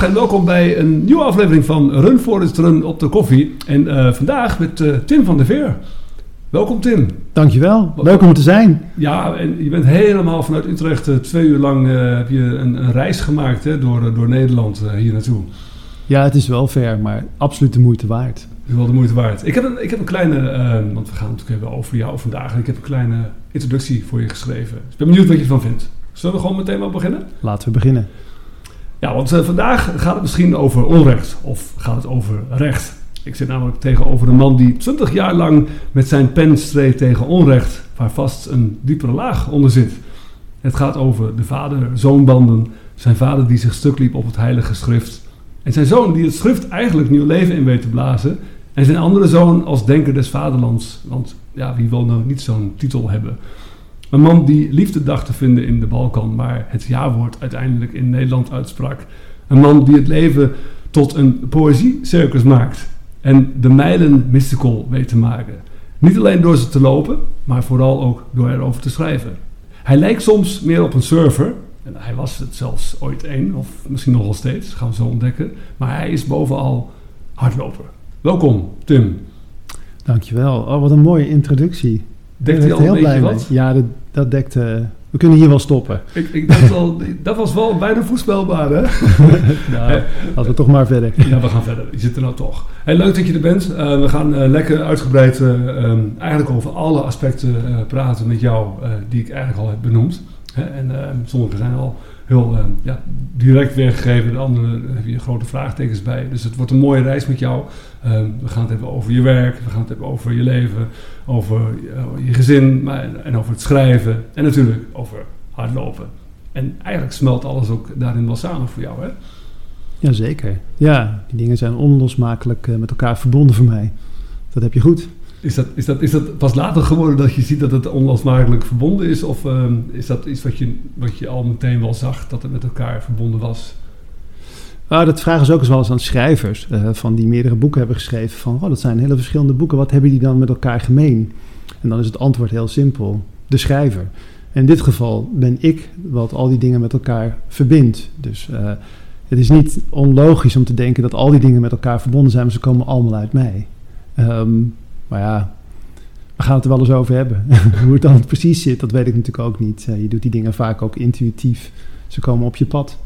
En welkom bij een nieuwe aflevering van Run Forest Run op de koffie. En eh, vandaag met eh, Tim van der Veer. Welkom Tim. Dankjewel, leuk om te zijn. Ja, en je bent helemaal vanuit Utrecht eh, twee uur lang heb je een, een, reis gemaakt hè, door, door Nederland hier naartoe. Ja, het is wel ver, maar absoluut de moeite waard. Wel de moeite waard. Ik heb een, ik heb een kleine, want we gaan het natuurlijk hebben over jou vandaag. Ik heb een kleine introductie voor je geschreven. Dus ik ben benieuwd wat je ervan vindt. Zullen we gewoon meteen wel beginnen? Laten we beginnen. Ja, want uh, vandaag gaat het misschien over onrecht of gaat het over recht. Ik zit namelijk tegenover een man die 20 jaar lang met zijn pen streed tegen onrecht, waar vast een diepere laag onder zit. Het gaat over de vader-zoonbanden, zijn vader die zich stuk liep op het heilige schrift, en zijn zoon die het schrift eigenlijk nieuw leven in weet te blazen, en zijn andere zoon als denker des vaderlands, want ja, wie wil nou niet zo'n titel hebben? Een man die liefde dacht te vinden in de Balkan, maar het ja-woord uiteindelijk in Nederland uitsprak. Een man die het leven tot een poëziecircus maakt en de mijlen mystical weet te maken. Niet alleen door ze te lopen, maar vooral ook door erover te schrijven. Hij lijkt soms meer op een surfer, en hij was het zelfs ooit één, of misschien nog steeds, gaan we zo ontdekken. Maar hij is bovenal hardloper. Welkom, Tim. Dankjewel. Oh, wat een mooie introductie. Dekt hij al heel blij wat? Ja, dat, dat dekt... Uh, we kunnen hier wel stoppen. Ik, ik dacht al, dat was wel bijna voorspelbaar, hè? nou, laten we toch maar verder. Ja, we gaan verder. Je zit er nou toch. Hey, leuk dat je er bent. Uh, we gaan uh, lekker uitgebreid um, eigenlijk over alle aspecten praten met jou die ik eigenlijk al heb benoemd. En ehm, sommige zijn al heel uh, ja, direct weergegeven. De andere heb je grote vraagtekens bij. Dus het wordt een mooie reis met jou. Uh, we gaan het hebben over je werk, we gaan het hebben over je leven, over uh, je gezin maar, en over het schrijven. En natuurlijk over hardlopen. En eigenlijk smelt alles ook daarin wel samen voor jou, hè? Jazeker. Ja, die dingen zijn onlosmakelijk eh, met elkaar verbonden voor mij. Dat heb je goed. Is dat, is, is pas later geworden dat je ziet dat het onlosmakelijk verbonden is? Of uh, is dat iets wat je, wat je al meteen wel zag, dat het met elkaar verbonden was? Nou, dat vragen ze ook eens wel eens aan schrijvers, uh, van die meerdere boeken hebben geschreven. Van, oh, dat zijn hele verschillende boeken, wat hebben die dan met elkaar gemeen? En dan is het antwoord heel simpel, de schrijver. En in dit geval ben ik wat al die dingen met elkaar verbindt. Dus uh, het is niet onlogisch om te denken dat al die dingen met elkaar verbonden zijn, maar ze komen allemaal uit mij. Um, maar ja, we gaan het er wel eens over hebben. Hoe het dan precies zit, dat weet ik natuurlijk ook niet. je doet die dingen vaak ook intuïtief. Ze komen op je pad.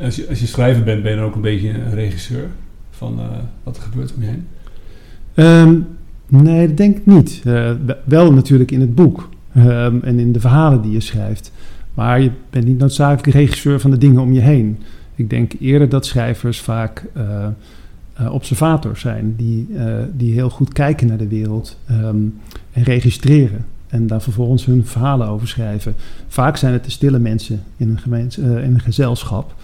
Als je, als je schrijver bent, ben je dan ook een beetje een regisseur van uh, wat er gebeurt om je heen? Um, nee, dat denk ik niet. Uh, wel natuurlijk in het boek um, en in de verhalen die je schrijft. Maar je bent niet noodzakelijk regisseur van de dingen om je heen. Ik denk eerder dat schrijvers vaak uh, uh, observators zijn, die, uh, die heel goed kijken naar de wereld um, en registreren. En daar vervolgens hun verhalen over schrijven. Vaak zijn het de stille mensen in een, gemeens, uh, in een gezelschap.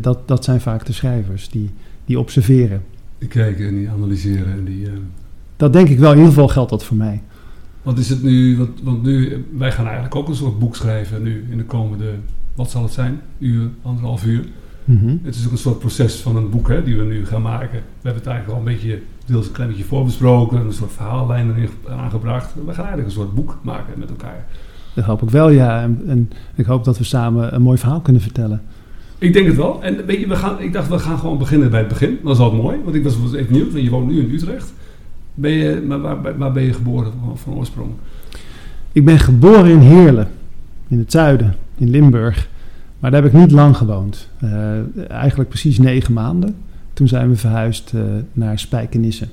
Dat, dat zijn vaak de schrijvers die, die observeren. Die kijken en die analyseren. En die, Dat denk ik wel, in ieder geval geldt dat voor mij. Wat is het nu, want, want nu, wij gaan eigenlijk ook een soort boek schrijven nu in de komende, wat zal het zijn, uur, anderhalf uur. Mm Het is ook een soort proces van een boek hè, die we nu gaan maken. We hebben het eigenlijk al een beetje, deels een klein beetje voorbesproken, een soort verhaallijn erin aangebracht. We gaan eigenlijk een soort boek maken met elkaar. Dat hoop ik wel, ja. En, en, ik hoop dat we samen een mooi verhaal kunnen vertellen. Ik denk het wel. En weet je, we gaan, ik dacht, we gaan gewoon beginnen bij het begin. Dat is altijd mooi, want ik was, was even nieuw, want je woont nu in Utrecht. Ben je, maar waar, waar ben je geboren van, van oorsprong? Ik ben geboren in Heerlen, in het zuiden, in Limburg. Maar daar heb ik niet lang gewoond. Uh, eigenlijk precies negen maanden. Toen zijn we verhuisd uh, naar Spijkenisse.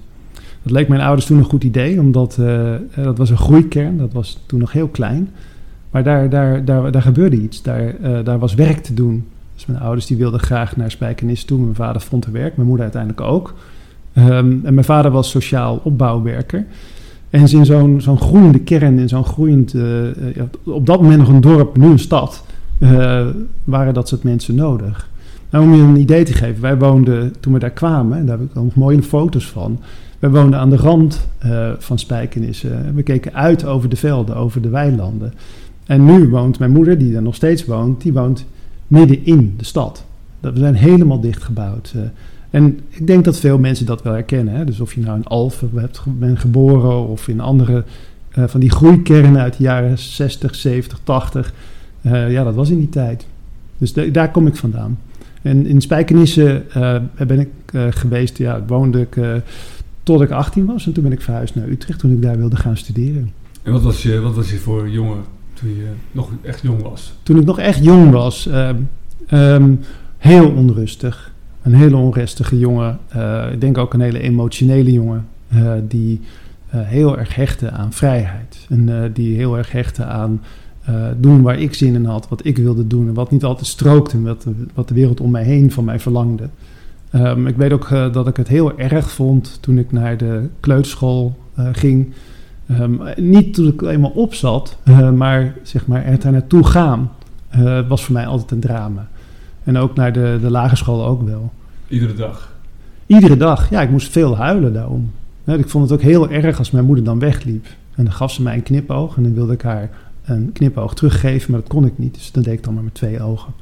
Dat leek mijn ouders toen een goed idee, omdat uh, dat was een groeikern. Dat was toen nog heel klein. Maar daar, daar, daar, daar gebeurde iets. Daar, daar was werk te doen. Dus mijn ouders die wilden graag naar Spijkenisse toe. Mijn vader vond er werk, mijn moeder uiteindelijk ook. Um, en mijn vader was sociaal opbouwwerker. En in zo'n zo'n groeiende kern, in zo'n groeiend, op dat moment nog een dorp, nu een stad uh, waren dat soort mensen nodig. Nou, om je een idee te geven, wij woonden toen we daar kwamen, en daar heb ik nog mooie foto's van. Wij woonden aan de rand uh, van Spijkenissen. We keken uit over de velden, over de weilanden. En nu woont mijn moeder, die daar nog steeds woont, die woont midden in de stad. We zijn helemaal dichtgebouwd. Uh, en ik denk dat veel mensen dat wel herkennen. Hè? Dus of je nou in Alphen bent geboren of in andere van die groeikernen uit de jaren 60, 70, 80. Uh, ja, dat was in die tijd. Dus de, daar kom ik vandaan. En in Spijkenisse uh, ben ik uh, geweest, ja, woonde ik tot ik 18 was. En toen ben ik verhuisd naar Utrecht toen ik daar wilde gaan studeren. En wat was je, wat was je voor jongen toen je nog echt jong was? Toen ik nog echt jong was, um, heel onrustig. Een hele onrustige jongen. ik denk ook een hele emotionele jongen. die heel erg hechtte aan vrijheid. En die heel erg hechtte aan uh, doen waar ik zin in had, wat ik wilde doen en wat niet altijd strookte met wat, wat de wereld om mij heen van mij verlangde. Um, ik weet ook uh, dat ik het heel erg vond toen ik naar de kleuterschool uh, ging. Um, niet toen ik eenmaal op zat, maar zeg maar er naartoe gaan was voor mij altijd een drama. En ook naar de, de lagere school ook wel. Iedere dag? Iedere dag, ja. Ik moest veel huilen daarom. ik vond het ook heel erg als mijn moeder dan wegliep. En dan gaf ze mij een knipoog en dan wilde ik haar een knipoog teruggeven, maar dat kon ik niet. Dus dat deed ik dan maar met twee ogen.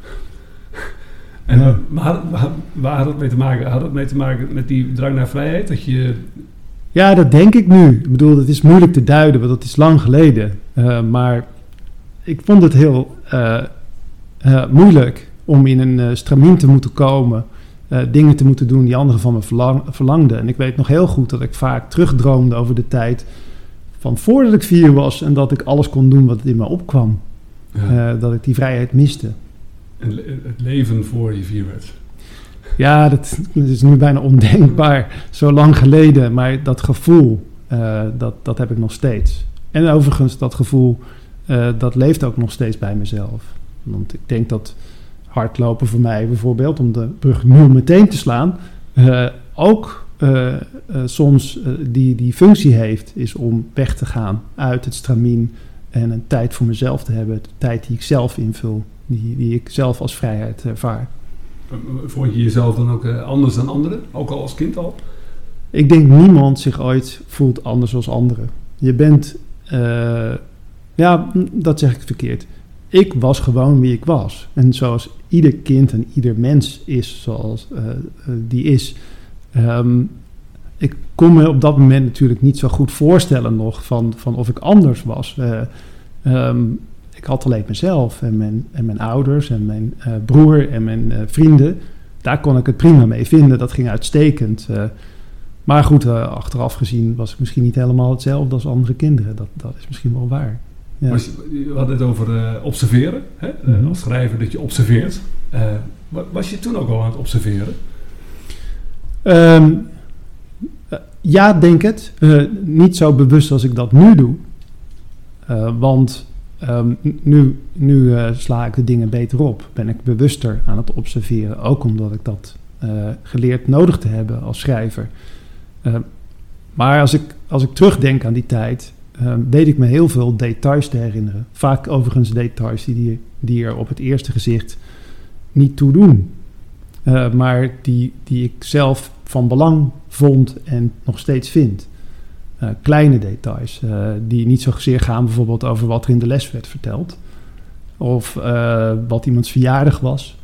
En ja. waar, waar, waar, had het mee te maken? Had het mee te maken met die drang naar vrijheid? Dat je... Ja, dat denk ik nu. Ik bedoel, het is moeilijk te duiden, want dat is lang geleden. Uh, maar ik vond het heel uh, uh, moeilijk om in een stramien te moeten komen. dingen te moeten doen die anderen van me verlang, verlangden. En ik weet nog heel goed dat ik vaak terugdroomde over de tijd van voordat ik vier was en dat ik alles kon doen wat in me opkwam. Ja. Uh, dat ik die vrijheid miste. En het leven voor je vier werd. Ja, dat, dat, is nu bijna ondenkbaar, zo lang geleden. Maar dat gevoel, uh, dat, dat heb ik nog steeds. En overigens, dat gevoel, uh, dat leeft ook nog steeds bij mezelf. Want ik denk dat hardlopen voor mij bijvoorbeeld, om de brug nu meteen te slaan, ook uh, uh, soms uh, die, die functie heeft, is om weg te gaan uit het stramien en een tijd voor mezelf te hebben, de tijd die ik zelf invul, die, die ik zelf als vrijheid ervaar. Vond je jezelf dan ook anders dan anderen, ook al als kind al? Ik denk niemand zich ooit voelt anders als anderen. Je bent, ja, dat zeg ik verkeerd. Ik was gewoon wie ik was. En zoals ieder kind en ieder mens is zoals die is, Um, ik kon me op dat moment natuurlijk niet zo goed voorstellen nog van, van of ik anders was. Uh, um, ik had alleen mezelf en mijn, en mijn ouders en mijn uh, broer en mijn uh, vrienden. Daar kon ik het prima mee vinden. Dat ging uitstekend. maar goed, achteraf gezien was ik misschien niet helemaal hetzelfde als andere kinderen. Dat, dat is misschien wel waar. Ja. Je had het over observeren. Hè? Mm -hmm. als schrijver dat je observeert. was je toen ook al aan het observeren? Um, ja, denk het. Uh, niet zo bewust als ik dat nu doe. Uh, want um, nu, nu uh, sla ik de dingen beter op. Ben ik bewuster aan het observeren. Ook omdat ik dat geleerd nodig te hebben als schrijver. maar als ik, als ik terugdenk aan die tijd, weet ik me heel veel details te herinneren. Vaak overigens details die, die, die er op het eerste gezicht niet toe doen. Uh, maar die, die ik zelf van belang vond en nog steeds vind. Uh, kleine details uh, die niet zozeer gaan bijvoorbeeld over wat er in de les werd verteld. Of wat iemands verjaardag was.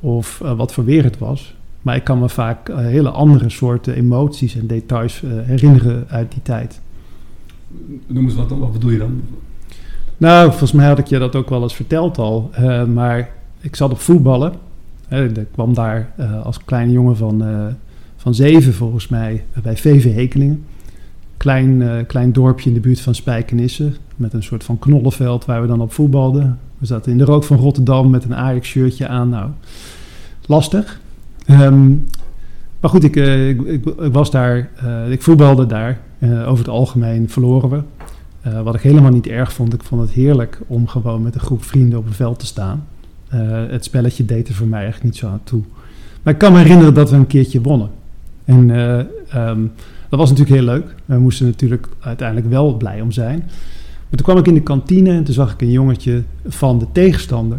Of wat voor weer het was. Maar ik kan me vaak hele andere soorten emoties en details herinneren uit die tijd. Noem eens wat, wat bedoel je dan? Nou, volgens mij had ik je dat ook wel eens verteld al. maar ik zat op voetballen ik kwam daar uh, als kleine jongen van, uh, van zeven volgens mij bij VV Hekelingen. Klein, uh, klein dorpje in de buurt van Spijkenisse. Met een soort van knollenveld waar we dan op voetbalden. We zaten in de rook van Rotterdam met een Ajax-shirtje aan. Nou, lastig. Um, maar goed, ik, ik, ik, was daar, ik voetbalde daar. over het algemeen verloren we. wat ik helemaal niet erg vond. Ik vond het heerlijk om gewoon met een groep vrienden op een veld te staan. Uh, het spelletje deed er voor mij echt niet zo aan toe. Maar ik kan me herinneren dat we een keertje wonnen. En uh, um, dat was natuurlijk heel leuk. We moesten natuurlijk uiteindelijk wel blij om zijn. Maar toen kwam ik in de kantine en toen zag ik een jongetje van de tegenstander.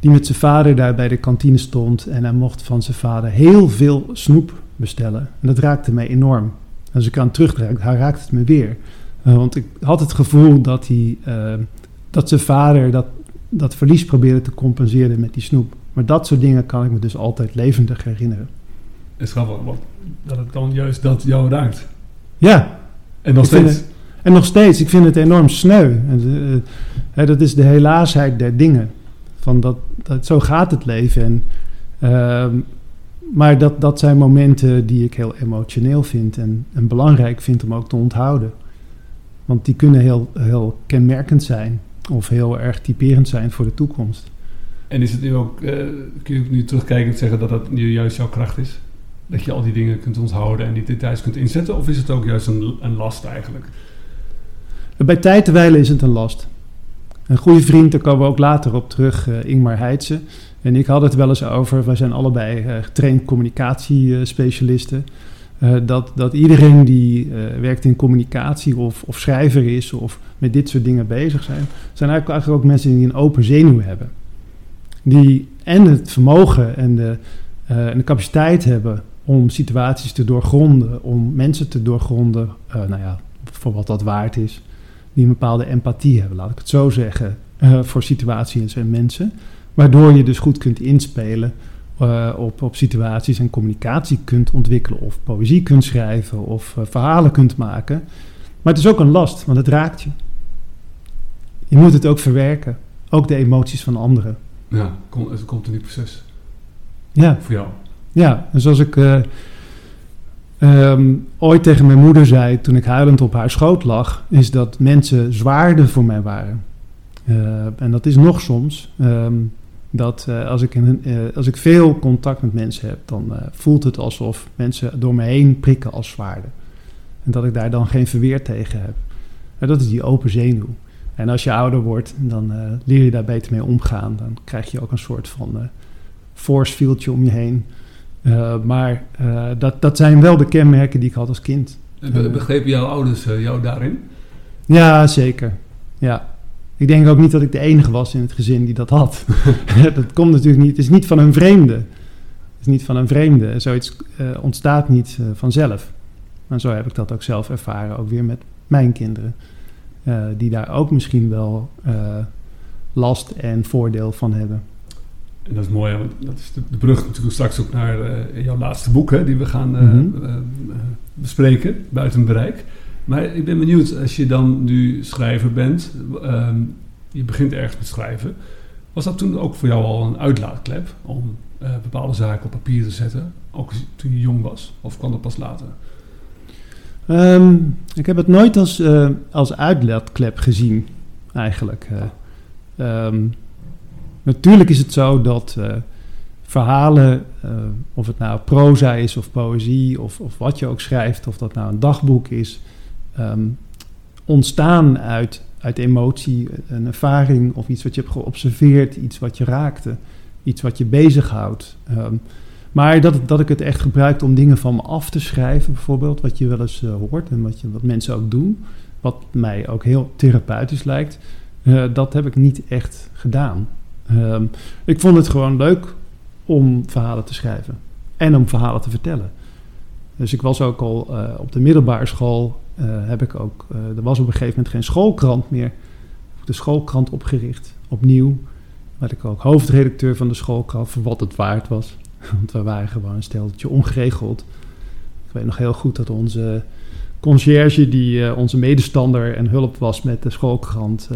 Die met zijn vader daar bij de kantine stond. En hij mocht van zijn vader heel veel snoep bestellen. En dat raakte mij enorm. En als ik aan terugdraai, raakte het me weer. Uh, want ik had het gevoel dat, hij, dat zijn vader dat dat verlies proberen te compenseren met die snoep. Maar dat soort dingen kan ik me dus altijd levendig herinneren. Het is grappig, dat het dan juist dat jou raakt. Ja. En nog steeds. en nog steeds, ik vind het enorm sneu. En, uh, dat is de helaasheid der dingen. Van dat, dat, zo gaat het leven. En Ehm, maar dat, dat zijn momenten die ik heel emotioneel vind en, en belangrijk vind om ook te onthouden. Want die kunnen heel, heel kenmerkend zijn of heel erg typerend zijn voor de toekomst. En is het nu ook, uh, kun je nu terugkijken en zeggen dat dat nu juist jouw kracht is? Dat je al die dingen kunt onthouden en die details kunt inzetten? Of is het ook juist een, een last eigenlijk? Bij tijd te wijlen is het een last. Een goede vriend, daar komen we ook later op terug, uh, Ingmar Heitse. En ik had het wel eens over, wij zijn allebei uh, getraind communicatiespecialisten. Uh, dat, dat iedereen die werkt in communicatie of, of schrijver is of met dit soort dingen bezig zijn, zijn eigenlijk, eigenlijk ook mensen die een open zenuw hebben. Die en het vermogen en de, en de capaciteit hebben om situaties te doorgronden, om mensen te doorgronden, nou ja, voor wat dat waard is die een bepaalde empathie hebben, laat ik het zo zeggen, voor situaties en mensen. Waardoor je dus goed kunt inspelen uh, op, op situaties en communicatie kunt ontwikkelen, of poëzie kunt schrijven, of uh, verhalen kunt maken. Maar het is ook een last, want het raakt je. Je moet het ook verwerken, ook de emoties van anderen. Ja, het is een continu proces. Ja. Voor jou. Ja, en zoals ik um, ooit tegen mijn moeder zei toen ik huilend op haar schoot lag, is dat mensen zwaarder voor mij waren. En dat is nog soms. Um, dat uh, als, ik uh, als ik veel contact met mensen heb, dan voelt het alsof mensen door me heen prikken als zwaarden. En dat ik daar dan geen verweer tegen heb. En dat is die open zenuw. En als je ouder wordt, dan leer je daar beter mee omgaan. Dan krijg je ook een soort van force fieldje om je heen. Maar dat, dat zijn wel de kenmerken die ik had als kind. Be begrepen jouw ouders jou daarin? Ja, zeker. Ja. Ik denk ook niet dat ik de enige was in het gezin die dat had. dat komt natuurlijk niet. Het is niet van een vreemde. Het is niet van een vreemde. Zoiets ontstaat niet vanzelf. En zo heb ik dat ook zelf ervaren, ook weer met mijn kinderen. die daar ook misschien wel last en voordeel van hebben. En dat is mooi, want dat is de, de brug natuurlijk straks ook naar jouw laatste boek, hè, die we gaan uh, mm -hmm. uh, bespreken, buiten bereik. Maar ik ben benieuwd, als je dan nu schrijver bent, um, je begint ergens met schrijven. Was dat toen ook voor jou al een uitlaatklep om bepaalde zaken op papier te zetten, ook toen je jong was? Of kwam dat pas later? Um, ik heb het nooit als, als uitlaatklep gezien, eigenlijk. Um, Natuurlijk is het zo dat verhalen, of het nou proza is of poëzie of, of, wat je ook schrijft, of dat nou een dagboek is, um, ontstaan uit, uit emotie, een ervaring of iets wat je hebt geobserveerd, iets wat je raakte, iets wat je bezighoudt. Um, maar dat, dat ik het echt gebruik om dingen van me af te schrijven, bijvoorbeeld, wat je wel eens uh, hoort en wat, je, wat mensen ook doen, wat mij ook heel therapeutisch lijkt, dat heb ik niet echt gedaan. Um, ik vond het gewoon leuk om verhalen te schrijven en om verhalen te vertellen. Dus ik was ook al uh, op de middelbare school, heb ik ook, uh, er was op een gegeven moment geen schoolkrant meer. De schoolkrant opgericht, opnieuw. Werd ik ook hoofdredacteur van de schoolkrant, voor wat het waard was. Want we waren gewoon een steltje ongeregeld. Ik weet nog heel goed dat onze conciërge, die onze medestander en hulp was met de schoolkrant,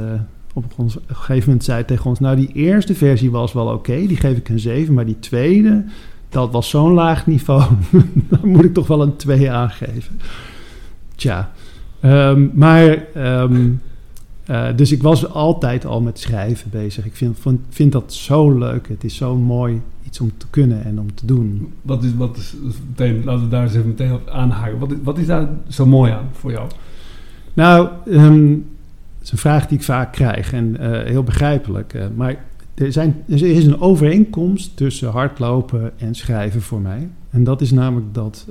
op een gegeven moment zei tegen ons... nou, die eerste versie was wel oké, die geef ik een 7... maar die tweede, dat was zo'n laag niveau... dan moet ik toch wel een 2 aangeven. Tja, um, maar... Um, uh, dus ik was altijd al met schrijven bezig. Ik vind, vind, vind, dat zo leuk. Het is zo mooi iets om te kunnen en om te doen. Wat is, wat is meteen, laten we daar eens even meteen op aanhaken. Wat is, wat is daar zo mooi aan voor jou? Nou, um, dat is een vraag die ik vaak krijg en uh, heel begrijpelijk. Uh, maar er, zijn, er is een overeenkomst tussen hardlopen en schrijven voor mij. En dat is namelijk dat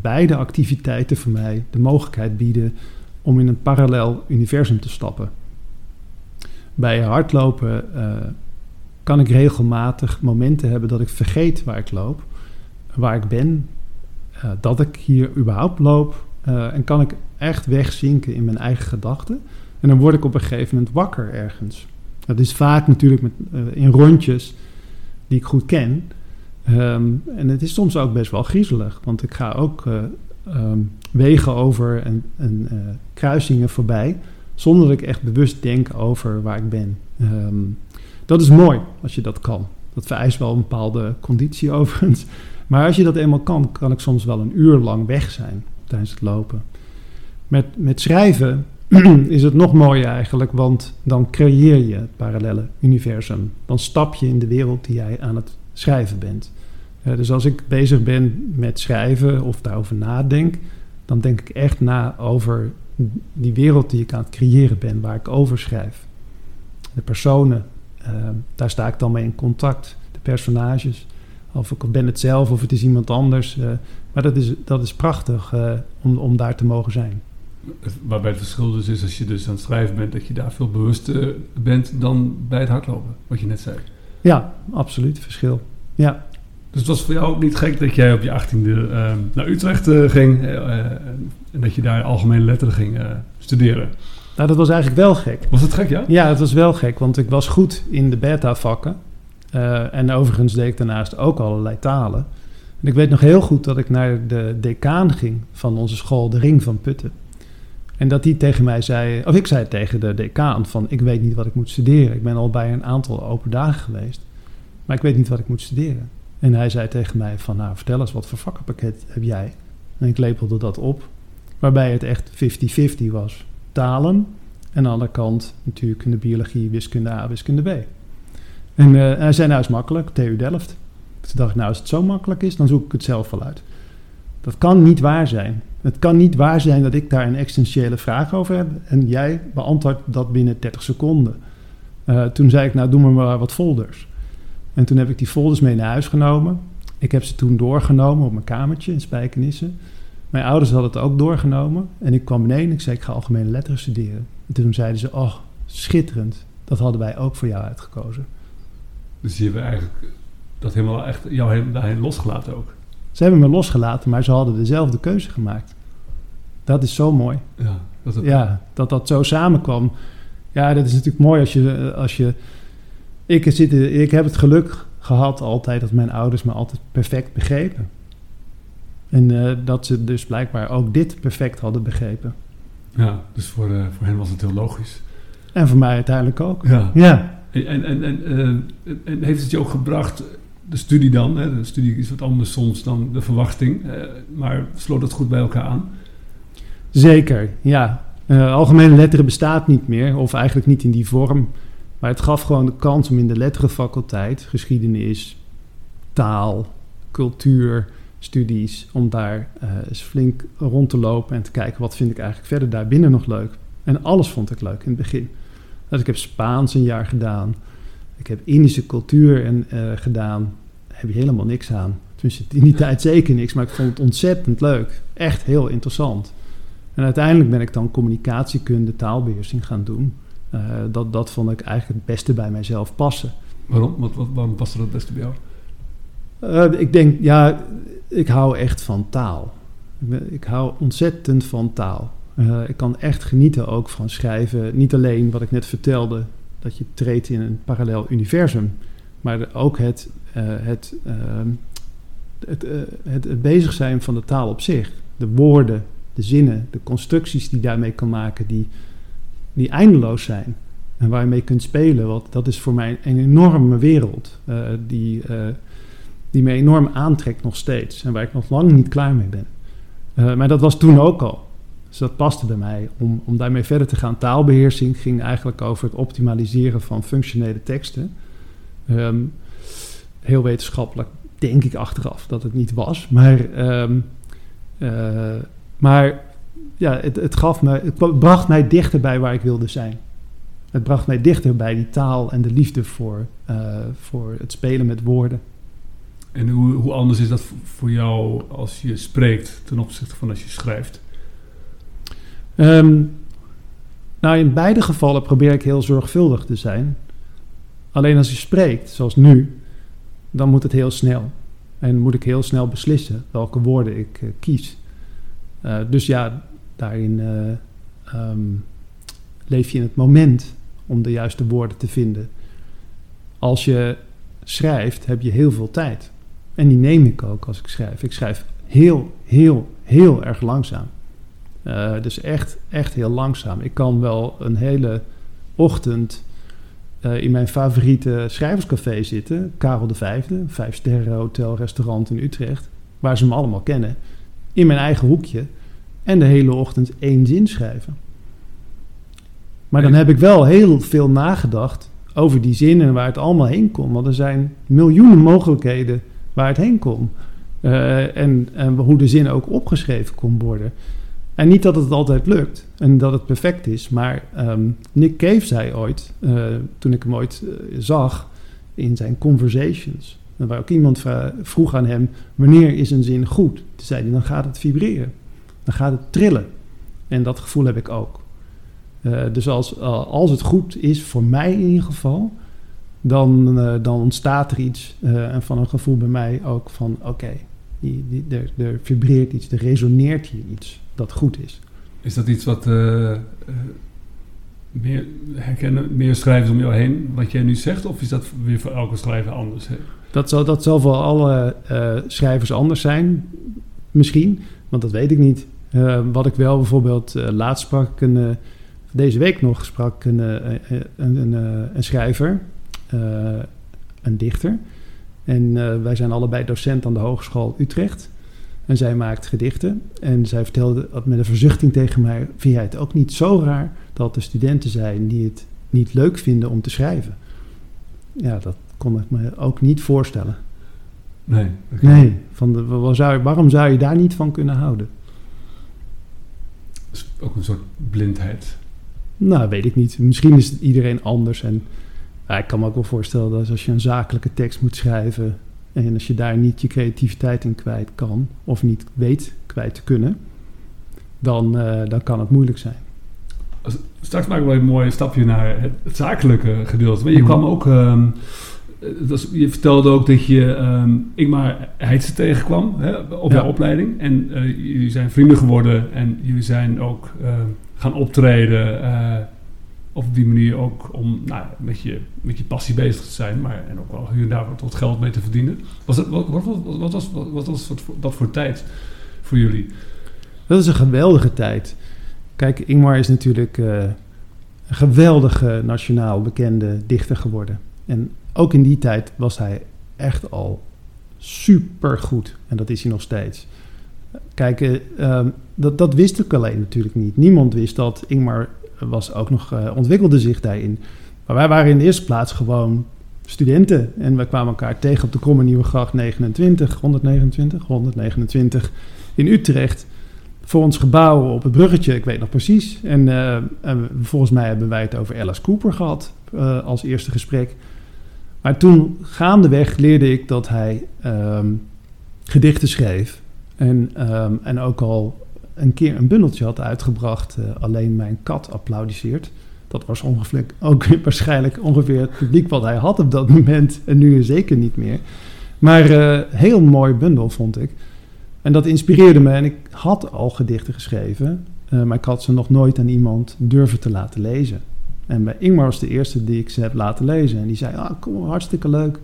beide activiteiten voor mij de mogelijkheid bieden om in een parallel universum te stappen. Bij hardlopen kan ik regelmatig momenten hebben dat ik vergeet waar ik loop, waar ik ben, dat ik hier überhaupt loop. en kan ik echt wegzinken in mijn eigen gedachten. En dan word ik op een gegeven moment wakker ergens. Dat is vaak natuurlijk met, in rondjes die ik goed ken. Um, en het is soms ook best wel griezelig, want ik ga ook uh, um, wegen over en, uh, kruisingen voorbij, zonder dat ik echt bewust denk over waar ik ben. Um, dat is mooi als je dat kan. Dat vereist wel een bepaalde conditie overigens. Maar als je dat eenmaal kan, kan ik soms wel een uur lang weg zijn tijdens het lopen. Met, met schrijven is het nog mooier eigenlijk, want dan creëer je het parallele universum. Dan stap je in de wereld die jij aan het schrijven bent. Uh, dus als ik bezig ben met schrijven of daarover nadenk, dan denk ik echt na over die wereld die ik aan het creëren ben, waar ik over schrijf. De personen, uh, daar sta ik dan mee in contact. De personages. Of ik ben het zelf of het is iemand anders. Uh, maar dat is, dat is prachtig om, om daar te mogen zijn. Waarbij het verschil dus is als je dus aan het schrijven bent, dat je daar veel bewuster bent dan bij het hardlopen, wat je net zei. Ja, absoluut verschil. Ja. Dus het was voor jou ook niet gek dat jij op je achttiende uh, naar Utrecht uh, ging uh, en dat je daar algemene letteren ging studeren? Nou, dat was eigenlijk wel gek. Was het gek, ja? Ja, het was wel gek, want ik was goed in de beta-vakken. en overigens deed ik daarnaast ook allerlei talen. En ik weet nog heel goed dat ik naar de decaan ging van onze school, de Ring van Putten. En dat die tegen mij zei, of ik zei tegen de decaan van ik weet niet wat ik moet studeren. Ik ben al bij een aantal open dagen geweest, maar ik weet niet wat ik moet studeren. En hij zei tegen mij van nou vertel eens wat voor vakkenpakket heb jij? En ik lepelde dat op, waarbij het echt 50-50 was. Talen en aan de andere kant natuurkunde, biologie, wiskunde A, wiskunde B. En, uh, hij zei nou is makkelijk, TU Delft. Toen dacht ik nou als het zo makkelijk is, dan zoek ik het zelf wel uit. Dat kan niet waar zijn. Het kan niet waar zijn dat ik daar een existentiële vraag over heb en jij beantwoordt dat binnen 30 seconden. Uh, toen zei ik, nou doe maar wat folders. En toen heb ik die folders mee naar huis genomen. Ik heb ze toen doorgenomen op mijn kamertje in Spijkenisse. Mijn ouders hadden het ook doorgenomen. En ik kwam beneden en ik zei, ik ga algemene letteren studeren. En toen zeiden ze, oh, schitterend. Dat hadden wij ook voor jou uitgekozen. Dus die hebben eigenlijk dat helemaal echt jou daarheen losgelaten ook? Ze hebben me losgelaten, maar ze hadden dezelfde keuze gemaakt. Dat is zo mooi. Ja, dat, het... ja, dat dat zo samenkwam. Ja, dat is natuurlijk mooi als je... Als je ik, zit, ik heb het geluk gehad altijd dat mijn ouders me altijd perfect begrepen. En uh, dat ze dus blijkbaar ook dit perfect hadden begrepen. Ja, dus voor, uh, voor hen was het heel logisch. En voor mij uiteindelijk ook. Ja. ja. En, en, en, uh, en heeft het je ook gebracht de studie dan. Hè, de studie is wat anders soms dan de verwachting. Maar sloot het goed bij elkaar aan? Zeker, ja. Algemene letteren bestaat niet meer, of eigenlijk niet in die vorm. Maar het gaf gewoon de kans om in de letterenfaculteit, geschiedenis, taal, cultuur, studies, om daar uh, eens flink rond te lopen en te kijken wat vind ik eigenlijk verder daarbinnen nog leuk. En alles vond ik leuk in het begin. Dus ik heb Spaans een jaar gedaan. Ik heb Indische cultuur en, uh, gedaan. Daar heb je helemaal niks aan. Tenminste, in die tijd zeker niks, maar ik vond het ontzettend leuk. Echt heel interessant. En uiteindelijk ben ik dan communicatiekunde, taalbeheersing gaan doen. Uh, dat, dat vond ik eigenlijk het beste bij mijzelf passen. Waarom? Wat, wat, waarom paste dat het beste bij jou? Uh, ik denk, ja, ik hou echt van taal. Ik, ik hou ontzettend van taal. Uh, ik kan echt genieten ook van schrijven. Niet alleen wat ik net vertelde, dat je treedt in een parallel universum. Maar ook het, het, uh, het, het, het, bezig zijn van de taal op zich. De woorden, de zinnen, de constructies die je daarmee kan maken, die, die eindeloos zijn. En waar je mee kunt spelen. Want dat is voor mij een enorme wereld. die, die me enorm aantrekt nog steeds. En waar ik nog lang niet klaar mee ben. maar dat was toen ook al. Dus dat paste bij mij. Om, om daarmee verder te gaan. Taalbeheersing ging eigenlijk over het optimaliseren van functionele teksten. Um, heel wetenschappelijk denk ik achteraf dat het niet was. Maar, uh, maar ja, het, het, gaf me, het bracht mij dichter bij waar ik wilde zijn. Het bracht mij dichter bij die taal en de liefde voor, uh, voor het spelen met woorden. En hoe, hoe anders is dat voor jou als je spreekt ten opzichte van als je schrijft? Um, nou, in beide gevallen probeer ik heel zorgvuldig te zijn. Alleen als je spreekt, zoals nu, dan moet het heel snel. En moet ik heel snel beslissen welke woorden ik uh, kies. Uh, dus ja, daarin uh, um, leef je in het moment om de juiste woorden te vinden. Als je schrijft, heb je heel veel tijd. En die neem ik ook als ik schrijf. Ik schrijf heel, heel, heel erg langzaam. Uh, dus echt, echt heel langzaam. Ik kan wel een hele ochtend eh, in mijn favoriete schrijverscafé zitten. Karel de Vijfde, vijf sterren hotel, restaurant in Utrecht. Waar ze me allemaal kennen. In mijn eigen hoekje. En de hele ochtend één zin schrijven. Maar dan heb ik wel heel veel nagedacht over die zin en waar het allemaal heen komt. Want er zijn miljoenen mogelijkheden waar het heen komt. Eh, en, en hoe de zin ook opgeschreven kon worden. En niet dat het altijd lukt en dat het perfect is, maar ehm, Nick Cave zei ooit, eh, toen ik hem ooit eh, zag in zijn conversations, waar ook iemand vroeg aan hem: wanneer is een zin goed? Toen zei hij: dan gaat het vibreren, dan gaat het trillen. En dat gevoel heb ik ook. Uh, dus als, als het goed is, voor mij in ieder geval, dan, dan ontstaat er iets en van een gevoel bij mij ook van: oké, er, er vibreert iets, er resoneert hier iets dat goed is. Is dat iets wat meer herkennen, meer schrijvers om jou heen, wat jij nu zegt? Of is dat weer voor elke schrijver anders? Hè? Dat, zal, dat zal voor alle schrijvers anders zijn, misschien, want dat weet ik niet. Uh, wat ik wel bijvoorbeeld laatst sprak, een, deze week nog sprak een, een, een, een schrijver, een dichter. En wij zijn allebei docent aan de Hogeschool Utrecht. En zij maakt gedichten. En zij vertelde dat met een verzuchting tegen mij: Vind jij het ook niet zo raar dat er studenten zijn die het niet leuk vinden om te schrijven? Ja, dat kon ik me ook niet voorstellen. Nee. Nee, van de, waarom zou je daar niet van kunnen houden? is ook een soort blindheid. Nou, weet ik niet. Misschien is het iedereen anders. En ja, ik kan me ook wel voorstellen dat als je een zakelijke tekst moet schrijven, en als je daar niet je creativiteit in kwijt kan, of niet weet kwijt te kunnen, dan, uh, dan kan het moeilijk zijn. Straks maken we een mooi stapje naar het, zakelijke gedeelte. Maar je mhm. kwam ook, um, was, je vertelde ook dat je um, Ingmar Heidse tegenkwam hè, op ja. jouw opleiding. En uh, jullie zijn vrienden geworden en jullie zijn ook uh, gaan optreden. Uh, op die manier ook om nou, met, je, met je passie bezig te zijn, maar en ook wel hier en daar wat geld mee te verdienen. Was wat, wat, was, wat, was wat, dat voor tijd voor jullie? Dat is een geweldige tijd. Kijk, Ingmar is natuurlijk een geweldige nationaal bekende dichter geworden. En ook in die tijd was hij echt al super goed. En dat is hij nog steeds. Kijk, uh, dat, dat wist ik alleen natuurlijk niet. Niemand wist dat Ingmar was ook nog, uh, ontwikkelde zich daarin. Maar wij waren in de eerste plaats gewoon studenten. En we kwamen elkaar tegen op de Kromme Nieuwe Gracht 29, 129, 129 in Utrecht. Voor ons gebouw op het bruggetje, ik weet nog precies. En, en volgens mij hebben wij het over Alice Cooper gehad als eerste gesprek. Maar toen gaandeweg leerde ik dat hij um, gedichten schreef. En, um, en ook al een keer een bundeltje had uitgebracht. Uh, alleen mijn kat applaudisseert. Dat was ongeveer, ook waarschijnlijk ongeveer het publiek wat hij had op dat moment. En nu zeker niet meer. Maar uh, heel mooi bundel vond ik. En dat inspireerde me. En ik had al gedichten geschreven. Uh, maar ik had ze nog nooit aan iemand durven te laten lezen. En bij Ingmar was de eerste die ik ze heb laten lezen. En die zei, ah, kom, hartstikke leuk.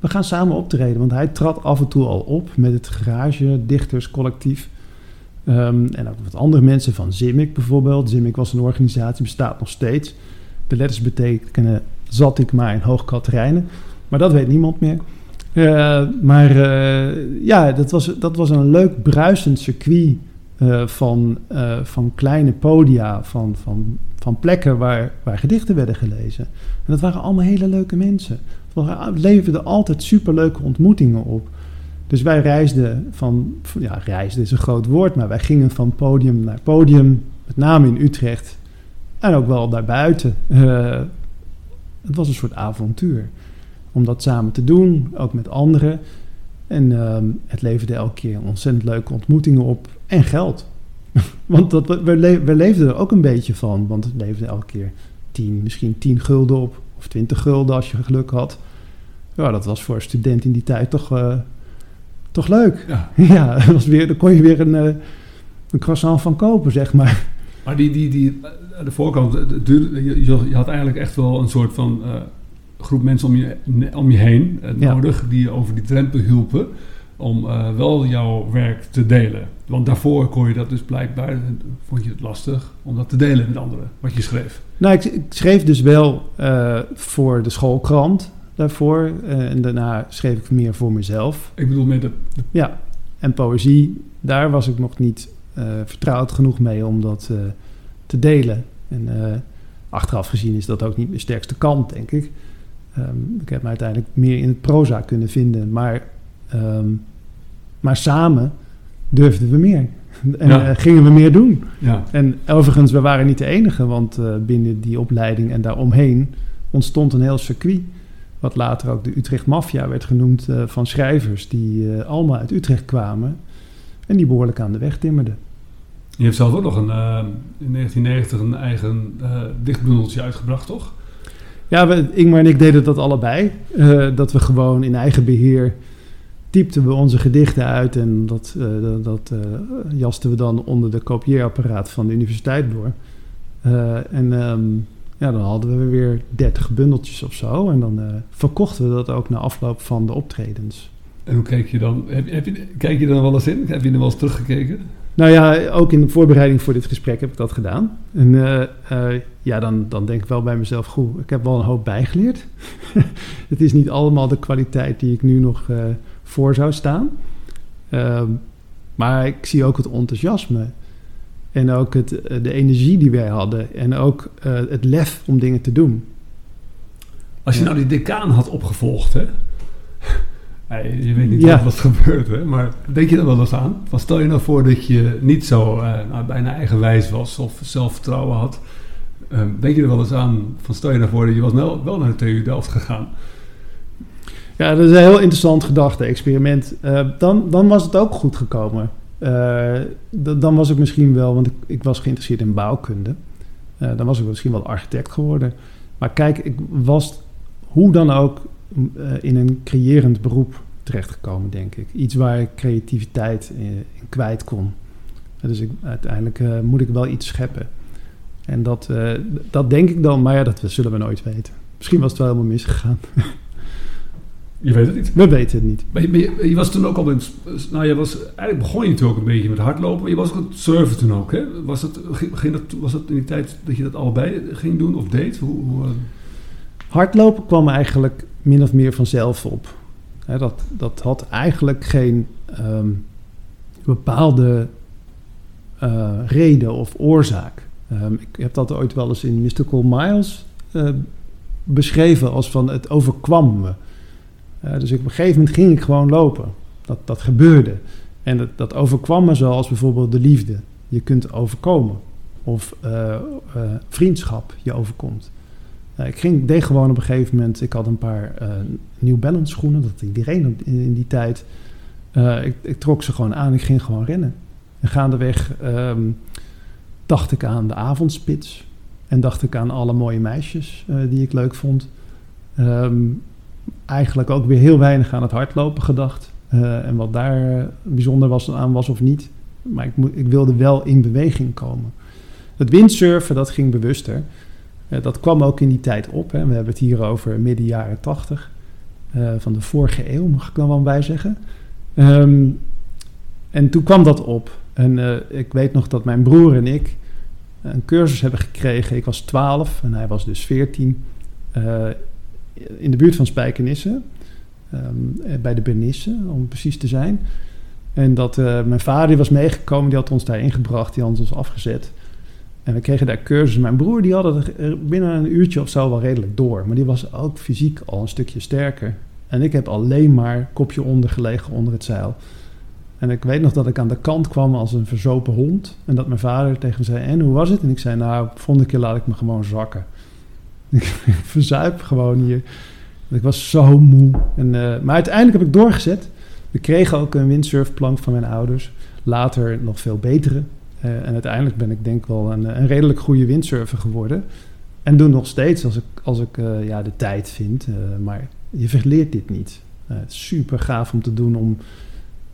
We gaan samen optreden. Want hij trad af en toe al op met het Garage Dichterscollectief. Um, en ook wat andere mensen van Zimik bijvoorbeeld. Zimik was een organisatie, bestaat nog steeds. De letters betekenen zat ik maar in Hoogkaterijnen. Maar dat weet niemand meer. Uh, maar uh, ja, dat was, dat was een leuk bruisend circuit uh, van, van kleine podia, van, van, van plekken waar, waar gedichten werden gelezen. En dat waren allemaal hele leuke mensen. Het leverden altijd superleuke ontmoetingen op. Dus wij reisden van, ja, reisden is een groot woord, maar wij gingen van podium naar podium, met name in Utrecht en ook wel daarbuiten. Uh, het was een soort avontuur om dat samen te doen, ook met anderen. En uh, het leverde elke keer ontzettend leuke ontmoetingen op en geld. want dat, we, we leefden er ook een beetje van, want het leverde elke keer 10, misschien 10 gulden op, of 20 gulden als je geluk had. Ja, dat was voor een student in die tijd toch uh, toch leuk. Ja, ja dat was weer, dan kon je weer een, uh, een croissant van kopen, zeg maar. Maar die, die, die, de voorkant, je, je had eigenlijk echt wel een soort van uh, groep mensen om je, om je heen ja. nodig die je over die drempel hielpen. Om eh, wel jouw werk te delen? Want daarvoor kon je dat dus blijkbaar, vond je het lastig om dat te delen met anderen, wat je schreef. Nou, ik, ik schreef dus wel uh, voor de schoolkrant daarvoor. Uh, en daarna schreef ik meer voor mezelf. Ik bedoel met de... Ja, en poëzie, daar was ik nog niet vertrouwd genoeg mee om dat te delen. En achteraf gezien is dat ook niet mijn sterkste kant, denk ik. Um, ik heb me uiteindelijk meer in het proza kunnen vinden. Maar, um, maar samen durfden we meer. En ja. uh, gingen we meer doen. Ja. En overigens, we waren niet de enige. Want uh, binnen die opleiding en daaromheen ontstond een heel circuit. Wat later ook de Utrecht Mafia werd genoemd uh, van schrijvers. Die allemaal uit Utrecht kwamen. En die behoorlijk aan de weg timmerden. Je hebt zelf ook nog een, in 1990 een eigen dichtbundeltje uitgebracht, toch? Ja, we, Ingmar en ik deden dat allebei. Dat we gewoon in eigen beheer typten we onze gedichten uit en dat, uh, dat, uh, jasten we dan onder de kopieerapparaat van de universiteit door. en um, ja, dan hadden we weer 30 bundeltjes of zo en dan verkochten we dat ook na afloop van de optredens. En hoe keek je dan? Heb, heb je, kijk je er dan wel eens in? Heb je er wel eens teruggekeken? Nou ja, ook in de voorbereiding voor dit gesprek heb ik dat gedaan. En uh, uh, ja, dan, dan denk ik wel bij mezelf, goed, ik heb wel een hoop bijgeleerd. het is niet allemaal de kwaliteit die ik nu nog uh, voor zou staan. Ehm, maar ik zie ook het enthousiasme. En ook het, de energie die wij hadden. En ook het lef om dingen te doen. Als je nou die decaan had opgevolgd, hè? je weet niet ja. wat gebeurt, hè? maar denk je er wel eens aan? Van stel je nou voor dat je niet zo uh, nou, bijna eigenwijs was of zelfvertrouwen had. Um, denk je er wel eens aan van stel je nou voor dat je was wel, wel naar de TU Delft gegaan? Ja, dat is een heel interessant gedachte-experiment. Uh, dan, dan was het ook goed gekomen. Uh, dan was ik misschien wel, want ik, ik was geïnteresseerd in bouwkunde. dan was ik misschien wel architect geworden. Maar kijk, ik was hoe dan ook in een creërend beroep terechtgekomen, denk ik. Iets waar ik creativiteit in, kwijt kon. Dus ik, uiteindelijk moet ik wel iets scheppen. En dat, dat denk ik dan, maar ja, dat zullen we nooit weten. Misschien was het wel helemaal misgegaan. Je weet het niet. We weten het niet. Maar je, maar je, je was toen ook al in. Nou, je was, eigenlijk begon je natuurlijk ook een beetje met hardlopen, maar je was ook het surfen toen ook. Hè? Was, het, ging dat, was dat in die tijd dat je dat allebei ging doen of deed? Hoe, hoe, uh... Hardlopen kwam eigenlijk min of meer vanzelf op. Hè, dat, dat had eigenlijk geen um, bepaalde uh, reden of oorzaak. Um, ik heb dat ooit wel eens in Mystical Miles uh, beschreven als van het overkwam me. Uh, dus op een gegeven moment ging ik gewoon lopen. Dat, dat gebeurde. En dat, dat overkwam me zoals bijvoorbeeld de liefde. Je kunt overkomen. Of vriendschap je overkomt. Ik ging, deed gewoon op een gegeven moment, ik had een paar New Balance schoenen, dat iedereen in, in die tijd. Ik, ik, trok ze gewoon aan, ik ging gewoon rennen. En gaandeweg um, dacht ik aan de avondspits. En dacht ik aan alle mooie meisjes die ik leuk vond. Um, eigenlijk ook weer heel weinig aan het hardlopen gedacht. en wat daar bijzonder was aan was of niet. Maar ik, ik wilde wel in beweging komen. Het windsurfen, dat ging bewuster. Uh, dat kwam ook in die tijd op. Hè. We hebben het hier over midden jaren tachtig uh, van de vorige eeuw, mag ik dan wel bij zeggen. Um, en toen kwam dat op. En ik weet nog dat mijn broer en ik een cursus hebben gekregen. Ik was 12 en hij was dus 14. In de buurt van Spijkenisse. Um, bij de Bernisse, om precies te zijn. En dat mijn vader was meegekomen, die had ons daar ingebracht, die had ons afgezet. En we kregen daar cursussen. Mijn broer die had het binnen een uurtje of zo wel redelijk door. Maar die was ook fysiek al een stukje sterker. En ik heb alleen maar kopje onder gelegen onder het zeil. En ik weet nog dat ik aan de kant kwam als een verzopen hond. En dat mijn vader tegen me zei, en hoe was het? En ik zei, nou, volgende keer laat ik me gewoon zakken. Ik verzuip gewoon hier. Ik was zo moe. En, uh, maar uiteindelijk heb ik doorgezet. We kregen ook een windsurfplank van mijn ouders. Later nog veel betere. Uh, en uiteindelijk ben ik denk wel een, een, redelijk goede windsurfer geworden. En doe nog steeds als ik, als ik uh, ja, de tijd vind. Maar je verleert dit niet. super gaaf om te doen om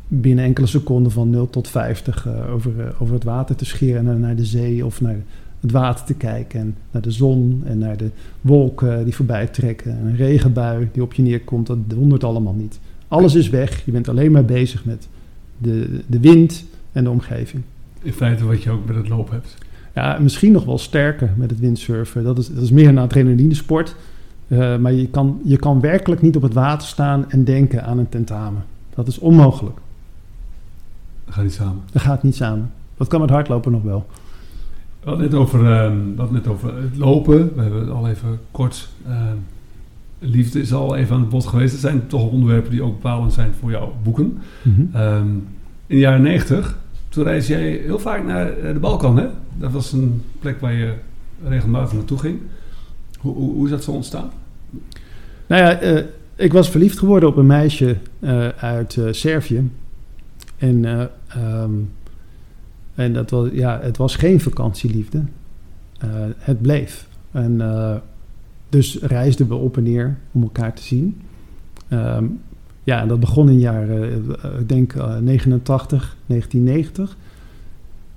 binnen enkele seconden van 0 tot 50 over, over het water te scheren en naar de zee of naar het water te kijken. En naar de zon en naar de wolken die voorbij trekken. En een regenbui die op je neerkomt, dat wondert allemaal niet. Alles is weg. Je bent alleen maar bezig met de, de wind en de omgeving. In feite wat je ook met het lopen hebt. Ja, misschien nog wel sterker met het windsurfen. Dat is, dat is meer een adrenalinesport. Uh, maar je kan, je kan werkelijk niet op het water staan en denken aan een tentamen. Dat is onmogelijk. Dat gaat niet samen. Dat gaat niet samen. Dat kan met hardlopen nog wel. We hadden net over, uh, net over het lopen. We hebben het al even kort. Uh, liefde is al even aan het bod geweest. Het zijn toch onderwerpen die ook bepalend zijn voor jouw boeken. Mm -hmm. um, in de jaren 90, toen reis jij heel vaak naar de Balkan, hè? Dat was een plek waar je regelmatig naartoe ging. Hoe, hoe, hoe is dat zo ontstaan? Nou ja, uh, ik was verliefd geworden op een meisje uh, uit uh, Servië. En, um, en dat was, ja, het was geen vakantieliefde. het bleef. En dus reisden we op en neer om elkaar te zien. Um, ja, dat begon in jaren, ik denk 89, 1990.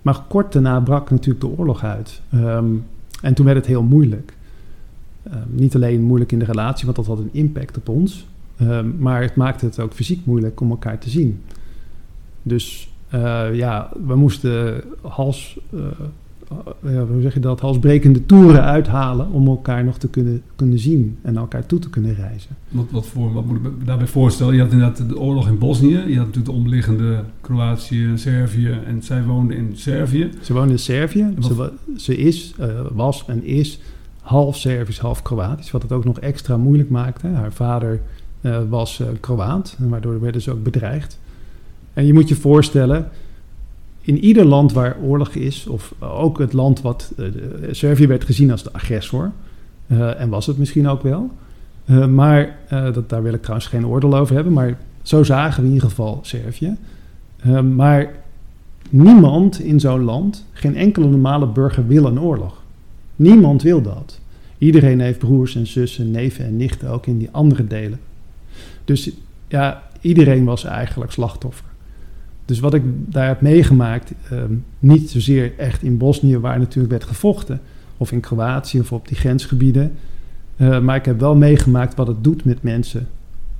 Maar kort daarna brak natuurlijk de oorlog uit. Um, en toen werd het heel moeilijk. Uh, niet alleen moeilijk in de relatie, want dat had een impact op ons. Maar het maakte het ook fysiek moeilijk om elkaar te zien. Dus uh, ja, we moesten hals, hoe zeg je dat, halsbrekende toeren uithalen om elkaar nog te kunnen, kunnen zien en elkaar toe te kunnen reizen. Wat, wat, voor, wat moet ik me daarbij voorstellen? Je had inderdaad de oorlog in Bosnië, je had natuurlijk de omliggende Kroatië en Servië en zij woonde in Servië. Ze woonde in Servië, ze, ze, is, was en is half Servisch, half Kroatisch, wat het ook nog extra moeilijk maakte. Haar vader was Kroaat, waardoor werden ze ook bedreigd. En je moet je voorstellen, in ieder land waar oorlog is, of ook het land wat uh, Servië werd gezien als de agressor, en was het misschien ook wel, maar dat, daar wil ik trouwens geen oordeel over hebben, maar zo zagen we in ieder geval Servië. maar niemand in zo'n land, geen enkele normale burger wil een oorlog. Niemand wil dat. Iedereen heeft broers en zussen, neven en nichten ook in die andere delen. Dus ja, iedereen was eigenlijk slachtoffer. Dus wat ik daar heb meegemaakt, um, niet zozeer echt in Bosnië, waar natuurlijk werd gevochten, of in Kroatië of op die grensgebieden. Uh, maar ik heb wel meegemaakt wat het doet met mensen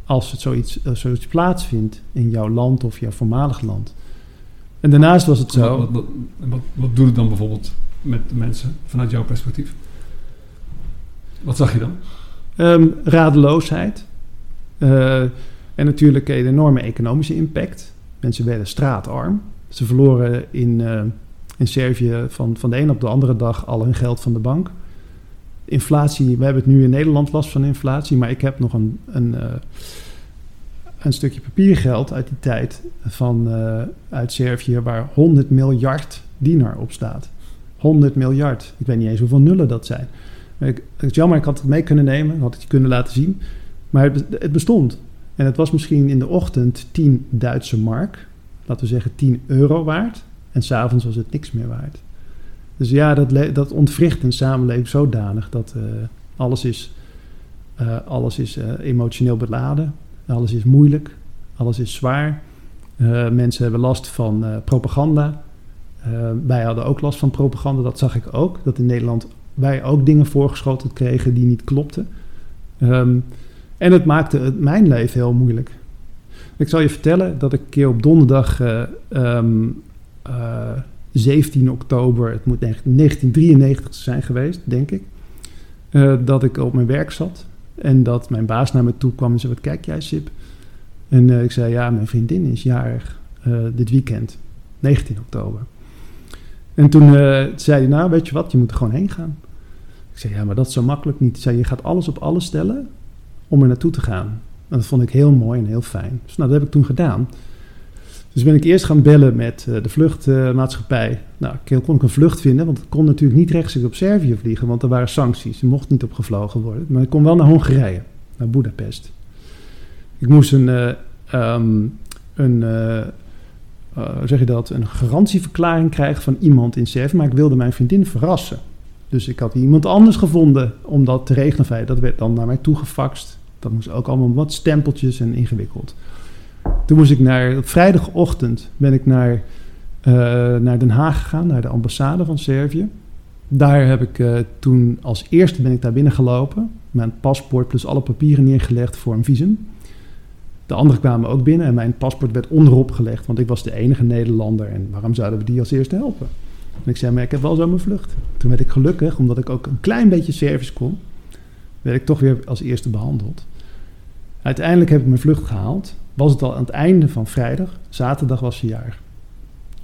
als het zoiets, uh, zoiets plaatsvindt in jouw land of jouw voormalig land. En daarnaast was het zo. Wat, wat, wat, wat doet het dan bijvoorbeeld met de mensen vanuit jouw perspectief? Wat zag je dan? Um, radeloosheid. Uh, en natuurlijk een enorme economische impact. Mensen werden straatarm. Ze verloren in, uh, in Servië van, van de een op de andere dag al hun geld van de bank. Inflatie, we hebben het nu in Nederland last van inflatie, maar ik heb nog een, een, uh, een stukje papiergeld uit die tijd van, uit Servië waar 100 miljard dinar op staat. 100 miljard. Ik weet niet eens hoeveel nullen dat zijn. Ik, het is jammer, ik had het mee kunnen nemen, had het je kunnen laten zien. Maar het, het bestond. En het was misschien in de ochtend 10 Duitse mark, laten we zeggen 10 euro waard. En s'avonds was het niks meer waard. Dus ja, dat, dat ontwricht een samenleving zodanig dat uh, alles is, uh, alles is uh, emotioneel beladen. Alles is moeilijk. Alles is zwaar. mensen hebben last van propaganda. Wij hadden ook last van propaganda, dat zag ik ook. Dat in Nederland wij ook dingen voorgeschoteld kregen die niet klopten. Um, en het maakte het, mijn leven heel moeilijk. Ik zal je vertellen dat ik een keer op donderdag uh, uh, 17 oktober, het moet 1993 zijn geweest, denk ik, uh, dat ik op mijn werk zat. En dat mijn baas naar me toe kwam en zei, wat kijk jij Sip? En ik zei, ja, mijn vriendin is jarig dit weekend, 19 oktober. En toen zei hij, nou weet je wat, je moet er gewoon heen gaan. Ik zei, ja, maar dat is zo makkelijk niet. Hij zei, je gaat alles op alles stellen om er naartoe te gaan. En dat vond ik heel mooi en heel fijn. Dus nou, dat heb ik toen gedaan. Dus ben ik eerst gaan bellen met uh, de vluchtmaatschappij. Nou, kon ik een vlucht vinden, want ik kon natuurlijk niet rechtstreeks op Servië vliegen, want er waren sancties. Er mocht niet op gevlogen worden. Maar ik kon wel naar Hongarije, naar Budapest. Ik moest een, uh, um, een hoe zeg je dat, een garantieverklaring krijgen van iemand in Servië. Maar ik wilde mijn vriendin verrassen. Dus ik had iemand anders gevonden om dat te regelen. Dat werd dan naar mij toegefaxt. Dat moest ook allemaal wat stempeltjes en ingewikkeld. Toen moest ik naar, op vrijdagochtend ben ik naar, uh, naar Den Haag gegaan, naar de ambassade van Servië. Daar heb ik uh, toen als eerste ben ik daar binnen gelopen. Mijn paspoort plus alle papieren neergelegd voor een visum. De anderen kwamen ook binnen en mijn paspoort werd onderop gelegd, want ik was de enige Nederlander en waarom zouden we die als eerste helpen? En ik zei, maar ik heb wel zo mijn vlucht. Toen werd ik gelukkig, omdat ik ook een klein beetje service kon, werd ik toch weer als eerste behandeld. Uiteindelijk heb ik mijn vlucht gehaald. Was het al aan het einde van vrijdag. Zaterdag was ze jaar.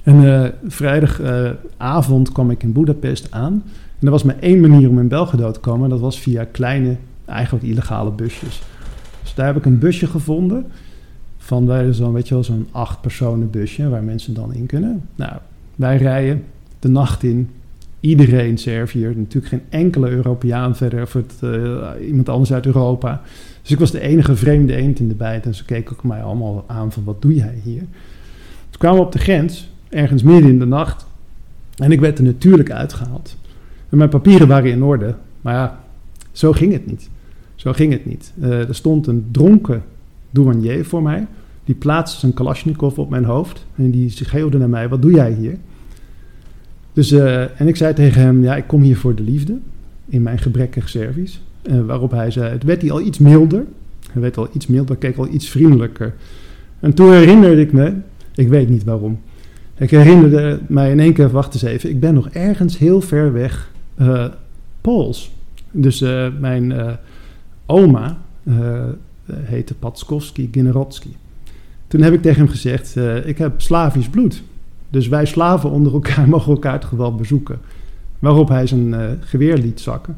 En uh, vrijdagavond kwam ik in Budapest aan. En er was maar één manier om in Belgrado te komen. En dat was via kleine, eigenlijk illegale busjes. Dus daar heb ik een busje gevonden. Van weet je wel, zo'n acht personen busje waar mensen dan in kunnen. Nou, wij rijden de nacht in. Iedereen Serviër, natuurlijk geen enkele Europeaan verder of uh, iemand anders uit Europa. Dus ik was de enige vreemde eend in de bijt en ze keken ook mij allemaal aan van wat doe jij hier? Toen kwamen we op de grens, ergens midden in de nacht en ik werd er natuurlijk uitgehaald. En mijn papieren waren in orde, maar ja, zo ging het niet. Zo ging het niet. Uh, er stond een dronken douanier voor mij. Die plaatste zijn Kalashnikov op mijn hoofd. En die schreeuwde naar mij: Wat doe jij hier? Dus, uh, en ik zei tegen hem: Ja, ik kom hier voor de liefde. In mijn gebrekkig service. Uh, waarop hij zei: Het werd hij al iets milder. Hij werd al iets milder, keek al iets vriendelijker. En toen herinnerde ik me: Ik weet niet waarom. Ik herinnerde mij in één keer: Wacht eens even, ik ben nog ergens heel ver weg. Uh, Pools. Dus mijn oma heette Patskowski Generotski. Toen heb ik tegen hem gezegd: Ik heb Slavisch bloed. Dus wij slaven onder elkaar mogen elkaar het geweld bezoeken. Waarop hij zijn uh, geweer liet zakken.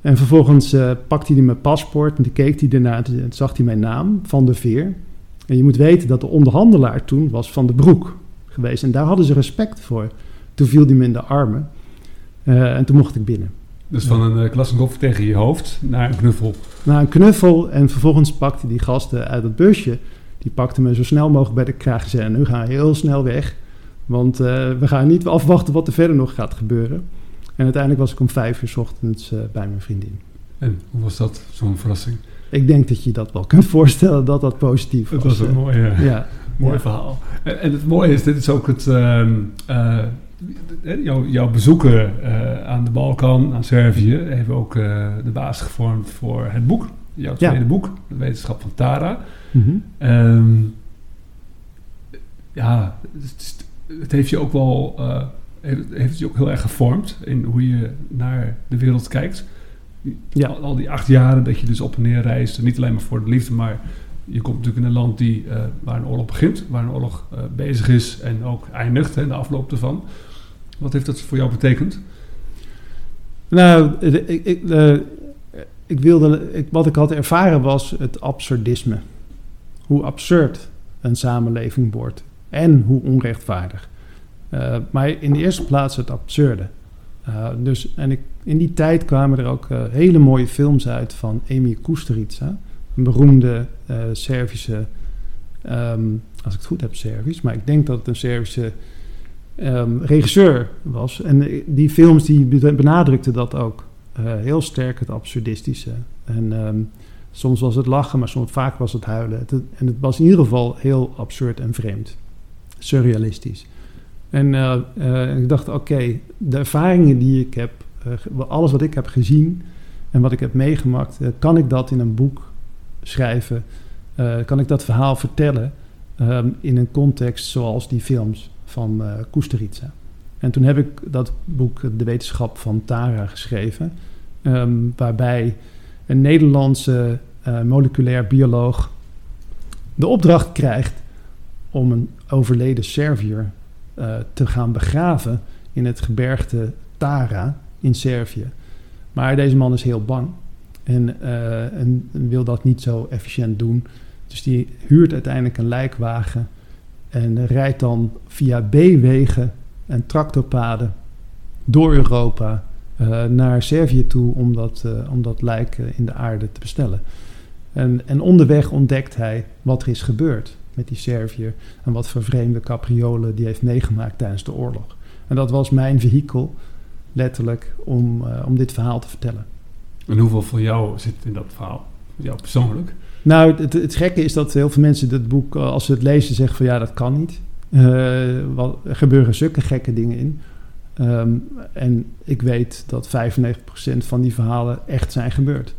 En vervolgens uh, pakte hij mijn paspoort en die keek hij ernaar en zag hij mijn naam, Van de Veer. En je moet weten dat de onderhandelaar toen was Van de Broek geweest. En daar hadden ze respect voor. Toen viel hij me in de armen uh, en toen mocht ik binnen. Dus van een uh, tegen je hoofd naar een knuffel? Naar een knuffel en vervolgens pakte die gasten uit het busje. Die pakte me zo snel mogelijk bij de kraag en zei, nu ga je heel snel weg. Want uh, we gaan niet afwachten wat er verder nog gaat gebeuren. En uiteindelijk was ik om vijf uur s ochtends uh, bij mijn vriendin. En hoe was dat, zo'n verrassing? Ik denk dat je dat wel kunt voorstellen dat dat positief was. Het was een mooi, ja. mooi ja. verhaal. En, en, het mooie is, dit is ook het... Jouw, jouw, bezoeken aan de Balkan, aan Servië, heeft ook de basis gevormd voor het boek. Jouw tweede ja. boek, De Wetenschap van Tara. Mm -hmm. um, ja, het, het heeft je ook wel uh, heeft je ook heel erg gevormd in hoe je naar de wereld kijkt. Ja. Al, al, die acht jaren dat je dus op en neer reist, niet alleen maar voor de liefde, maar je komt natuurlijk in een land die, uh, waar een oorlog begint, waar een oorlog uh, bezig is en ook eindigt, hè, de afloop ervan. Wat heeft dat voor jou betekend? Nou, ik, ik, ik wilde, ik, wat ik had ervaren was het absurdisme. Hoe absurd een samenleving wordt en hoe onrechtvaardig. Uh, maar in de eerste plaats het absurde. Uh, dus, en ik, in die tijd kwamen er ook uh, hele mooie films uit van Emir Kusturica, een beroemde Servische, um, als ik het goed heb, Servisch, maar ik denk dat het een Servische um, regisseur was. En die films die benadrukten dat ook heel sterk, het absurdistische. En um, soms was het lachen, maar soms, vaak was het huilen. En het was in ieder geval heel absurd en vreemd surrealistisch. En uh, uh, ik dacht, oké, de ervaringen die ik heb, uh, alles wat ik heb gezien en wat ik heb meegemaakt, kan ik dat in een boek schrijven? kan ik dat verhaal vertellen um, in een context zoals die films van uh? En toen heb ik dat boek De Wetenschap van Tara geschreven, um, waarbij een Nederlandse moleculair bioloog de opdracht krijgt om een overleden Serviër uh, te gaan begraven in het gebergte Tara in Servië. Maar deze man is heel bang en, uh, en, wil dat niet zo efficiënt doen. Dus die huurt uiteindelijk een lijkwagen en rijdt dan via B-wegen en tractorpaden door Europa uh, naar Servië toe om dat, om dat lijk in de aarde te bestellen. En, en onderweg ontdekt hij wat er is gebeurd met die Serviër. En wat voor vreemde capriolen die heeft meegemaakt tijdens de oorlog. En dat was mijn vehikel, letterlijk, om, uh, om dit verhaal te vertellen. En hoeveel van jou zit in dat verhaal? Jou persoonlijk? Nou, het, het gekke is dat heel veel mensen dit boek, eh, als ze het lezen, zeggen van ja, dat kan niet. Uh, wat, er gebeuren zulke gekke dingen in. Um, en ik weet dat 95% van die verhalen echt zijn gebeurd.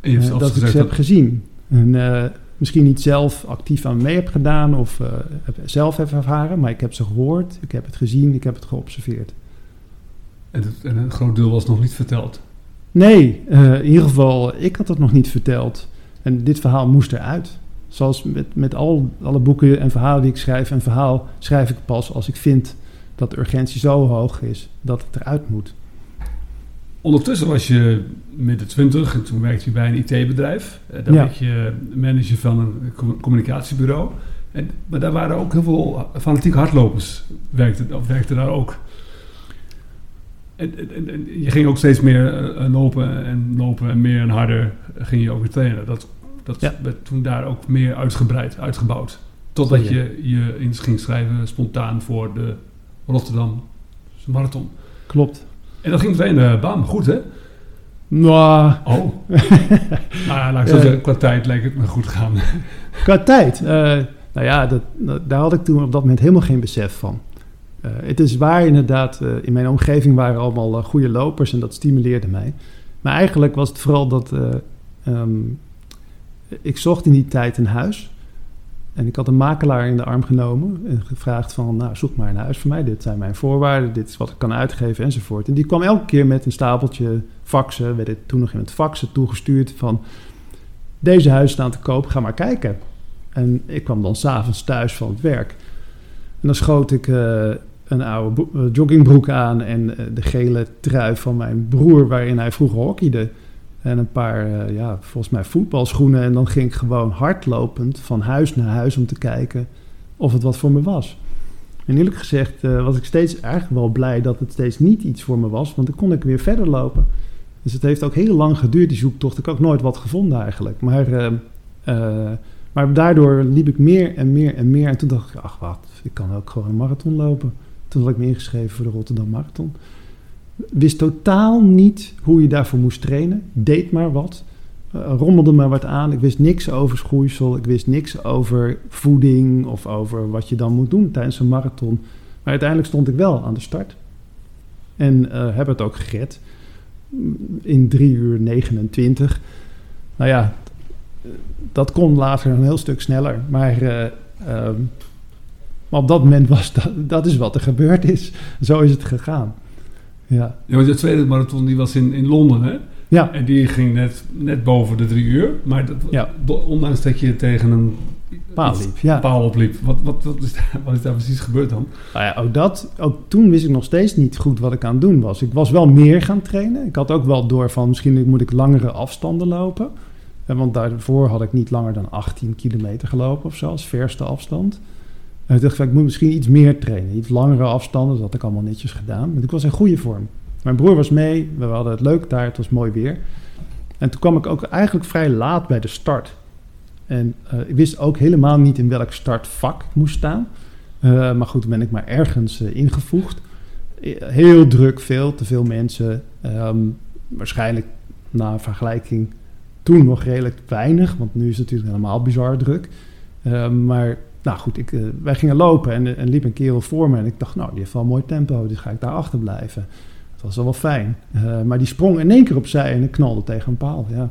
En je hebt uh, dat ik ze heb gezien. En, misschien niet zelf actief aan mee heb gedaan of uh, zelf heb ervaren, maar ik heb ze gehoord, ik heb het gezien, ik heb het geobserveerd. En, het, en een groot deel was nog niet verteld? Nee, uh, in ieder geval, ik had het nog niet verteld. En dit verhaal moest eruit. Zoals met, met al, alle boeken en verhalen die ik schrijf. Een verhaal schrijf ik pas als ik vind dat de urgentie zo hoog is dat het eruit moet. Ondertussen was je midden twintig en toen werkte je bij een IT-bedrijf. Eh, dan ja. werd je manager van een communicatiebureau. En, maar daar waren ook heel veel fanatieke hardlopers, werkte, of werkte daar ook. En, en, en, je ging ook steeds meer uh, lopen en lopen en meer en harder ging je ook weer trainen. Dat, dat ja. werd toen daar ook meer uitgebreid, uitgebouwd. Totdat je je eens ging schrijven spontaan voor de Rotterdam Marathon. Klopt. En dat ging meteen uh, bam, goed hè? Nou. Oh. nou ja, laat ik zo zeggen, qua tijd leek het me goed gaan. qua tijd? Uh, nou ja, dat, daar had ik toen op dat moment helemaal geen besef van. Uh, het is waar inderdaad, in mijn omgeving waren allemaal goede lopers en dat stimuleerde mij. Maar eigenlijk was het vooral dat um, ik zocht in die tijd een huis. En ik had een makelaar in de arm genomen en gevraagd van, nou, zoek maar een huis voor mij. Dit zijn mijn voorwaarden, dit is wat ik kan uitgeven enzovoort. En die kwam elke keer met een stapeltje faxen, werd het toen nog in het faxen toegestuurd van, deze huizen staan te koop, ga maar kijken. En ik kwam dan s'avonds thuis van het werk. En dan schoot ik uh, een oude uh, joggingbroek aan en uh, de gele trui van mijn broer, waarin hij vroeger hockeyde. En een paar, uh, ja, volgens mij voetbalschoenen. En dan ging ik gewoon hardlopend van huis naar huis om te kijken of het wat voor me was. En eerlijk gezegd uh, was ik steeds eigenlijk wel blij dat het steeds niet iets voor me was. Want dan kon ik weer verder lopen. Dus het heeft ook heel lang geduurd, die zoektocht. Ik heb ook nooit wat gevonden eigenlijk. Maar, uh, maar daardoor liep ik meer en meer en meer. En toen dacht ik, ach wat, ik kan ook gewoon een marathon lopen. Toen had ik me ingeschreven voor de Rotterdam Marathon wist totaal niet hoe je daarvoor moest trainen. Deed maar wat. Uh, rommelde maar wat aan. Ik wist niks over schoeisel. Ik wist niks over voeding of over wat je dan moet doen tijdens een marathon. Maar uiteindelijk stond ik wel aan de start. En uh, heb het ook gered. In 3 uur 29. Nou ja, dat kon later een heel stuk sneller. Maar, um, maar op dat moment was dat, dat is wat er gebeurd is. Zo is het gegaan. Ja. ja, want de tweede marathon die was in, in Londen, hè? Ja. En die ging net, net boven de drie uur. Maar dat, ja. ondanks dat je tegen een paal liep. Ja. Paal opliep. Wat, wat, wat, is daar, wat is daar precies gebeurd dan? Nou ja, ook, dat, ook toen wist ik nog steeds niet goed wat ik aan het doen was. Ik was wel meer gaan trainen. Ik had ook wel door van misschien moet ik langere afstanden lopen. Want daarvoor had ik niet langer dan 18 kilometer gelopen of zo, als verste afstand. En ik dacht, ik moet misschien iets meer trainen. Iets langere afstanden, dat had ik allemaal netjes gedaan. Maar ik was in goede vorm. Mijn broer was mee, we hadden het leuk daar, het was mooi weer. En toen kwam ik ook eigenlijk vrij laat bij de start. En uh, ik wist ook helemaal niet in welk startvak ik moest staan. Uh, maar goed, ben ik maar ergens uh, ingevoegd. Heel druk, veel te veel mensen. Um, waarschijnlijk na vergelijking toen nog redelijk weinig, want nu is het natuurlijk helemaal bizar druk. Ehm, maar nou goed, ik, uh, wij gingen lopen en, en liep een kerel voor me. En ik dacht, nou, die heeft wel een mooi tempo, dus ga ik daar achter blijven. Dat was wel fijn. Uh, maar die sprong in één keer opzij en ik knalde tegen een paal, ja.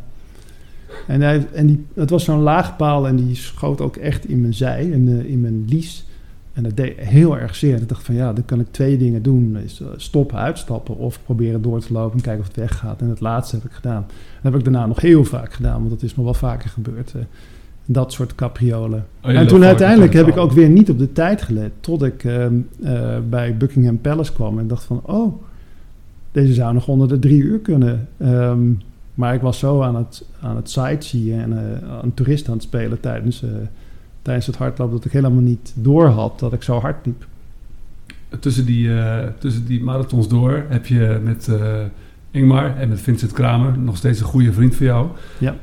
En, hij, en die, het was zo'n laag paal en die schoot ook echt in mijn zij, in, uh, in mijn lies. En dat deed heel erg zeer. En ik dacht van ja, dan kan ik twee dingen doen. Is stoppen, uitstappen of proberen door te lopen en kijken of het weggaat. En het laatste heb ik gedaan. Dat heb ik daarna nog heel vaak gedaan, want dat is me wel vaker gebeurd dat soort capriolen. Oh, en toen uiteindelijk heb ik ook weer niet op de tijd gelet. Tot ik uh, uh, bij Buckingham Palace kwam en dacht van... oh, deze zou nog onder de drie uur kunnen. Um, maar ik was zo aan het, aan het sightseeën en uh, aan toeristen aan het spelen tijdens, eh, tijdens het hardlopen... dat ik helemaal niet door had dat ik zo hard liep. Tussen die, tussen die marathons door heb je met Ingmar en met Vincent Kramer... nog steeds een goede vriend van jou... Ja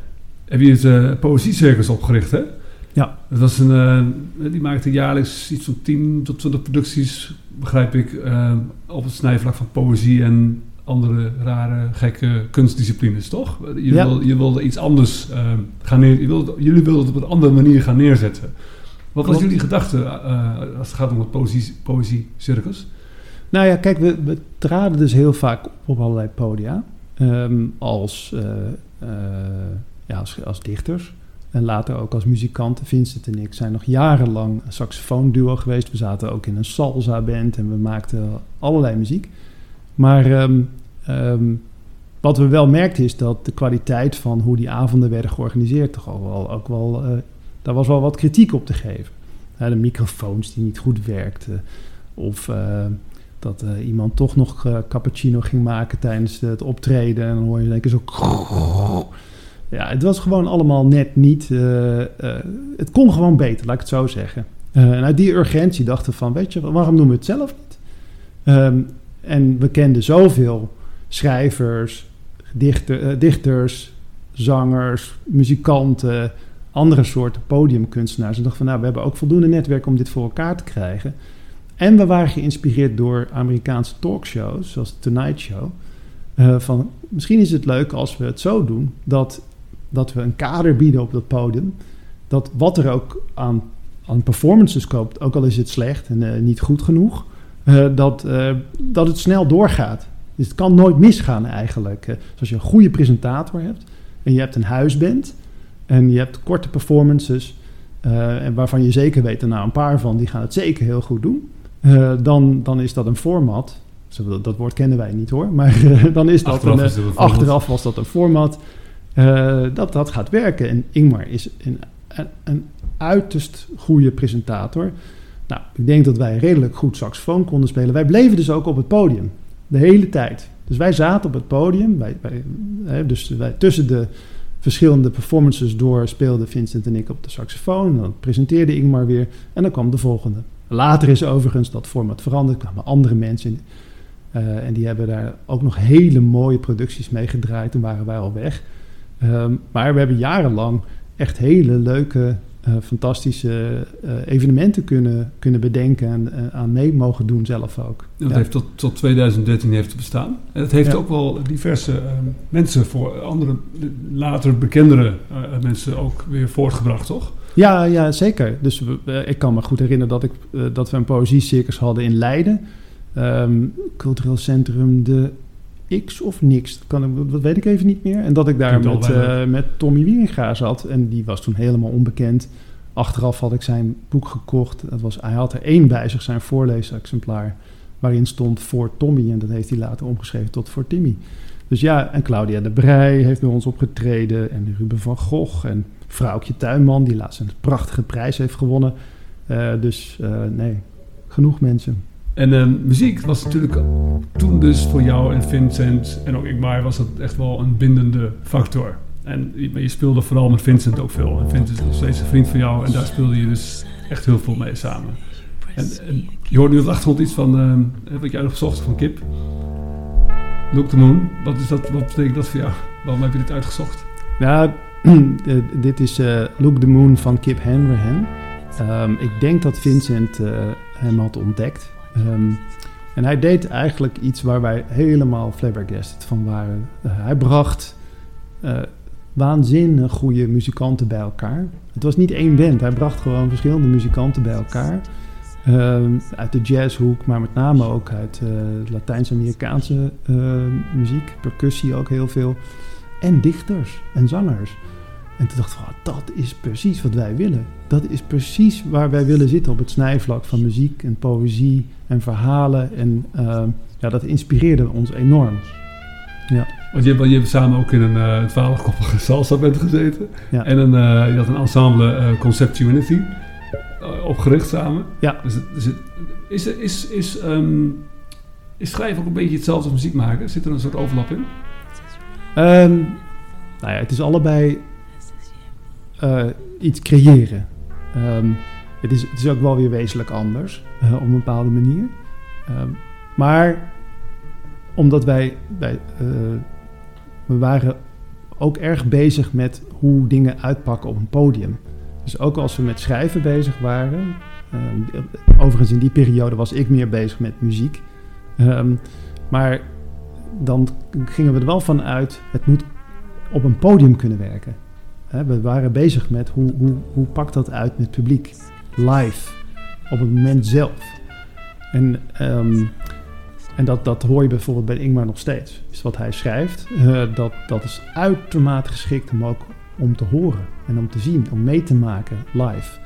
heb je het uh, Poëziecircus opgericht, hè? Ja. Dat was een, uh, die maakte jaarlijks iets van 10 tot 20 producties, begrijp ik, uh, op het snijvlak van poëzie en andere rare, gekke kunstdisciplines, toch? Je, ja. wil, je wilde iets anders gaan neer, je wilde, jullie wilden het op een andere manier gaan neerzetten. Wat was jullie gedachte als het gaat om het poëzie, poëziecircus? Nou ja, kijk, we, we, traden dus heel vaak op allerlei podia. Um, als ja, als, als dichters. En later ook als muzikanten. Vincent en ik zijn nog jarenlang een saxofoonduo geweest. We zaten ook in een salsa band en we maakten allerlei muziek. Maar ehm, ehm, wat we wel merkten is dat de kwaliteit van hoe die avonden werden georganiseerd toch ook wel, ook wel uh, daar was wel wat kritiek op te geven. de microfoons die niet goed werkten. Of uh, dat uh, iemand toch nog cappuccino ging maken tijdens het optreden. En dan hoor je denk ik zo... Ja, het was gewoon allemaal net niet... het kon gewoon beter, laat ik het zo zeggen. en uit die urgentie dachten van... Weet je, waarom doen we het zelf niet? Um, en we kenden zoveel schrijvers, dichter, dichters, zangers, muzikanten, andere soorten podiumkunstenaars. En dachten van, nou, we hebben ook voldoende netwerk om dit voor elkaar te krijgen. En we waren geïnspireerd door Amerikaanse talkshows, zoals The Tonight Show. Van, misschien is het leuk als we het zo doen, dat, dat we een kader bieden op dat podium. Dat wat er ook aan, aan performances koopt, ook al is het slecht en uh, niet goed genoeg... Uh, dat, uh, dat het snel doorgaat. Dus het kan nooit misgaan eigenlijk. Uh, als je een goede presentator hebt en je hebt een huisband en je hebt korte performances en waarvan je zeker weet, nou een paar van die gaan het zeker heel goed doen, dan, dan is dat een format. Dat, dat woord kennen wij niet hoor, maar dan is dat achteraf, een, is achteraf was dat een format. Dat dat gaat werken. En Ingmar is een, een, uiterst goede presentator. Nou, ik denk dat wij redelijk goed saxofoon konden spelen. Wij bleven dus ook op het podium. De hele tijd. Dus wij zaten op het podium. Dus wij, tussen de verschillende performances door speelden Vincent en ik op de saxofoon. En dan presenteerde Ingmar weer. En dan kwam de volgende. Later is overigens dat format veranderd. Er kwamen andere mensen in. Uh, en die hebben daar ook nog hele mooie producties mee gedraaid. Toen waren wij al weg. Um, maar we hebben jarenlang echt hele leuke uh, fantastische uh, evenementen kunnen, kunnen bedenken en uh, aan mee mogen doen zelf ook. Dat ja. heeft tot, tot 2013 heeft bestaan. En het heeft ja. ook wel diverse mensen voor andere, later bekendere mensen ook weer voortgebracht, toch? Ja, ja zeker. Dus ik kan me goed herinneren dat, ik, dat we een poëziecircus hadden in Leiden. Um, cultureel Centrum de X of niks. Dat, kan, dat weet ik even niet meer. En dat ik daar met, uh, met Tommy Wieringa zat. En die was toen helemaal onbekend. Achteraf had ik zijn boek gekocht. Dat was, hij had er één bij zich, zijn voorleesexemplaar. Waarin stond voor Tommy. En dat heeft hij later omgeschreven tot voor Timmy. Dus ja, en Claudia de Brij heeft bij ons opgetreden. En Ruben van Gogh. En Vrouwtje Tuinman, die laatst een prachtige prijs heeft gewonnen. Uh, dus uh, nee, genoeg mensen. En uh, muziek was natuurlijk toen dus voor jou en Vincent en ook ik maar was dat echt wel een bindende factor. En je, speelde vooral met Vincent ook veel. En Vincent is nog steeds een vriend van jou en daar speelde je dus echt heel veel mee samen. En, je hoort nu op de achtergrond iets van uh, wat jij nog gezocht van Kip. Look the Moon. Wat, is dat, wat betekent dat voor jou? Waarom heb je dit uitgezocht? Ja, dit is uh, Look the Moon van Kip Hanrahan. Um, ik denk dat Vincent uh, hem had ontdekt. Um, en hij deed eigenlijk iets waar wij helemaal flabbergasted van waren. Uh, hij bracht uh, waanzinnig goede muzikanten bij elkaar. Het was niet één band, hij bracht gewoon verschillende muzikanten bij elkaar. Uh, uit de jazzhoek, maar met name ook uit uh, Latijns-Amerikaanse muziek, percussie ook heel veel. En dichters en zangers. En toen dacht ik, oh, dat is precies wat wij willen. Dat is precies waar wij willen zitten op het snijvlak van muziek en poëzie en verhalen. En uh, ja, dat inspireerde ons enorm. Ja. Want je, je hebt samen ook in een uh, twaalfkoppige salsa band gezeten. Ja. En een, uh, je had een ensemble uh, Concept Unity opgericht samen. Ja. Dus, dus het, is, is, is, um, is schrijven ook een beetje hetzelfde als muziek maken? Zit er een soort overlap in? Um, nou ja, het is allebei uh, iets creëren. Um, het, is, ook wel weer wezenlijk anders, uh, op een bepaalde manier. Um, maar omdat wij, uh, we waren ook erg bezig met hoe dingen uitpakken op een podium. Dus ook als we met schrijven bezig waren, um, overigens in die periode was ik meer bezig met muziek. maar dan gingen we er wel van uit, het moet op een podium kunnen werken. We waren bezig met hoe, hoe, hoe pakt dat uit met publiek, live, op het moment zelf. En, um, en dat, dat hoor je bijvoorbeeld bij Ingmar nog steeds. Dus wat hij schrijft, uh, dat, dat is uitermate geschikt om ook om te horen en om te zien, om mee te maken live.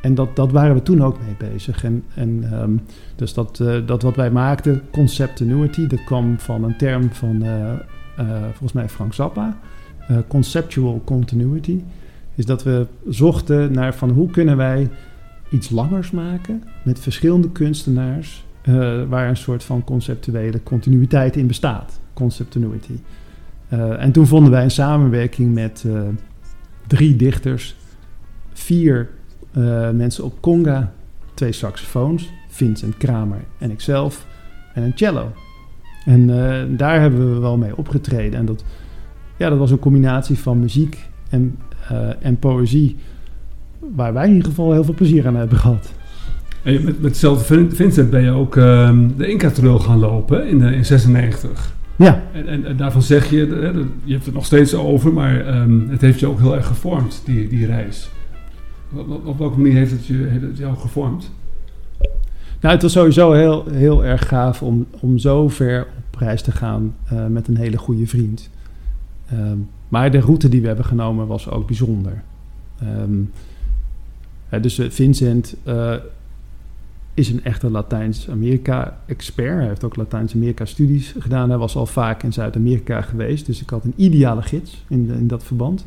En dat, dat waren we toen ook mee bezig. En, en ehm, dus dat, uh, dat wat wij maakten, conceptuity, dat kwam van een term van uh, volgens mij Frank Zappa, conceptual continuity. Is dat we zochten naar van hoe kunnen wij iets langers maken met verschillende kunstenaars, waar een soort van conceptuele continuïteit in bestaat. Conceptuity. en toen vonden wij een samenwerking met drie dichters, vier uh, mensen op conga, twee saxofoons, Vincent Kramer en ikzelf, en een cello. En uh, daar hebben we wel mee opgetreden. En dat, ja, dat was een combinatie van muziek en, uh, en poëzie, waar wij in ieder geval heel veel plezier aan hebben gehad. Met, met hetzelfde Vincent ben je ook um, de Inca-trail gaan lopen in, in 96. Ja. En, en, en, daarvan zeg je, je hebt het nog steeds over, maar um, het heeft je ook heel erg gevormd, die, die reis. Op welke manier heeft het, je, heeft het jou gevormd? Nou, het was sowieso heel, heel erg gaaf om, om zo ver op reis te gaan uh, met een hele goede vriend. Um, maar de route die we hebben genomen was ook bijzonder. Um, uh, dus Vincent uh, is een echte Latijns-Amerika-expert. Hij heeft ook Latijns-Amerika-studies gedaan. Hij was al vaak in Zuid-Amerika geweest. Dus ik had een ideale gids in, in dat verband.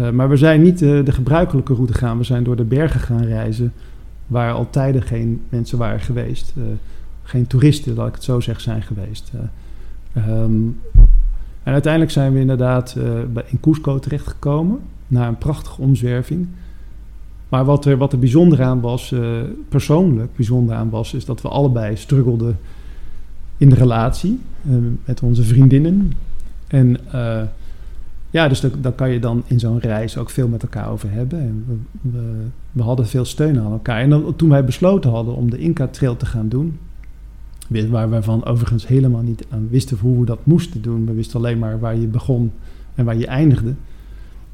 Uh, maar we zijn niet de gebruikelijke route gegaan. We zijn door de bergen gaan reizen, waar al tijden geen mensen waren geweest. Geen toeristen, laat ik het zo zeggen, zijn geweest. Um, en uiteindelijk zijn we inderdaad bij, in Cusco terechtgekomen, na een prachtige omzwerving. Maar wat er, wat er bijzonder aan was, persoonlijk bijzonder aan was, is dat we allebei struggelden in de relatie met onze vriendinnen. En ja, dus daar kan je dan in zo'n reis ook veel met elkaar over hebben. En we, we, hadden veel steun aan elkaar. En toen wij besloten hadden om de Inca-trail te gaan doen... waar we van overigens helemaal niet aan wisten hoe we dat moesten doen. We wisten alleen maar waar je begon en waar je eindigde.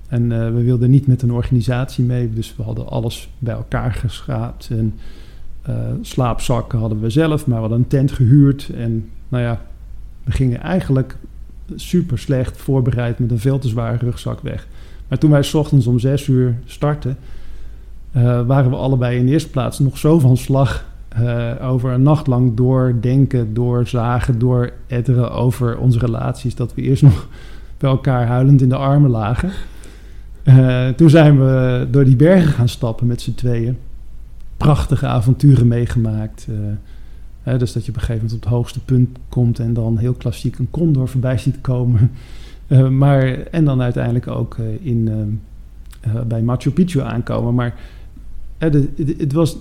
En uh, we wilden niet met een organisatie mee, dus we hadden alles bij elkaar geschraapt. En uh, slaapzakken hadden we zelf, maar we hadden een tent gehuurd. En nou ja, we gingen eigenlijk super slecht voorbereid met een veel te zware rugzak weg. Maar toen wij s ochtends om zes uur startten, uh, waren we allebei in de eerste plaats nog zo van slag uh, over een nacht lang doordenken, doorzagen, dooretteren over onze relaties, dat we eerst nog bij elkaar huilend in de armen lagen. Uh, toen zijn we door die bergen gaan stappen met z'n tweeën. Prachtige avonturen meegemaakt dus dat je op een gegeven moment op het hoogste punt komt en dan heel klassiek een condor voorbij ziet komen. Maar, en dan uiteindelijk ook in, bij Machu Picchu aankomen. Maar het was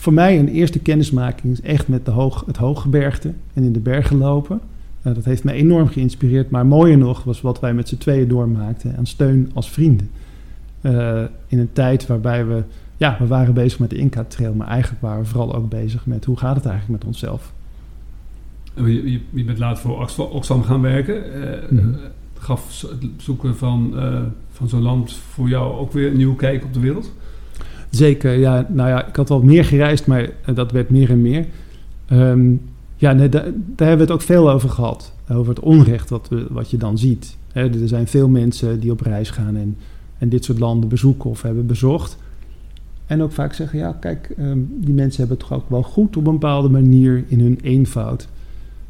voor mij een eerste kennismaking echt met de hoog, het hooggebergte en in de bergen lopen. dat heeft me enorm geïnspireerd. Maar mooier nog was wat wij met z'n tweeën doormaakten aan steun als vrienden. in een tijd waarbij we ja, we waren bezig met de Inca-trail, maar eigenlijk waren we vooral ook bezig met hoe gaat het eigenlijk met onszelf. Je, je, je bent later voor Oxfam gaan werken. Uh, mm-hmm. Gaf het zoeken van, van zo'n land voor jou ook weer een nieuwe kijk op de wereld? Zeker, ja. Nou ja, ik had wel meer gereisd, maar dat werd meer en meer. Um, ja, nee, daar, daar, hebben we het ook veel over gehad. Over het onrecht wat, we, wat je dan ziet. Er zijn veel mensen die op reis gaan en, en dit soort landen bezoeken of hebben bezocht. En ook vaak zeggen, ja, kijk, um, die mensen hebben het toch ook wel goed op een bepaalde manier in hun eenvoud.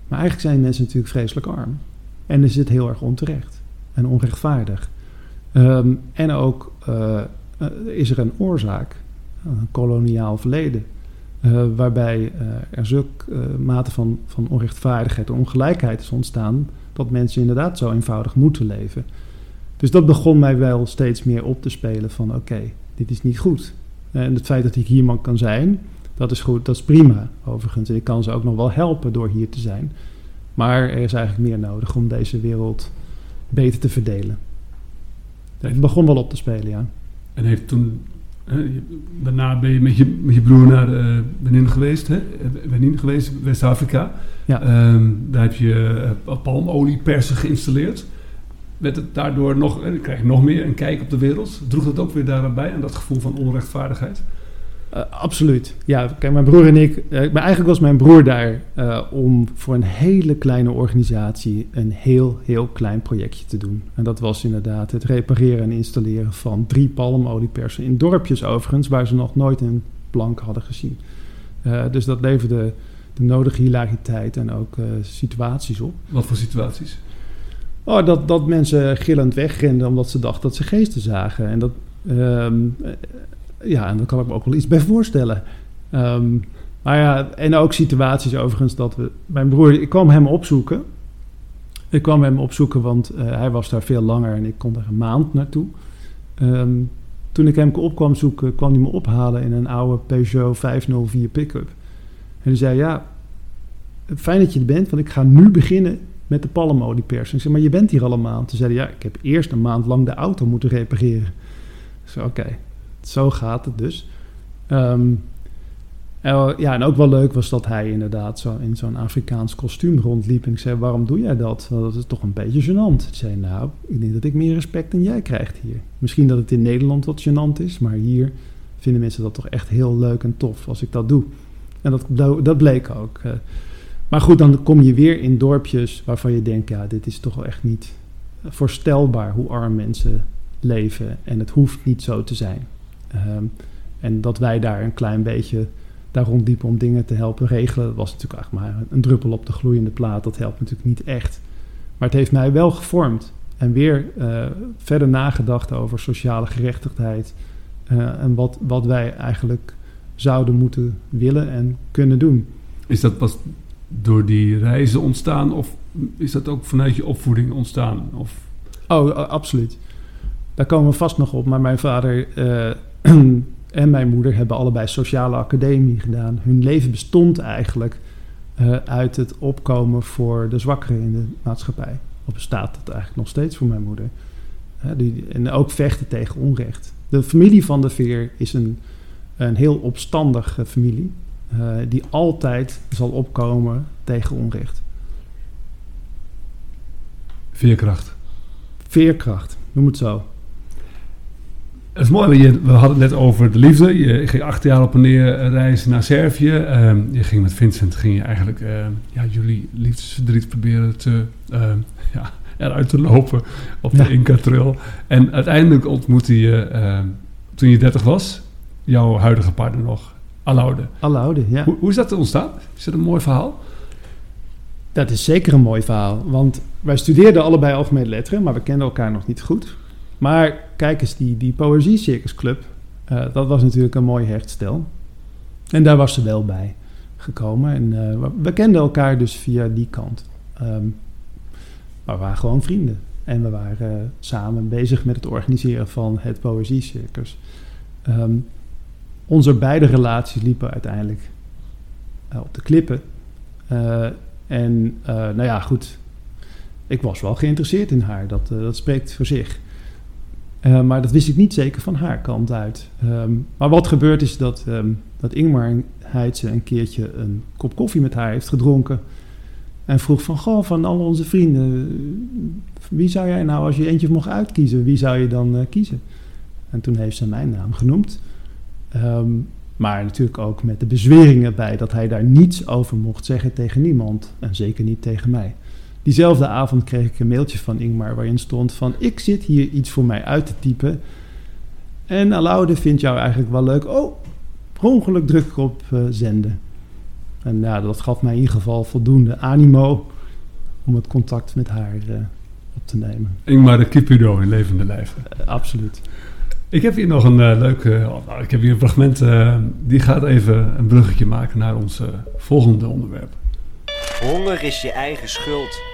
Maar eigenlijk zijn mensen natuurlijk vreselijk arm. En is het heel erg onterecht en onrechtvaardig. Um, en ook uh, is er een oorzaak, een koloniaal verleden, uh, waarbij er zulke mate van, van onrechtvaardigheid en ongelijkheid is ontstaan, dat mensen inderdaad zo eenvoudig moeten leven. Dus dat begon mij wel steeds meer op te spelen van oké, dit is niet goed. En het feit dat ik hier man kan zijn, dat is goed, dat is prima overigens. En ik kan ze ook nog wel helpen door hier te zijn. Maar er is eigenlijk meer nodig om deze wereld beter te verdelen. Het begon wel op te spelen, ja. En heeft toen, daarna ben je met je, met je broer naar uh, Benin geweest, hè? Benin geweest, West-Afrika. Ja. Um, daar heb je uh, palmoliepersen geïnstalleerd werd het daardoor nog, eh, krijg je nog meer een kijk op de wereld. Droeg dat ook weer daarbij aan dat gevoel van onrechtvaardigheid? Uh, absoluut. Ja, kijk, mijn broer en ik. Uh, maar eigenlijk was mijn broer daar uh, om voor een hele kleine organisatie een heel, heel klein projectje te doen. En dat was inderdaad het repareren en installeren van drie palmoliepersen. In dorpjes overigens, waar ze nog nooit een plank hadden gezien. dus dat leverde de nodige hilariteit en ook situaties op. Wat voor situaties? Oh, dat, dat mensen gillend wegrenden omdat ze dachten dat ze geesten zagen. En dat. Um, ja, en daar kan ik me ook wel iets bij voorstellen. Um, maar ja, en ook situaties overigens dat we... Mijn broer, ik kwam hem opzoeken. Ik kwam hem opzoeken, want uh, hij was daar veel langer en ik kon er een maand naartoe. Um, toen ik hem op kwam zoeken, kwam hij me ophalen in een oude Peugeot 504 pick-up. En hij zei, ja, fijn dat je er bent, want ik ga nu beginnen met de palmoliepersing. Ik zei, maar je bent hier al een maand. Toen zei hij, ja, ik heb eerst een maand lang de auto moeten repareren. Ik zei, oké. Zo gaat het dus. Um, ja, en ook wel leuk was dat hij inderdaad zo in zo'n Afrikaans kostuum rondliep. En ik zei, waarom doe jij dat? dat is toch een beetje gênant. Ik zei, nou, ik denk dat ik meer respect dan jij krijgt hier. Misschien dat het in Nederland wat gênant is, maar hier vinden mensen dat toch echt heel leuk en tof als ik dat doe. En dat, dat bleek ook. Uh, maar goed, dan kom je weer in dorpjes waarvan je denkt, ja, dit is toch wel echt niet voorstelbaar hoe arm mensen leven. En het hoeft niet zo te zijn. Um, en dat wij daar een klein beetje daar rondliepen om dingen te helpen regelen. Dat was natuurlijk eigenlijk maar een druppel op de gloeiende plaat. Dat helpt natuurlijk niet echt. Maar het heeft mij wel gevormd. En weer uh, verder nagedacht over sociale gerechtigheid. Uh, en wat, wat wij eigenlijk zouden moeten willen en kunnen doen. Is dat pas door die reizen ontstaan? Of is dat ook vanuit je opvoeding ontstaan? Of? Oh, absoluut. Daar komen we vast nog op. Maar mijn vader uh, en mijn moeder hebben allebei sociale academie gedaan. Hun leven bestond eigenlijk uh, uit het opkomen voor de zwakkeren in de maatschappij. Of bestaat dat eigenlijk nog steeds voor mijn moeder. Uh, die, en ook vechten tegen onrecht. De familie van de Veer is een, een heel opstandige familie. Uh, die altijd zal opkomen tegen onrecht. Veerkracht. Veerkracht, noem het zo. Het is mooi, we hadden het net over de liefde. Je ging acht jaar op en neer reizen naar Servië. Uh, je ging met Vincent, ging je eigenlijk uh, ja, jullie liefdesverdriet proberen te, uh, ja, eruit te lopen op de ja. Inca-trail. En uiteindelijk ontmoette je, ehm, toen je 30 was, jouw huidige partner nog, Alaude. Alaude, ja. Hoe, hoe is dat ontstaan? Is dat een mooi verhaal? Dat is zeker een mooi verhaal. Want wij studeerden allebei algemene letteren, maar we kenden elkaar nog niet goed. Maar kijk eens, die, die Poëzie Circus Club, uh, dat was natuurlijk een mooi hechtstel. En daar was ze wel bij gekomen. En uh, we kenden elkaar dus via die kant. Um, maar we waren gewoon vrienden. En we waren uh, samen bezig met het organiseren van het Poëzie Circus. Um, onze beide relaties liepen uiteindelijk op de klippen. en nou ja, goed. Ik was wel geïnteresseerd in haar. Dat, dat spreekt voor zich. Uh, maar dat wist ik niet zeker van haar kant uit. Um, maar wat gebeurt is dat, um, dat Ingmar Heidse een keertje een kop koffie met haar heeft gedronken. En vroeg van, goh, van al onze vrienden, wie zou jij nou, als je eentje mocht uitkiezen, wie zou je dan uh, kiezen? En toen heeft ze mijn naam genoemd. Um, maar natuurlijk ook met de bezweringen bij dat hij daar niets over mocht zeggen tegen niemand. En zeker niet tegen mij. Diezelfde avond kreeg ik een mailtje van Ingmar waarin stond van... ik zit hier iets voor mij uit te typen. En Alaude vindt jou eigenlijk wel leuk. Oh, per ongeluk druk ik op uh, zenden. En ja, dat gaf mij in ieder geval voldoende animo om het contact met haar uh, op te nemen. Ingmar de Kipido in levende lijf. Uh, absoluut. Ik heb hier nog een uh, leuk... Oh, ik heb hier een fragment... die gaat even een bruggetje maken naar ons volgende onderwerp. Honger is je eigen schuld.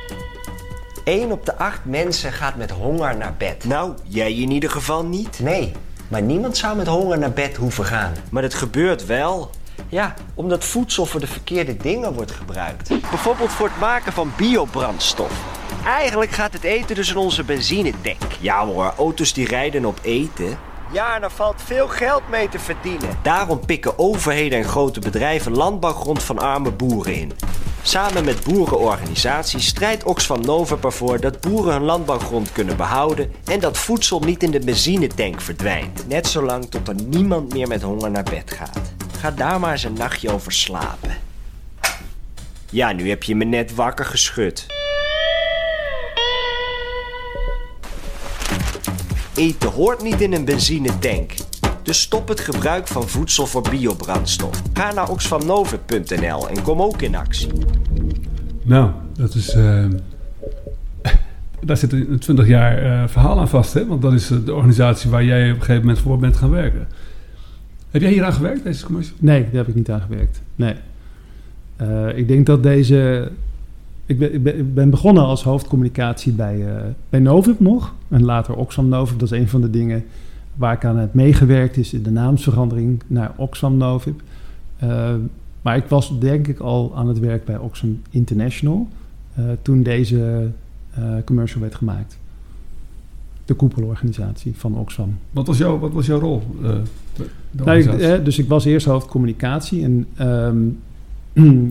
1 op de 8 mensen gaat met honger naar bed. Nou, jij in ieder geval niet. Nee, maar niemand zou met honger naar bed hoeven gaan. Maar het gebeurt wel. Ja, omdat voedsel voor de verkeerde dingen wordt gebruikt. Bijvoorbeeld voor het maken van biobrandstof. Eigenlijk gaat het eten dus in onze benzinetank. Ja hoor, auto's die rijden op eten. Ja, en er valt veel geld mee te verdienen. Daarom pikken overheden en grote bedrijven landbouwgrond van arme boeren in. Samen met boerenorganisaties strijdt Oxfam Novib ervoor dat boeren hun landbouwgrond kunnen behouden en dat voedsel niet in de benzinetank verdwijnt. Net zolang tot er niemand meer met honger naar bed gaat. Ga daar maar eens een nachtje over slapen. Ja, nu heb je me net wakker geschud. Eten hoort niet in een benzinetank. Dus stop het gebruik van voedsel voor biobrandstof. Ga naar oxfamnovib.nl en kom ook in actie. Nou, dat is. eh, daar zit een 20 jaar eh, verhaal aan vast, hè? Want dat is eh, de organisatie waar jij op een gegeven moment voor bent gaan werken. Heb jij hier aan gewerkt, deze commercie? Nee, daar heb ik niet aan gewerkt. Nee. Eh, ik denk dat deze. Ik ben, ik ben, ik ben begonnen als hoofdcommunicatie bij, bij Novib nog. En later Oxfam Novib. Dat is een van de dingen waar ik aan heb meegewerkt. Is de naamsverandering naar Oxfam Novib. Eh, maar ik was denk ik al aan het werk bij Oxfam International. eh, toen deze commercial werd gemaakt. De koepelorganisatie van Oxfam. Wat was, jouw, wat was jouw rol? Nou, ik, dus ik was eerst hoofd communicatie. En, ehm,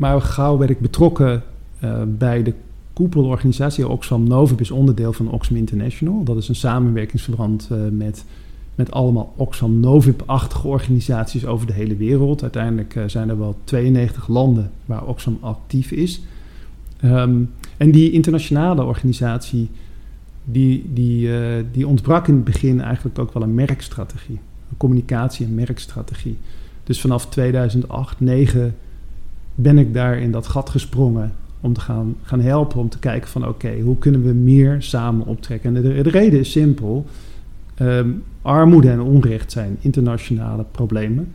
maar gauw werd ik betrokken eh, bij de koepelorganisatie. Oxfam Novib is onderdeel van Oxfam International. Dat is een samenwerkingsverband eh, met, met allemaal Oxfam Novib-achtige organisaties over de hele wereld. Uiteindelijk eh, zijn er wel 92 landen waar Oxfam actief is. Ehm, en die internationale organisatie, die, die, die ontbrak in het begin eigenlijk ook wel een merkstrategie. Een communicatie- en merkstrategie. Dus vanaf 2008, 2009 ben ik daar in dat gat gesprongen om te gaan, gaan helpen, om te kijken van oké, hoe kunnen we meer samen optrekken? En de, de reden is simpel. Ehm, armoede en onrecht zijn internationale problemen.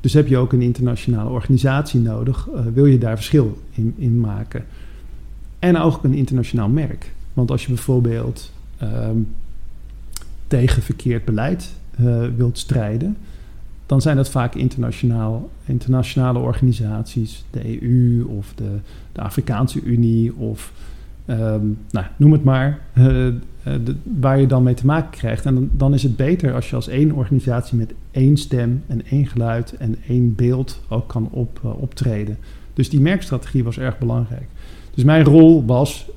Dus heb je ook een internationale organisatie nodig, eh, wil je daar verschil in, in maken. En ook een internationaal merk. Want als je bijvoorbeeld ehm, tegen verkeerd beleid eh, wilt strijden, dan zijn dat vaak internationaal, internationale organisaties, de EU of de, de Afrikaanse Unie of ehm, nou, noem het maar, eh, eh, waar je dan mee te maken krijgt. En dan, dan is het beter als je als één organisatie met één stem en één geluid en één beeld ook kan op, eh, optreden. Dus die merkstrategie was erg belangrijk. Dus mijn rol was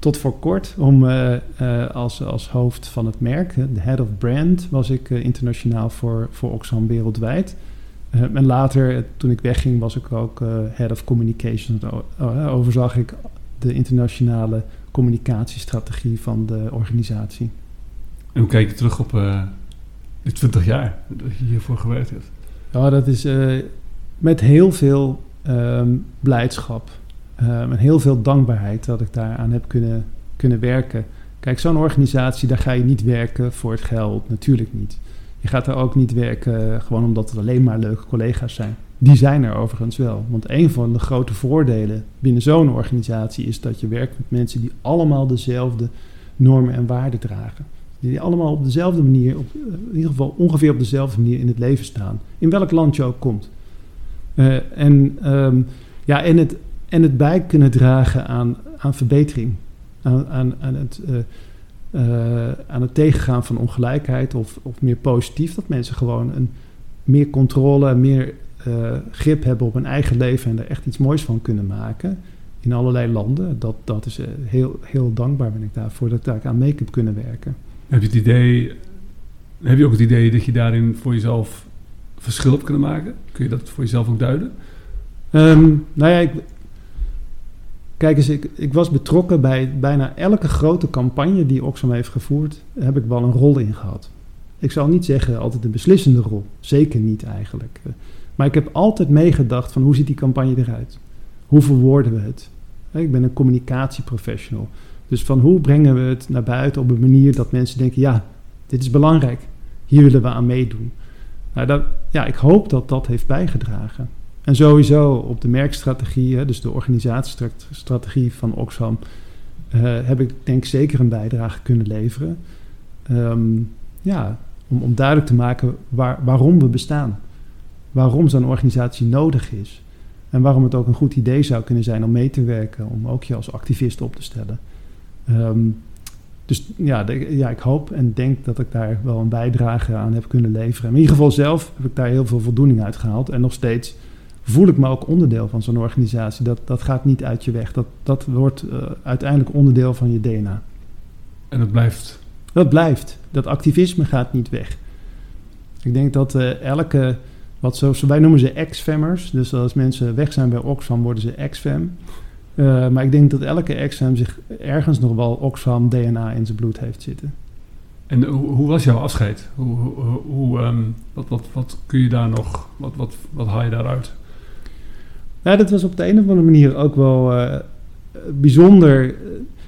tot voor kort om eh, eh, als, als hoofd van het merk, de head of brand, was ik eh, internationaal voor, voor Oxfam wereldwijd. En later, toen ik wegging, was ik ook head of communications. Overzag ik de internationale communicatiestrategie van de organisatie. En hoe kijk je terug op die 20 jaar dat je hiervoor gewerkt hebt? Ja, dat is met heel veel ehm, blijdschap ehm, en heel veel dankbaarheid dat ik daaraan heb kunnen, kunnen werken. Kijk, zo'n organisatie, daar ga je niet werken voor het geld, natuurlijk niet. Je gaat er ook niet werken eh, gewoon omdat het alleen maar leuke collega's zijn. Die zijn er overigens wel. Want een van de grote voordelen binnen zo'n organisatie is dat je werkt met mensen die allemaal dezelfde normen en waarden dragen. Die allemaal op dezelfde manier, op, eh, in ieder geval ongeveer op dezelfde manier in het leven staan. In welk land je ook komt. Eh, en, ehm, ja, en, het, en het bij kunnen dragen aan, aan verbetering. Aan, aan, aan, het, eh, eh, aan het tegengaan van ongelijkheid of, of meer positief. Dat mensen gewoon een, meer controle, meer eh, grip hebben op hun eigen leven en er echt iets moois van kunnen maken. In allerlei landen. Dat, dat is heel, heel dankbaar ben ik daarvoor dat ik daar aan mee heb kunnen werken. Heb je het idee, heb je ook het idee dat je daarin voor jezelf verschil hebt kunnen maken? Kun je dat voor jezelf ook duiden? Ehm, nou ja, ik, kijk eens, ik, ik was betrokken bij bijna elke grote campagne die Oxfam heeft gevoerd, heb ik wel een rol in gehad. Ik zal niet zeggen altijd een beslissende rol, zeker niet eigenlijk. Maar ik heb altijd meegedacht van hoe ziet die campagne eruit? Hoe verwoorden we het? Ik ben een communicatieprofessional. Dus van hoe brengen we het naar buiten op een manier dat mensen denken, ja, dit is belangrijk. Hier willen we aan meedoen. Nou, dat, ja, ik hoop dat dat heeft bijgedragen. En sowieso op de merkstrategie, hè, dus de organisatiestrategie van Oxfam, eh, heb ik denk zeker een bijdrage kunnen leveren. Ehm, ja, om, om duidelijk te maken waar, waarom we bestaan. Waarom zo'n organisatie nodig is. En waarom het ook een goed idee zou kunnen zijn om mee te werken, om ook je als activist op te stellen. Ehm, dus ja, ja, ik hoop en denk dat ik daar wel een bijdrage aan heb kunnen leveren. In ieder geval zelf heb ik daar heel veel voldoening uit gehaald. En nog steeds voel ik me ook onderdeel van zo'n organisatie. Dat, dat gaat niet uit je weg. Dat, dat wordt uh, uiteindelijk onderdeel van je DNA. En dat blijft? Dat blijft. Dat activisme gaat niet weg. Ik denk dat uh, elke, wat zo, wij noemen ze ex-fammers. Dus als mensen weg zijn bij Oxfam, worden ze ex-fam. Uh, maar ik denk dat elke ex-fam zich ergens nog wel Oxfam DNA in zijn bloed heeft zitten. En hoe, hoe was jouw afscheid? Hoe, hoe, hoe um, wat, wat, wat kun je daar nog, wat, wat, wat haal je daaruit? Ja, dat was op de een of andere manier ook wel uh, bijzonder.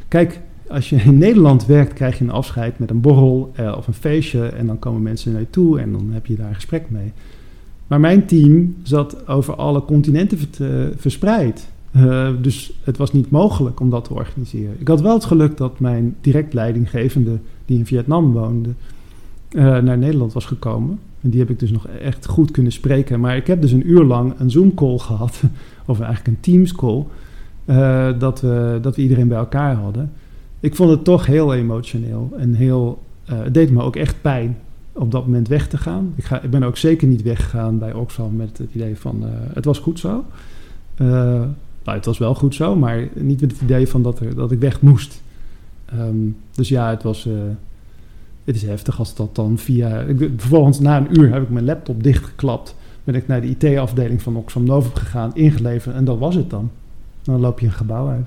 Kijk, als je in Nederland werkt, krijg je een afscheid met een borrel uh, of een feestje. En dan komen mensen naar je toe en dan heb je daar een gesprek mee. Maar mijn team zat over alle continenten verspreid. Uh, dus het was niet mogelijk om dat te organiseren. Ik had wel het geluk dat mijn direct leidinggevende, die in Vietnam woonde, naar Nederland was gekomen. En die heb ik dus nog echt goed kunnen spreken. Maar ik heb dus een uur lang een Zoom-call gehad, of eigenlijk een Teams-call, uh, dat, we, dat we iedereen bij elkaar hadden. Ik vond het toch heel emotioneel en heel, het deed me ook echt pijn op dat moment weg te gaan. Ik, ga, ik ben ook zeker niet weggegaan bij Oxfam met het idee van het was goed zo. Nou, het was wel goed zo, maar niet met het idee van dat, er, dat ik weg moest. Um, dus ja, het was. Het is heftig als dat dan via. Ik, vervolgens na een uur heb ik mijn laptop dichtgeklapt. Ben ik naar de IT-afdeling van Oxfam Novum gegaan, ingeleverd en dat was het dan. Dan loop je een gebouw uit.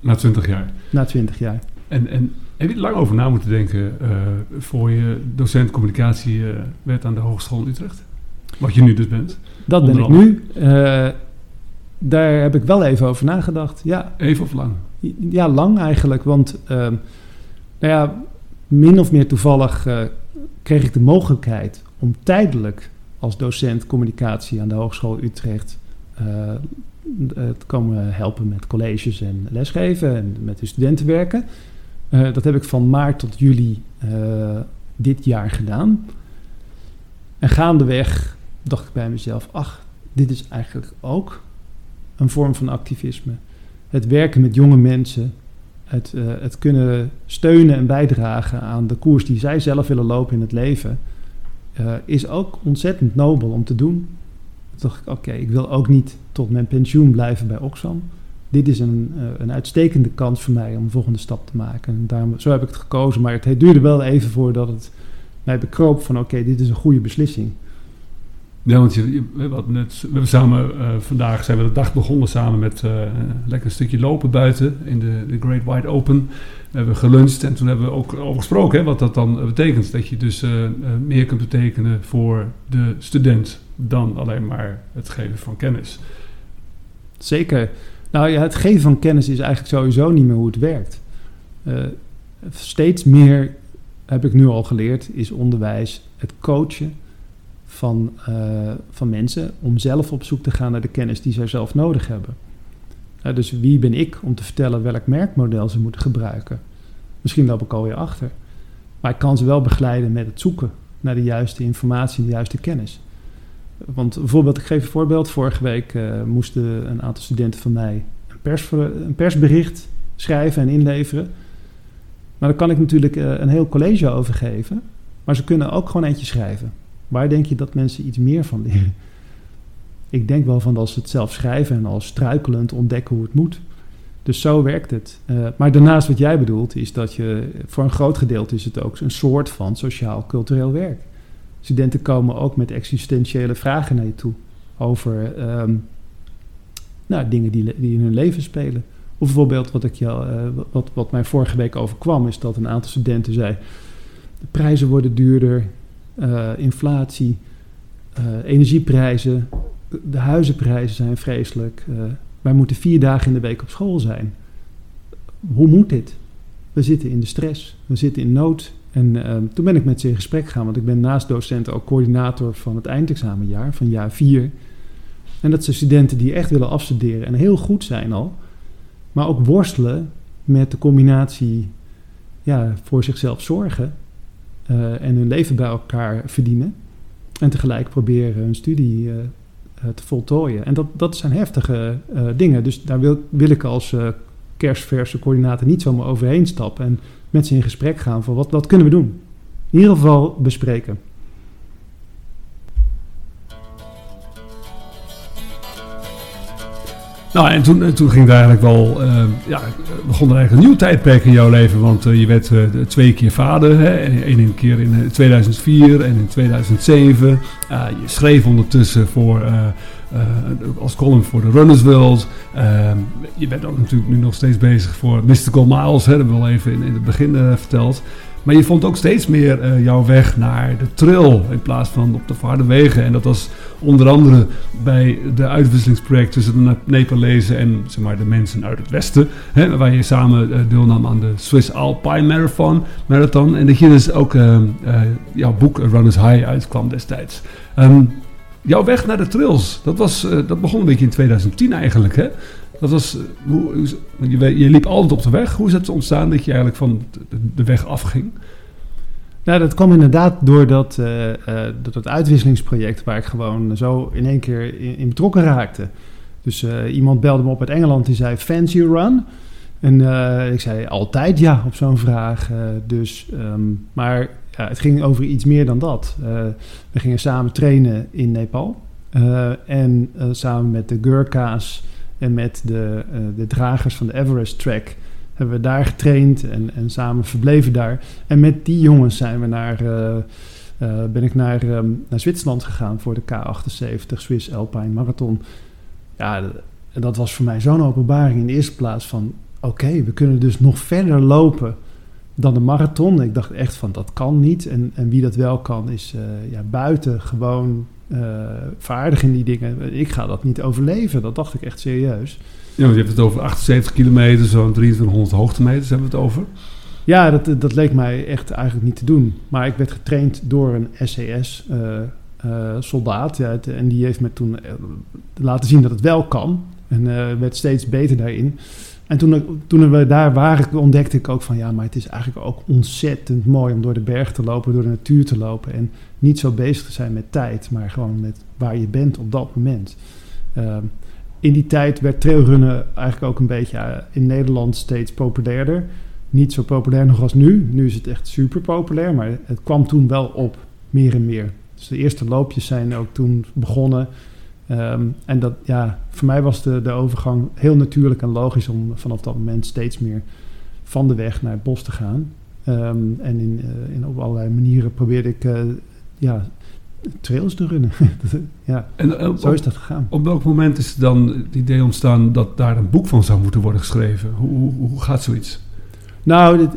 Na twintig jaar? Na twintig jaar. En, en heb je er lang over na moeten denken uh, voor je docent communicatie uh, werd aan de Hogeschool Utrecht? Wat je nu dus bent? Dat ben ik nu. Daar heb ik wel even over nagedacht. Ja. Even of lang? Ja, lang eigenlijk. Want uh, nou ja, min of meer toevallig uh, kreeg ik de mogelijkheid om tijdelijk als docent communicatie aan de Hogeschool Utrecht uh, te komen helpen met colleges en lesgeven en met de studenten werken. dat heb ik van maart tot juli dit jaar gedaan. En gaandeweg dacht ik bij mezelf, ach, dit is eigenlijk ook een vorm van activisme. Het werken met jonge mensen, het, uh, het kunnen steunen en bijdragen aan de koers die zij zelf willen lopen in het leven, uh, is ook ontzettend nobel om te doen. Toen dacht ik, oké, ik wil ook niet tot mijn pensioen blijven bij Oxfam. Dit is een, uh, een uitstekende kans voor mij om de volgende stap te maken. En daarom, zo heb ik het gekozen, maar het duurde wel even voordat het mij bekroop van oké, dit is een goede beslissing. Ja, want we, net, we hebben samen uh, vandaag zijn we de dag begonnen samen met uh, lekker een stukje lopen buiten in de, de Great Wide Open. We hebben geluncht en toen hebben we ook over gesproken hè, wat dat dan betekent. Dat je dus meer kunt betekenen voor de student dan alleen maar het geven van kennis. Zeker. Nou ja, het geven van kennis is eigenlijk sowieso niet meer hoe het werkt. steeds meer heb ik nu al geleerd, is onderwijs het coachen van, uh, van mensen om zelf op zoek te gaan naar de kennis die zij zelf nodig hebben. Dus wie ben ik om te vertellen welk merkmodel ze moeten gebruiken? Misschien loop ik alweer achter. Maar ik kan ze wel begeleiden met het zoeken naar de juiste informatie, de juiste kennis. Want bijvoorbeeld, ik geef een voorbeeld. Vorige week uh, moesten een aantal studenten van mij een, pers, een persbericht schrijven en inleveren. Maar daar kan ik natuurlijk een heel college over geven. Maar ze kunnen ook gewoon eentje schrijven. Waar denk je dat mensen iets meer van leren? Ik denk wel van als ze het zelf schrijven en als struikelend ontdekken hoe het moet. Dus zo werkt het. Uh, maar daarnaast wat jij bedoelt is dat je voor een groot gedeelte is het ook een soort van sociaal-cultureel werk. Studenten komen ook met existentiële vragen naar je toe over um, nou, dingen die, die, in hun leven spelen. Of bijvoorbeeld wat, ik jou, uh, wat, wat mij vorige week overkwam, is dat een aantal studenten zei: de prijzen worden duurder, uh, inflatie, uh, energieprijzen, de huizenprijzen zijn vreselijk. Uh, wij moeten vier dagen in de week op school zijn. Hoe moet dit? We zitten in de stress, we zitten in nood. En toen ben ik met ze in gesprek gegaan, want ik ben naast docent ook coördinator van het eindexamenjaar, van jaar 4. En dat zijn studenten die echt willen afstuderen en heel goed zijn al, maar ook worstelen met de combinatie ja, voor zichzelf zorgen en hun leven bij elkaar verdienen. En tegelijk proberen hun studie uh, te voltooien. En dat, dat zijn heftige dingen. Dus daar wil, wil ik als kerstverse coördinator niet zomaar overheen stappen. En met ze in gesprek gaan van wat, wat kunnen we doen. In ieder geval bespreken. Nou, en toen, toen ging er eigenlijk wel, uh, ja, begon er eigenlijk een nieuw tijdperk in jouw leven. Want uh, je werd uh, twee keer vader. Hè? Eén keer in 2004 en in 2007. je schreef ondertussen voor, als column voor de Runners World. Ehm, je bent ook natuurlijk nu nog steeds bezig voor Mystical Miles. Hè? Dat hebben we al even in het begin verteld. Maar je vond ook steeds meer uh, jouw weg naar de trail in plaats van op de harde wegen. En dat was onder andere bij de uitwisselingsproject tussen de Nepalezen en zeg maar, de mensen uit het westen. Hè, waar je samen uh, deelnam aan de Swiss Alpine Marathon. Marathon en dat je dus ook uh, jouw boek Runners High uitkwam destijds. Um, jouw weg naar de trails, dat, was, dat begon een beetje in 2010 eigenlijk. Hè? Dat was, eh, hoe, je, je, liep altijd op de weg. Hoe is het ontstaan dat je eigenlijk van de, weg afging? Nou, dat kwam inderdaad door dat, uh, dat uitwisselingsproject waar ik gewoon zo in één keer in, betrokken raakte. Dus iemand belde me op uit Engeland die zei fancy run. En ik zei altijd ja op zo'n vraag. dus, um, maar ja, het ging over iets meer dan dat. we gingen samen trainen in Nepal. en samen met de Gurkha's en met de, uh, de dragers van de Everest Track hebben we daar getraind en, en samen verbleven daar. En met die jongens zijn we naar, uh, uh, ben ik naar, um, naar Zwitserland gegaan voor de K78 Swiss Alpine Marathon. Ja, dat was voor mij zo'n openbaring in de eerste plaats van... oké, we kunnen dus nog verder lopen dan de marathon. Ik dacht echt van, dat kan niet. En, en wie dat wel kan, is ja, buiten gewoon uh, vaardig in die dingen. Ik ga dat niet overleven. Dat dacht ik echt serieus. Ja, je hebt het over 78 kilometer, zo'n 2300 hoogtemeters hebben we het over. Ja, dat, dat leek mij echt eigenlijk niet te doen. Maar ik werd getraind door een SES-soldaat. Uh, uh, ja, en die heeft me toen laten zien dat het wel kan. En uh, werd steeds beter daarin. En toen, toen we daar waren, ontdekte ik ook van ja, maar het is eigenlijk ook ontzettend mooi om door de berg te lopen, door de natuur te lopen. En niet zo bezig te zijn met tijd, maar gewoon met waar je bent op dat moment. Um, in die tijd werd trailrunnen eigenlijk ook een beetje uh, in Nederland steeds populairder. Niet zo populair nog als nu. Nu is het echt super populair, maar het kwam toen wel op, meer en meer. Dus de eerste loopjes zijn ook toen begonnen. Um, en dat, ja, voor mij was de, de overgang heel natuurlijk en logisch om vanaf dat moment steeds meer van de weg naar het bos te gaan. Um, en in, uh, in, op allerlei manieren probeerde ik uh, ja, trails te runnen. ja, en, zo is dat gegaan. Op welk moment is dan het idee ontstaan dat daar een boek van zou moeten worden geschreven? Hoe, hoe, hoe gaat zoiets? Nou, dit,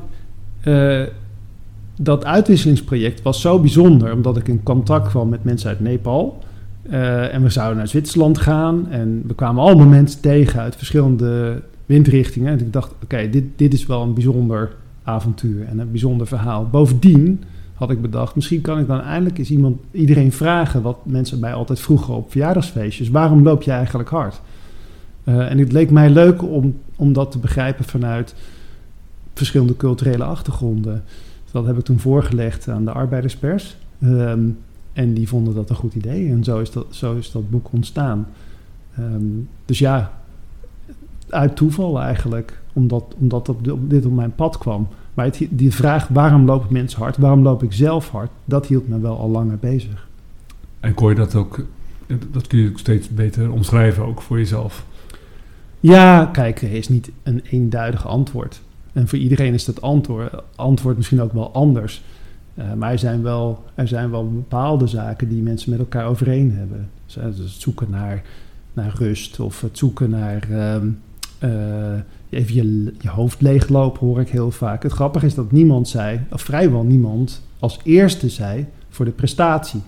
dat uitwisselingsproject was zo bijzonder, omdat ik in contact kwam met mensen uit Nepal. Uh, en we zouden naar Zwitserland gaan. En we kwamen allemaal mensen tegen uit verschillende windrichtingen. En ik dacht, oké, dit, dit is wel een bijzonder avontuur en een bijzonder verhaal. Bovendien had ik bedacht, misschien kan ik dan eindelijk eens iemand, iedereen vragen... wat mensen mij altijd vroegen op verjaardagsfeestjes. Waarom loop je eigenlijk hard? Uh, en het leek mij leuk om, om dat te begrijpen vanuit verschillende culturele achtergronden. dat heb ik toen voorgelegd aan de arbeiderspers... Um, en die vonden dat een goed idee. En zo is dat, zo is dat boek ontstaan. Um, dus ja, uit toeval eigenlijk. Omdat, omdat op, op dit op mijn pad kwam. Maar het, die vraag waarom lopen mensen hard? Waarom loop ik zelf hard? Dat hield me wel al langer bezig. En kon je dat ook... Dat kun je steeds beter omschrijven ook voor jezelf. Ja, kijk, er is niet een eenduidig antwoord. En voor iedereen is dat antwoord, antwoord misschien ook wel anders. Uh, maar er zijn, wel, er zijn wel bepaalde zaken die mensen met elkaar overeen hebben. Dus, het zoeken naar, naar rust of het zoeken naar um, uh, even je, je hoofd leeglopen, hoor ik heel vaak. Het grappige is dat niemand zei, of vrijwel niemand, als eerste zei voor de prestatie.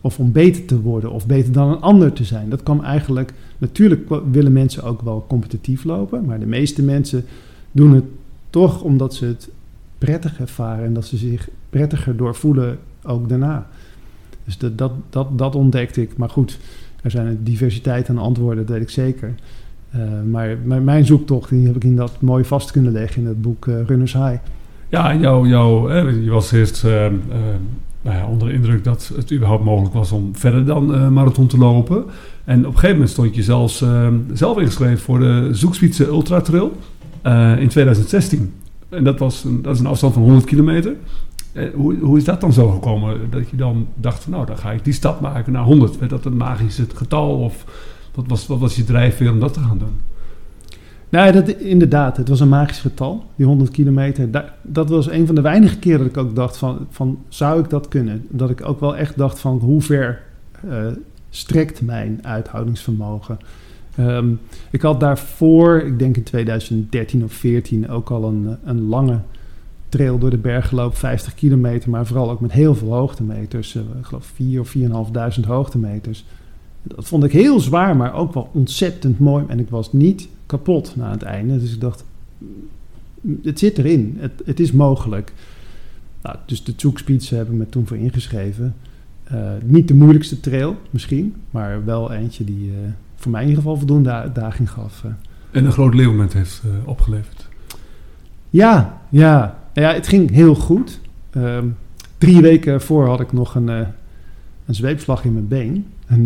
Of om beter te worden of beter dan een ander te zijn. Dat kwam eigenlijk, natuurlijk willen mensen ook wel competitief lopen, maar de meeste mensen doen het toch omdat ze het prettig ervaren en dat ze zich prettiger doorvoelen ook daarna. Dus dat, dat, dat, dat ontdekte ik. Maar goed, er zijn een diversiteit aan antwoorden, dat weet ik zeker. Uh, maar, mijn zoektocht die heb ik in dat mooi vast kunnen leggen in het boek uh, Runners High. Ja, jou, jou, je was eerst uh, nou onder de indruk dat het überhaupt mogelijk was om verder dan marathon te lopen. En op een gegeven moment stond je zelfs zelf ingeschreven voor de Zoekspitse Ultra Trail in 2016. En dat, was een, dat is een afstand van 100 kilometer. Eh, hoe, hoe is dat dan zo gekomen? Dat je dan dacht nou, dan ga ik die stap maken naar 100. Werd dat een magisch getal? Of wat was, wat was je drijfveer om dat te gaan doen? Nou, dat, inderdaad, het was een magisch getal, die 100 kilometer. Da- dat was een van de weinige keren dat ik ook dacht van, van, zou ik dat kunnen? Dat ik ook wel echt dacht van, hoe ver eh, strekt mijn uithoudingsvermogen? Ehm, ik had daarvoor, ik denk in 2013 of 14, ook al een, een lange trail door de berg gelopen, 50 kilometer, maar vooral ook met heel veel hoogtemeters. eh, ik geloof 4 of 4.500 hoogtemeters. Dat vond ik heel zwaar, maar ook wel ontzettend mooi. En ik was niet kapot na het einde. Dus ik dacht, mm, het zit erin. Het, is mogelijk. Nou, dus de Zoekspits heb ik me toen voor ingeschreven. Eh, niet de moeilijkste trail misschien, maar wel eentje die eh, voor mij in ieder geval voldoende uitdaging gaf. eh. En een groot leermoment heeft eh, opgeleverd. Ja, ja. ja, het ging heel goed. Ehm, drie weken voor had ik nog een, eh, een zweepslag in mijn been. En,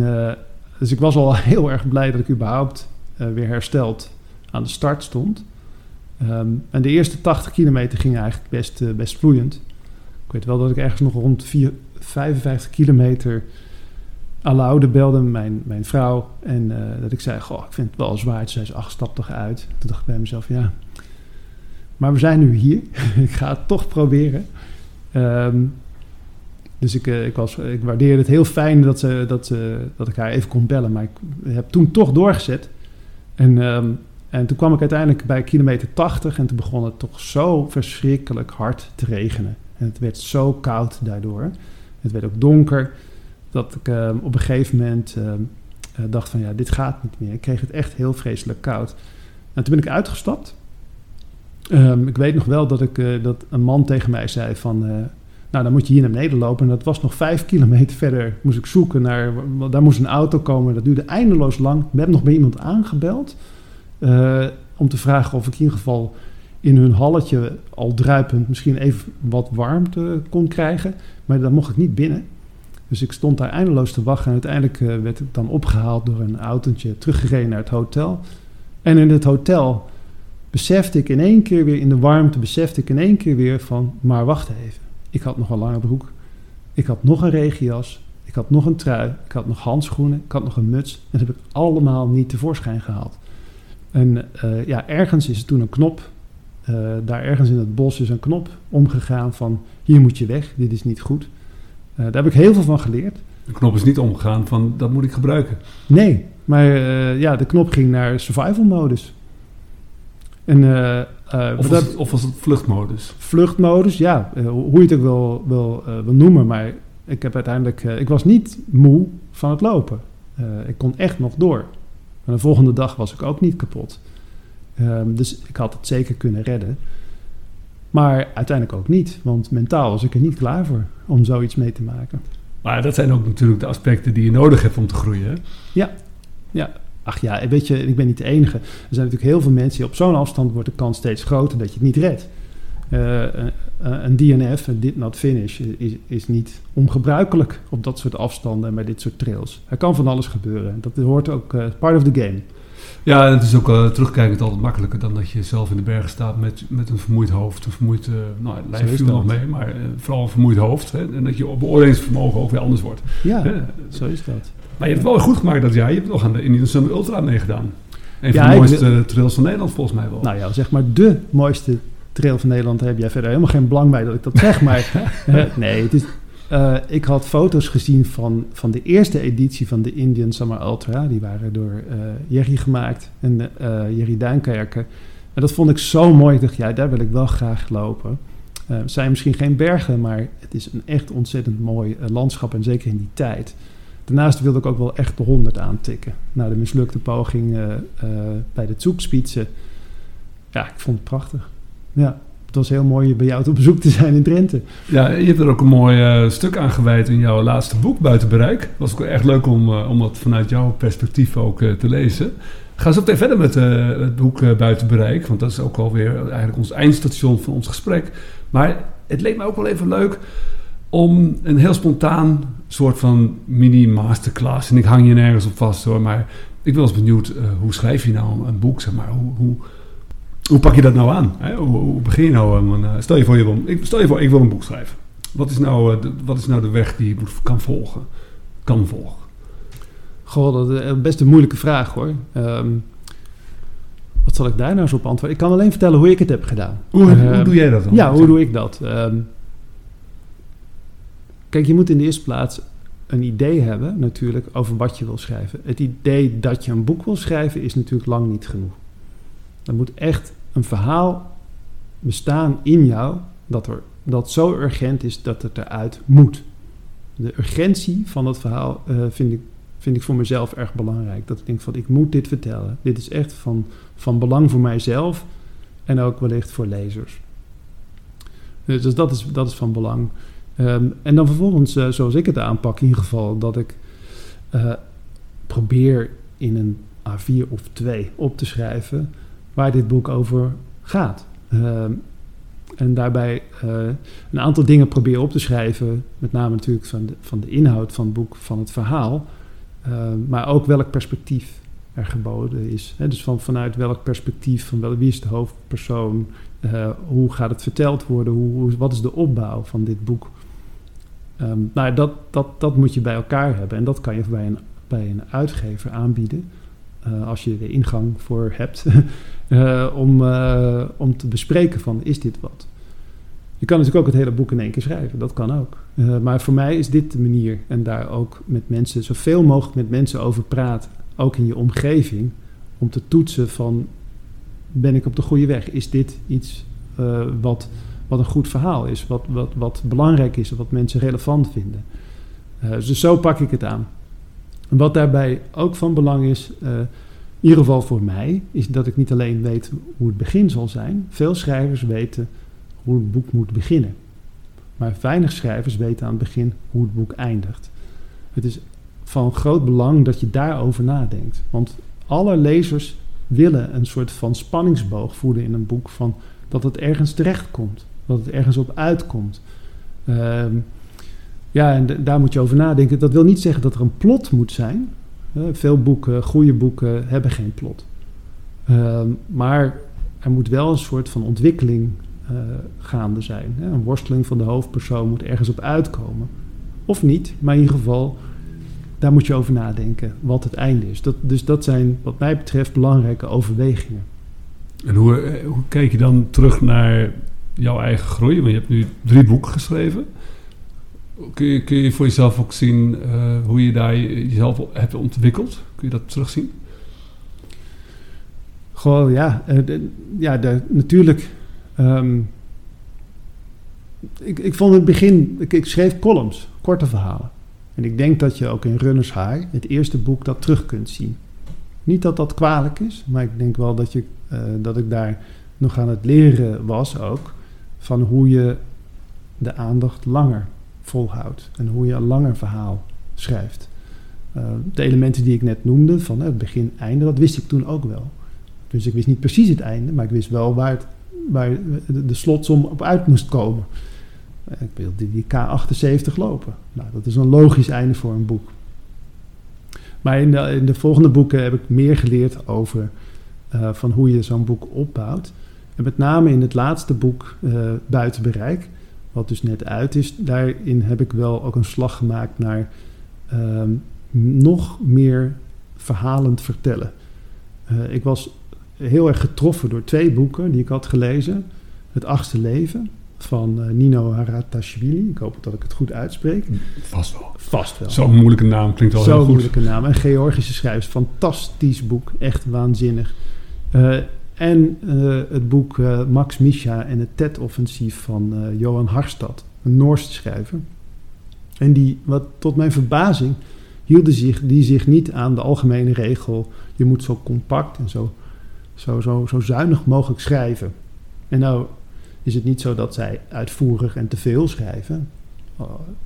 dus ik was al heel erg blij dat ik überhaupt weer hersteld aan de start stond. Ehm, en de eerste 80 kilometer ging eigenlijk best, best vloeiend. Ik weet wel dat ik ergens nog rond vier- 55 kilometer Aloude belde mijn, mijn vrouw en eh, dat ik zei, goh, ik vind het wel zwaar. Toen zei ze, stap toch uit. Toen dacht ik bij mezelf, ja, maar we zijn nu hier. ik ga het toch proberen. Ehm, dus ik, eh, ik, was, ik waardeerde het heel fijn dat, ze, dat, dat ik haar even kon bellen. Maar ik heb toen toch doorgezet. En, ehm, en toen kwam ik uiteindelijk bij kilometer 80 en toen begon het toch zo verschrikkelijk hard te regenen. En het werd zo koud daardoor. Het werd ook donker. Dat ik ehm, op een gegeven moment ehm, eh, dacht van ja, dit gaat niet meer. Ik kreeg het echt heel vreselijk koud. En toen ben ik uitgestapt. Ehm, ik weet nog wel dat, ik, eh, dat een man tegen mij zei van... eh, nou, dan moet je hier naar beneden lopen. En dat was nog vijf kilometer verder. Moest ik zoeken naar... Daar moest een auto komen. Dat duurde eindeloos lang. We hebben nog bij iemand aangebeld. om te vragen of ik in ieder geval in hun halletje al druipend... misschien even wat warmte kon krijgen. Maar daar mocht ik niet binnen. Dus ik stond daar eindeloos te wachten. En uiteindelijk eh, werd ik dan opgehaald door een autootje... teruggereden naar het hotel. En in het hotel besefte ik in één keer weer in de warmte, besefte ik in één keer weer van, maar wacht even. Ik had nog een lange broek, ik had nog een regenjas, ik had nog een trui, ik had nog handschoenen, ik had nog een muts. En dat heb ik allemaal niet tevoorschijn gehaald. En eh, ja, ergens is toen een knop, eh, daar ergens in het bos is een knop omgegaan van, hier moet je weg, dit is niet goed. Eh, daar heb ik heel veel van geleerd. De knop is niet omgegaan van dat moet ik gebruiken. Nee, maar eh, ja, de knop ging naar survival modus. En eh, Of was, het, of was het vluchtmodus? vluchtmodus, ja, hoe je het ook wil, wil, wil noemen. Maar ik heb uiteindelijk, ik was niet moe van het lopen. Ik kon echt nog door. En de volgende dag was ik ook niet kapot. Ehm, dus ik had het zeker kunnen redden. Maar uiteindelijk ook niet, want mentaal was ik er niet klaar voor om zoiets mee te maken. Maar dat zijn ook natuurlijk de aspecten die je nodig hebt om te groeien. hè? Ach ja, weet je, ik ben niet de enige. Er zijn natuurlijk heel veel mensen die op zo'n afstand wordt de kans steeds groter dat je het niet redt. Eh, een- een DNF, een did not finish, is, is niet ongebruikelijk op dat soort afstanden en bij dit soort trails. Er kan van alles gebeuren. Dat hoort ook eh, part of the game. Ja, en het is ook eh, terugkijkend altijd makkelijker dan dat je zelf in de bergen staat met, met een vermoeid hoofd. Een vermoeid, eh nou, lijf viel nog mee, maar eh, vooral een vermoeid hoofd. Hè, en dat je beoordelingsvermogen ook weer anders wordt. Ja, Hè? zo is dat. Maar je hebt het wel goed gemaakt dat jaar. Je hebt nog aan de Indian Summer Ultra meegedaan. Een Ja, van de mooiste trails van Nederland volgens mij wel. Nou ja, zeg maar de mooiste trail van Nederland. Heb jij verder helemaal geen belang bij dat ik dat zeg. Maar nee, het is, eh, ik had foto's gezien van, van de eerste editie van de Indian Summer Ultra. Die waren door eh Jerry gemaakt en eh Jerry Duinkerken. En dat vond ik zo mooi. Ik dacht, ja, daar wil ik wel graag lopen. Het zijn misschien geen bergen, maar het is een echt ontzettend mooi landschap. En zeker in die tijd. Daarnaast wilde ik ook wel echt de 100 aantikken. Na de mislukte poging bij de Zoekspitsen. Ja, ik vond het prachtig. Ja, was heel mooi bij jou op bezoek te zijn in Drenthe. Ja, je hebt er ook een mooi eh, stuk aan gewijd in jouw laatste boek, Buiten Bereik. Het was ook erg leuk om, eh, om dat vanuit jouw perspectief ook eh, te lezen. Ga zo meteen verder met het boek Buiten Bereik, want dat is ook alweer eigenlijk ons eindstation van ons gesprek. Maar het leek me ook wel even leuk om een heel spontaan soort van mini-masterclass, en ik hang je nergens op vast hoor, maar ik eens benieuwd, hoe schrijf je nou een boek, zeg maar, hoe... hoe hoe pak je dat nou aan? Hè? Hoe, hoe begin je nou? aan eh, stel, je voor, je wil, ik, stel je voor, ik wil een boek schrijven. Wat is nou, eh, de, wat is nou de weg die je kan volgen? Kan volgen. Goh, dat is best een moeilijke vraag hoor. Ehm, wat zal ik daar nou eens op antwoorden? Ik kan alleen vertellen hoe ik het heb gedaan. Hoe, Ehm, hoe doe jij dat dan? Ja, hoe doe ik dat? Ehm, kijk, je moet in de eerste plaats een idee hebben, natuurlijk, over wat je wil schrijven. Het idee dat je een boek wil schrijven is natuurlijk lang niet genoeg. Er moet echt een verhaal bestaan in jou dat, er, dat zo urgent is dat het eruit moet. De urgentie van dat verhaal eh, vind, ik, vind ik voor mezelf erg belangrijk. Dat ik denk van, ik moet dit vertellen. Dit is echt van, van belang voor mijzelf en ook wellicht voor lezers. Dus dus dat is, dat is van belang. Ehm, en dan vervolgens, eh, zoals ik het aanpak, in ieder geval, dat ik eh, probeer in een A4 of 2 op te schrijven waar dit boek over gaat. Ehm, en daarbij eh, een aantal dingen probeer op te schrijven, met name natuurlijk van de, van de inhoud van het boek, van het verhaal, Ehm, maar ook welk perspectief er geboden is. Hè? Dus van, vanuit welk perspectief, van wel, wie is de hoofdpersoon, eh, hoe gaat het verteld worden, hoe, wat is de opbouw van dit boek. Ehm, nou, dat, dat, dat moet je bij elkaar hebben en dat kan je bij een, bij een uitgever aanbieden. Eh, als je de ingang voor hebt, eh, om, eh, om te bespreken van is dit wat. Je kan natuurlijk ook het hele boek in één keer schrijven, dat kan ook. Maar voor mij is dit de manier en daar ook met mensen, zoveel mogelijk met mensen over praten, ook in je omgeving, om te toetsen van ben ik op de goede weg? Is dit iets wat, wat een goed verhaal is, wat, wat, wat belangrijk is, wat mensen relevant vinden? Dus zo pak ik het aan. Wat daarbij ook van belang is, eh, in ieder geval voor mij, is dat ik niet alleen weet hoe het begin zal zijn. Veel schrijvers weten hoe het boek moet beginnen. Maar weinig schrijvers weten aan het begin hoe het boek eindigt. Het is van groot belang dat je daarover nadenkt. Want alle lezers willen een soort van spanningsboog voeden in een boek van dat het ergens terechtkomt, dat het ergens op uitkomt. Ehm, ja, en daar moet je over nadenken. Dat wil niet zeggen dat er een plot moet zijn. Veel boeken, goede boeken, hebben geen plot. Ehm, maar er moet wel een soort van ontwikkeling eh, gaande zijn. Een worsteling van de hoofdpersoon moet ergens op uitkomen. Of niet, maar in ieder geval, daar moet je over nadenken wat het einde is. Dat, dus dat zijn wat mij betreft belangrijke overwegingen. En hoe, eh, hoe kijk je dan terug naar jouw eigen groei? Want je hebt nu drie boeken geschreven. Kun je, voor jezelf ook zien eh, hoe je daar je- jezelf hebt ontwikkeld? Kun je dat terugzien? Gewoon, ja, eh, ja natuurlijk. ehm, ik, ik vond in het begin, ik, ik schreef columns, korte verhalen. En ik denk dat je ook in Runners High, het eerste boek, dat terug kunt zien. Niet dat dat kwalijk is, maar ik denk wel dat, je, eh, dat ik daar nog aan het leren was ook. Van hoe je de aandacht langer volhoudt. En hoe je een langer verhaal schrijft. Eh, de elementen die ik net noemde, van het begin, einde, dat wist ik toen ook wel. Dus ik wist niet precies het einde, maar ik wist wel waar, het, waar de, slotsom op uit moest komen. Eh, Ik wilde die K78 lopen. Nou, dat is een logisch einde voor een boek. Maar in de, in de volgende boeken heb ik meer geleerd over eh, van hoe je zo'n boek opbouwt. En met name in het laatste boek, eh, Buiten Bereik, wat dus net uit is, daarin heb ik wel ook een slag gemaakt naar ehm, nog meer verhalend vertellen. Eh, ik was heel erg getroffen door twee boeken die ik had gelezen. Het achtste leven van eh, Nino Haratashvili. Ik hoop dat ik het goed uitspreek. Vast wel. Vast wel. Zo'n moeilijke naam klinkt wel heel Zo'n goed. moeilijke naam. Een Georgische schrijver. Fantastisch boek. Echt waanzinnig. Eh, en eh, het boek eh, Max Misha en het TED-offensief van eh, Johan Harstad. Een Noorse schrijver. En die, wat tot mijn verbazing, hielden zich, die zich niet aan de algemene regel... je moet zo compact en zo, zo, zo, zo zuinig mogelijk schrijven. En nou is het niet zo dat zij uitvoerig en te veel schrijven...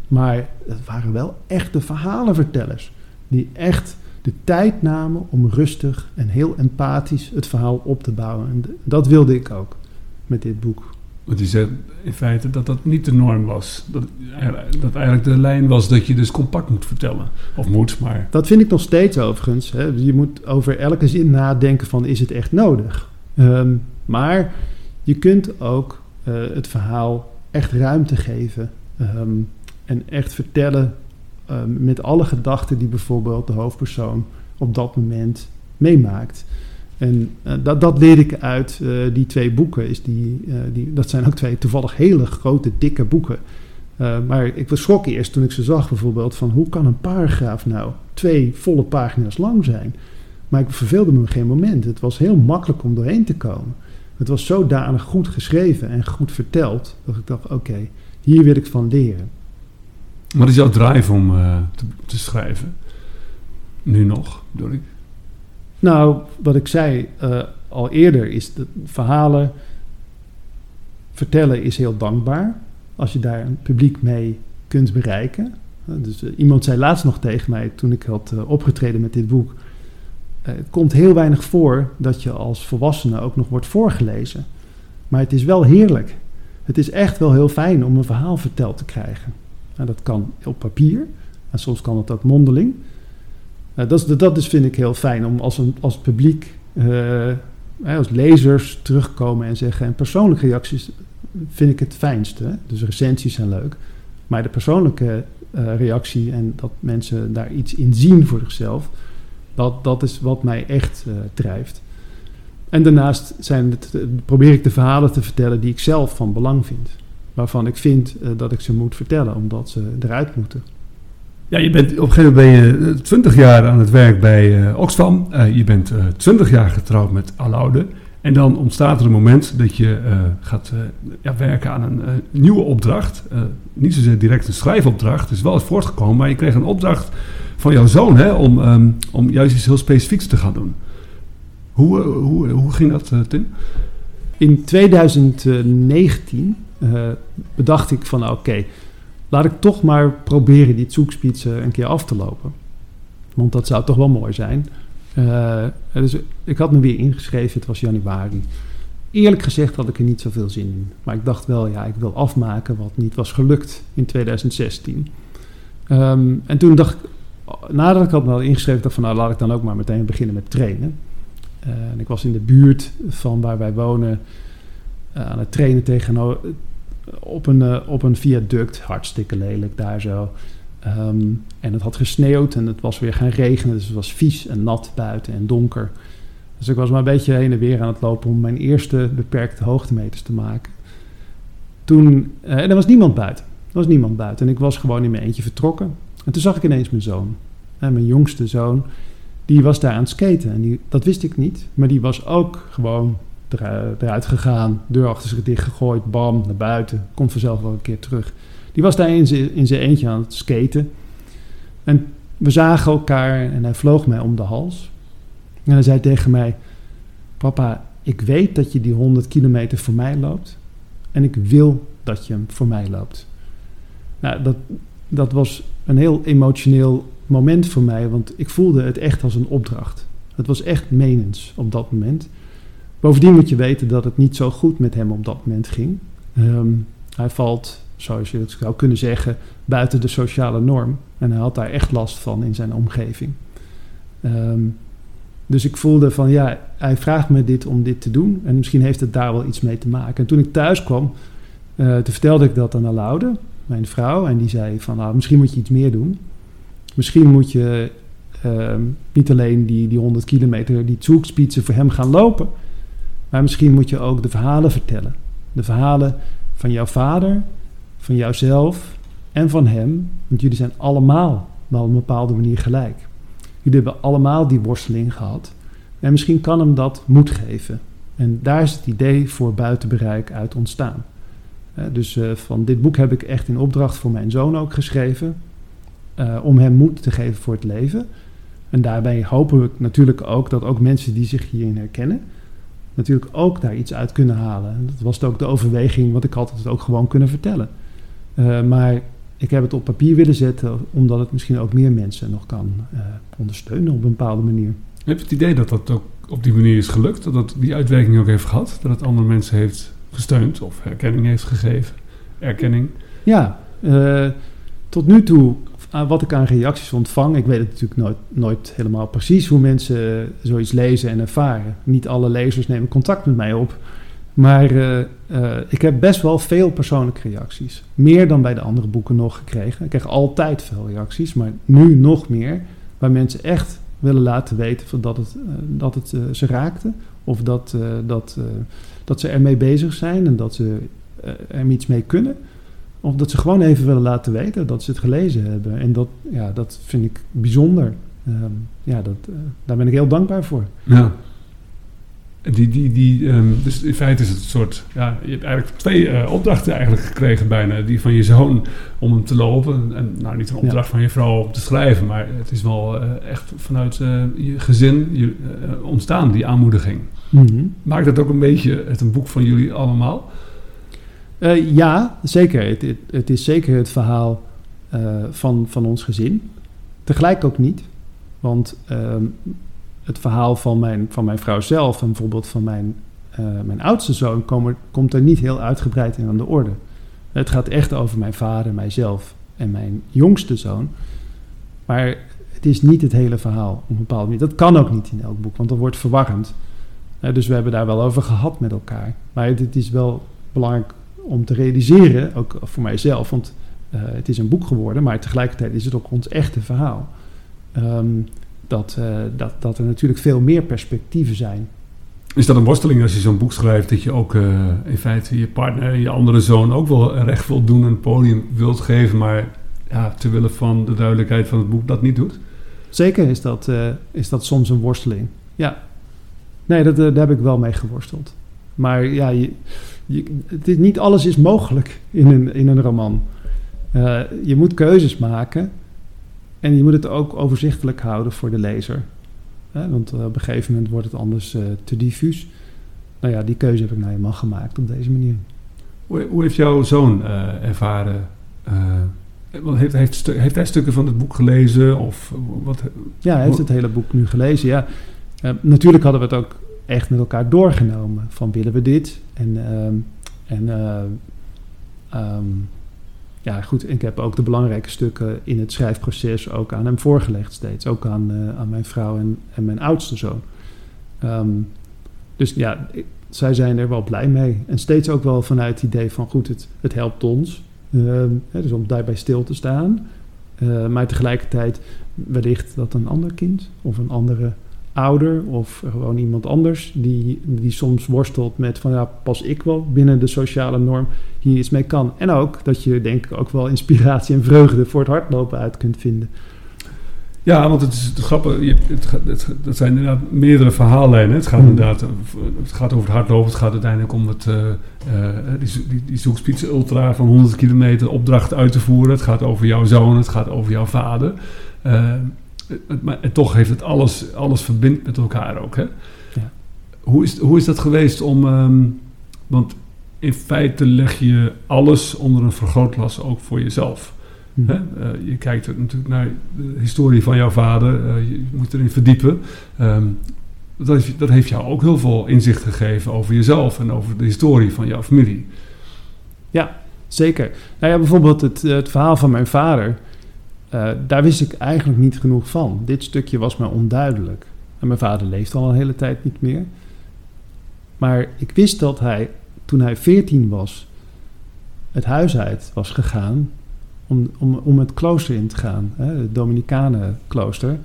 Maar het waren wel echte verhalenvertellers. Die echt de tijd namen om rustig en heel empathisch het verhaal op te bouwen. En dat wilde ik ook met dit boek. Want je zegt in feite dat dat niet de norm was. Dat, dat eigenlijk de lijn was dat je dus compact moet vertellen. Of moet, maar... Dat vind ik nog steeds overigens. Hè. Je moet over elke zin nadenken van is het echt nodig? Ehm, maar je kunt ook eh, het verhaal echt ruimte geven. ehm, en echt vertellen ehm, met alle gedachten die bijvoorbeeld de hoofdpersoon op dat moment meemaakt. En eh, dat, dat leer ik uit eh, die twee boeken. Is die, eh, die, dat zijn ook twee toevallig hele grote, dikke boeken. Maar ik schrok eerst toen ik ze zag bijvoorbeeld van hoe kan een paragraaf nou twee volle pagina's lang zijn? Maar ik verveelde me geen moment. Het was heel makkelijk om doorheen te komen. Het was zodanig goed geschreven en goed verteld dat ik dacht oké, hier wil ik van leren. Wat is jouw drive om uh, te, schrijven? Nu nog, bedoel ik? Nou, wat ik zei uh, al eerder is dat verhalen vertellen is heel dankbaar. Als je daar een publiek mee kunt bereiken. Dus uh, iemand zei laatst nog tegen mij toen ik had opgetreden met dit boek. het komt heel weinig voor dat je als volwassene ook nog wordt voorgelezen. Maar het is wel heerlijk. Het is echt wel heel fijn om een verhaal verteld te krijgen. Dat kan op papier, en soms kan het ook mondeling. Uh, dat, dat is, vind ik heel fijn om als, een, als publiek, uh, als lezers terugkomen en zeggen. En persoonlijke reacties vind ik het fijnste. Dus recensies zijn leuk. Maar de persoonlijke uh, reactie en dat mensen daar iets in zien voor zichzelf, dat, dat is wat mij echt drijft. En daarnaast zijn het, probeer ik de verhalen te vertellen die ik zelf van belang vind. Waarvan ik vind dat ik ze moet vertellen, omdat ze eruit moeten. Ja, je bent, op een gegeven moment ben je 20 jaar aan het werk bij uh, Oxfam. Uh, je bent uh, 20 jaar getrouwd met Aloude. En dan ontstaat er een moment dat je gaat ja, werken aan een nieuwe opdracht. niet zozeer direct een schrijfopdracht, het is wel eens voortgekomen. Maar je kreeg een opdracht van jouw zoon hè, om, um, om juist iets heel specifieks te gaan doen. Hoe, hoe, hoe ging dat, Tim? In 2019 bedacht ik van oké... Okay, laat ik toch maar proberen die zoekspitsen een keer af te lopen. Want dat zou toch wel mooi zijn. Uh, dus ik had me weer ingeschreven, het was januari. Eerlijk gezegd had ik er niet zoveel zin in. Maar ik dacht wel, ja, ik wil afmaken wat niet was gelukt in 2016. Um, ehm, en toen dacht ik, nadat ik had me ingeschreven, dacht van nou laat ik dan ook maar meteen beginnen met trainen. Uh, en ik was in de buurt van waar wij wonen aan het trainen tegenover, op een, uh, op een viaduct. Hartstikke lelijk daar zo. Um, en het had gesneeuwd en het was weer gaan regenen. Dus het was vies en nat buiten en donker. Dus ik was maar een beetje heen en weer aan het lopen om mijn eerste beperkte hoogtemeters te maken. Toen, en er was niemand buiten. Er was niemand buiten. En ik was gewoon in mijn eentje vertrokken. En toen zag ik ineens mijn zoon. En mijn jongste zoon. Die was daar aan het skaten. En die, dat wist ik niet. Maar die was ook gewoon eruit gegaan, deur achter zich dicht gegooid, bam, naar buiten. Komt vanzelf wel een keer terug. Die was daar in zijn, eentje aan het skaten. En we zagen elkaar en hij vloog mij om de hals. En hij zei tegen mij: Papa, ik weet dat je die 100 kilometer voor mij loopt. En ik wil dat je hem voor mij loopt. Nou, dat, dat was een heel emotioneel moment voor mij, want ik voelde het echt als een opdracht. Het was echt menens op dat moment. Bovendien moet je weten dat het niet zo goed met hem op dat moment ging. Um, hij valt, zoals je het zou kunnen zeggen, buiten de sociale norm. En hij had daar echt last van in zijn omgeving. Um, dus ik voelde van ja, hij vraagt me dit om dit te doen. En misschien heeft het daar wel iets mee te maken. En toen ik thuis kwam, toen vertelde ik dat aan Alaude, mijn vrouw. En die zei van nou, misschien moet je iets meer doen. Misschien moet je uh, niet alleen die, die 100 kilometer, die zoekspitsen voor hem gaan lopen. Maar misschien moet je ook de verhalen vertellen. De verhalen van jouw vader, van jouzelf en van hem. Want jullie zijn allemaal wel op een bepaalde manier gelijk. Jullie hebben allemaal die worsteling gehad. En misschien kan hem dat moed geven. En daar is het idee voor buitenbereik uit ontstaan. Dus uh, van dit boek heb ik echt in opdracht voor mijn zoon ook geschreven. Uh, om hem moed te geven voor het leven. En daarbij hopen we natuurlijk ook dat ook mensen die zich hierin herkennen, natuurlijk ook daar iets uit kunnen halen. En dat was ook de overweging, wat ik altijd ook gewoon kunnen vertellen. Uh, maar ik heb het op papier willen zetten, omdat het misschien ook meer mensen nog kan uh, ondersteunen op een bepaalde manier. Heb je het idee dat dat ook op die manier is gelukt? Dat dat die uitwerking ook heeft gehad? Dat het andere mensen heeft gesteund of herkenning heeft gegeven? Erkenning? Ja, uh, tot nu toe wat ik aan reacties ontvang, ik weet het natuurlijk nooit, nooit helemaal precies hoe mensen zoiets lezen en ervaren. Niet alle lezers nemen contact met mij op. Maar uh, uh, ik heb best wel veel persoonlijke reacties. Meer dan bij de andere boeken nog gekregen. Ik krijg altijd veel reacties, maar nu nog meer. Waar mensen echt willen laten weten dat het, eh, dat het eh, ze raakte. Of dat, eh, dat, eh, dat ze ermee bezig zijn en dat ze eh, er iets mee kunnen. Of dat ze gewoon even willen laten weten dat ze het gelezen hebben. En dat, ja, dat vind ik bijzonder. Ehm, ja, dat, eh, daar ben ik heel dankbaar voor. Ja. Die, die, die, ehm, dus in feite is het een soort... Ja, je hebt eigenlijk twee eh, opdrachten eigenlijk gekregen bijna. Die van je zoon om hem te lopen. En nou, niet een opdracht van je vrouw om te schrijven. Maar het is wel eh, echt vanuit je gezin je, ontstaan, die aanmoediging. Maakt het ook een beetje het een boek van jullie allemaal? Eh, ja, zeker. Het, het, is zeker het verhaal eh, van, van ons gezin. Tegelijk ook niet. Want ehm, het verhaal van mijn, van mijn vrouw zelf en bijvoorbeeld van mijn, eh, mijn oudste zoon komt er niet heel uitgebreid in aan de orde. Het gaat echt over mijn vader, mijzelf en mijn jongste zoon. Maar het is niet het hele verhaal op een bepaalde manier. Dat kan ook niet in elk boek, want dat wordt verwarrend. Dus we hebben daar wel over gehad met elkaar. Maar het is wel belangrijk om te realiseren, ook voor mijzelf, want eh, het is een boek geworden, maar tegelijkertijd is het ook ons echte verhaal. Ehm, dat, eh, dat, dat er natuurlijk veel meer perspectieven zijn. Is dat een worsteling als je zo'n boek schrijft... dat je ook eh, in feite je partner en je andere zoon... ook wel recht wilt doen en een podium wilt geven... maar ja, ter wille van de duidelijkheid van het boek dat niet doet? Zeker is dat, is dat soms een worsteling. Ja. Nee, dat, daar heb ik wel mee geworsteld. Maar ja, je, je, het is, niet alles is mogelijk in een, in een roman. Eh, je moet keuzes maken. En je moet het ook overzichtelijk houden voor de lezer. Hè, want eh, op een gegeven moment wordt het anders eh, te diffuus. Nou ja, die keuze heb ik nou eenmaal gemaakt op deze manier. Hoe, hoe heeft jouw zoon eh, ervaren... eh, heeft, heeft, heeft hij stukken van het boek gelezen? Of wat, Ja, hij heeft het hele boek nu gelezen. Ja. Eh, natuurlijk hadden we het ook echt met elkaar doorgenomen. Van willen we dit? En, ehm, en eh, ehm, ja, goed. Ik heb ook de belangrijke stukken in het schrijfproces ook aan hem voorgelegd steeds. Ook aan, eh, aan mijn vrouw en, en mijn oudste zoon. Ehm, dus ja, zij zijn er wel blij mee. En steeds ook wel vanuit het idee van goed, het, het helpt ons. Hè, dus om daarbij stil te staan. Eh, maar tegelijkertijd wellicht dat een ander kind of een andere ouder of gewoon iemand anders die, die soms worstelt met van ja, pas ik wel binnen de sociale norm hier iets mee kan. En ook dat je denk ik ook wel inspiratie en vreugde voor het hardlopen uit kunt vinden. Ja, want het is het grappige. Je, het, zijn inderdaad meerdere verhaallijnen. Het gaat Hmm. inderdaad het gaat over het hardlopen. Het gaat uiteindelijk om het, eh, eh, die, die, die Zoekspitze Ultra van 100 kilometer opdracht uit te voeren. Het gaat over jouw zoon. Het gaat over jouw vader. Eh, maar en toch heeft het alles, alles verbindt met elkaar ook. Hè? Ja. Hoe, is, hoe is dat geweest om... ehm, want in feite leg je alles onder een vergrootglas ook voor jezelf. Hè? Eh, je kijkt natuurlijk naar de historie van jouw vader. eh, je moet erin verdiepen. Ehm, dat, heeft, dat heeft jou ook heel veel inzicht gegeven over jezelf en over de historie van jouw familie. Zeker. Nou ja, bijvoorbeeld het, het verhaal van mijn vader. Eh, daar wist ik eigenlijk niet genoeg van. Dit stukje was mij onduidelijk. En mijn vader leeft al een hele tijd niet meer. Maar ik wist dat hij, toen hij 14 was, het huis uit was gegaan om, om, om het klooster in te gaan. Hè, het Dominicanenklooster.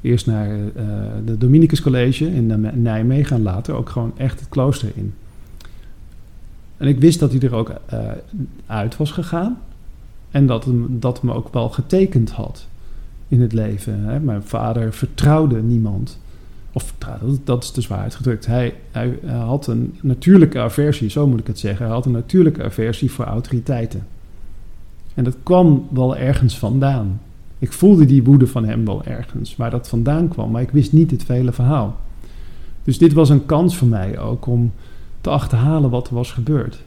Eerst naar eh de Dominicus College in Nij- Nijmegen en later ook gewoon echt het klooster in. En ik wist dat hij er ook eh, uit was gegaan. En dat dat me ook wel getekend had in het leven. Hè. Mijn vader vertrouwde niemand. Of dat- is te zwaar uitgedrukt. Hij, hij, had een natuurlijke aversie, zo moet ik het zeggen. Hij had een natuurlijke aversie voor autoriteiten. En dat kwam wel ergens vandaan. Ik voelde die woede van hem wel ergens, waar dat vandaan kwam. Maar ik wist niet het vele verhaal. Dus dit was een kans voor mij ook om te achterhalen wat er was gebeurd.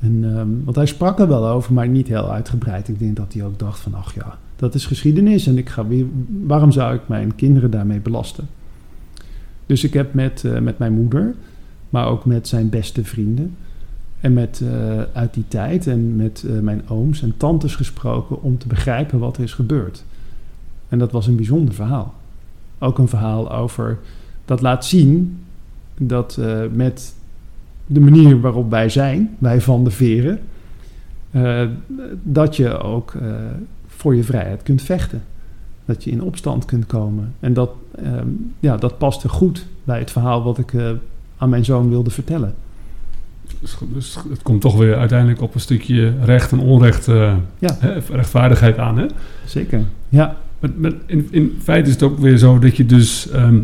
En, ehm, want hij sprak er wel over, maar niet heel uitgebreid. Ik denk dat hij ook dacht van, ach ja, dat is geschiedenis en ik ga weer, waarom zou ik mijn kinderen daarmee belasten? Dus ik heb met, eh, met mijn moeder, maar ook met zijn beste vrienden en met, eh, uit die tijd en met eh, mijn ooms en tantes gesproken om te begrijpen wat er is gebeurd. En dat was een bijzonder verhaal. Ook een verhaal over, dat laat zien dat met de manier waarop wij zijn, wij van de veren, eh, dat je ook eh, voor je vrijheid kunt vechten. Dat je in opstand kunt komen. En dat, ehm, ja, dat paste goed bij het verhaal wat ik eh, aan mijn zoon wilde vertellen. Dus, dus het komt toch weer uiteindelijk op een stukje recht en onrecht, Ja. hè, rechtvaardigheid aan. Hè? Zeker. Ja, Maar, maar in, in feite is het ook weer zo dat je dus... ehm,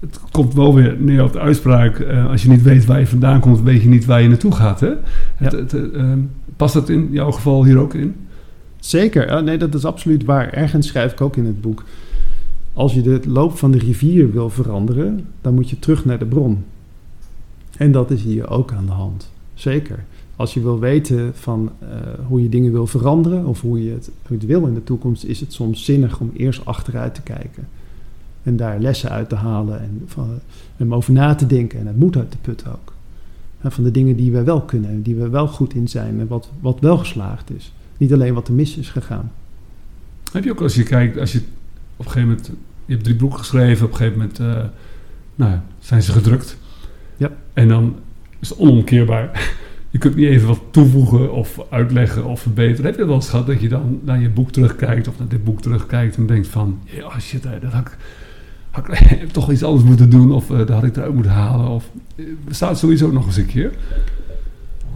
het komt wel weer neer op de uitspraak... eh, als je niet weet waar je vandaan komt, weet je niet waar je naartoe gaat. Hè? Het, het, eh, ehm, past dat in jouw geval hier ook in? zeker. Nee, dat is absoluut waar. Ergens schrijf ik ook in het boek. Als je de loop van de rivier wil veranderen, dan moet je terug naar de bron. En dat is hier ook aan de hand. Zeker. Als je wil weten van eh, hoe je dingen wil veranderen of hoe je, het, hoe je het wil in de toekomst, is het soms zinnig om eerst achteruit te kijken. En daar lessen uit te halen en van, om over na te denken en het moed uit te putten ook. En van de dingen die we wel kunnen en die we wel goed in zijn en wat, wat wel geslaagd is. Niet alleen wat er mis is gegaan. Heb je ook als je kijkt, als je op een gegeven moment, je hebt drie boeken geschreven, op een gegeven moment, eh, nou ja, zijn ze gedrukt. Ja. En dan is het onomkeerbaar. Je kunt niet even wat toevoegen of uitleggen of verbeteren. Heb je wel eens gehad dat je dan naar je boek terugkijkt of naar dit boek terugkijkt en denkt van, ja shit, hè, dat had ik, had ik toch iets anders moeten doen of eh, dat had ik eruit moeten halen. Of, eh, bestaat sowieso nog eens een keer.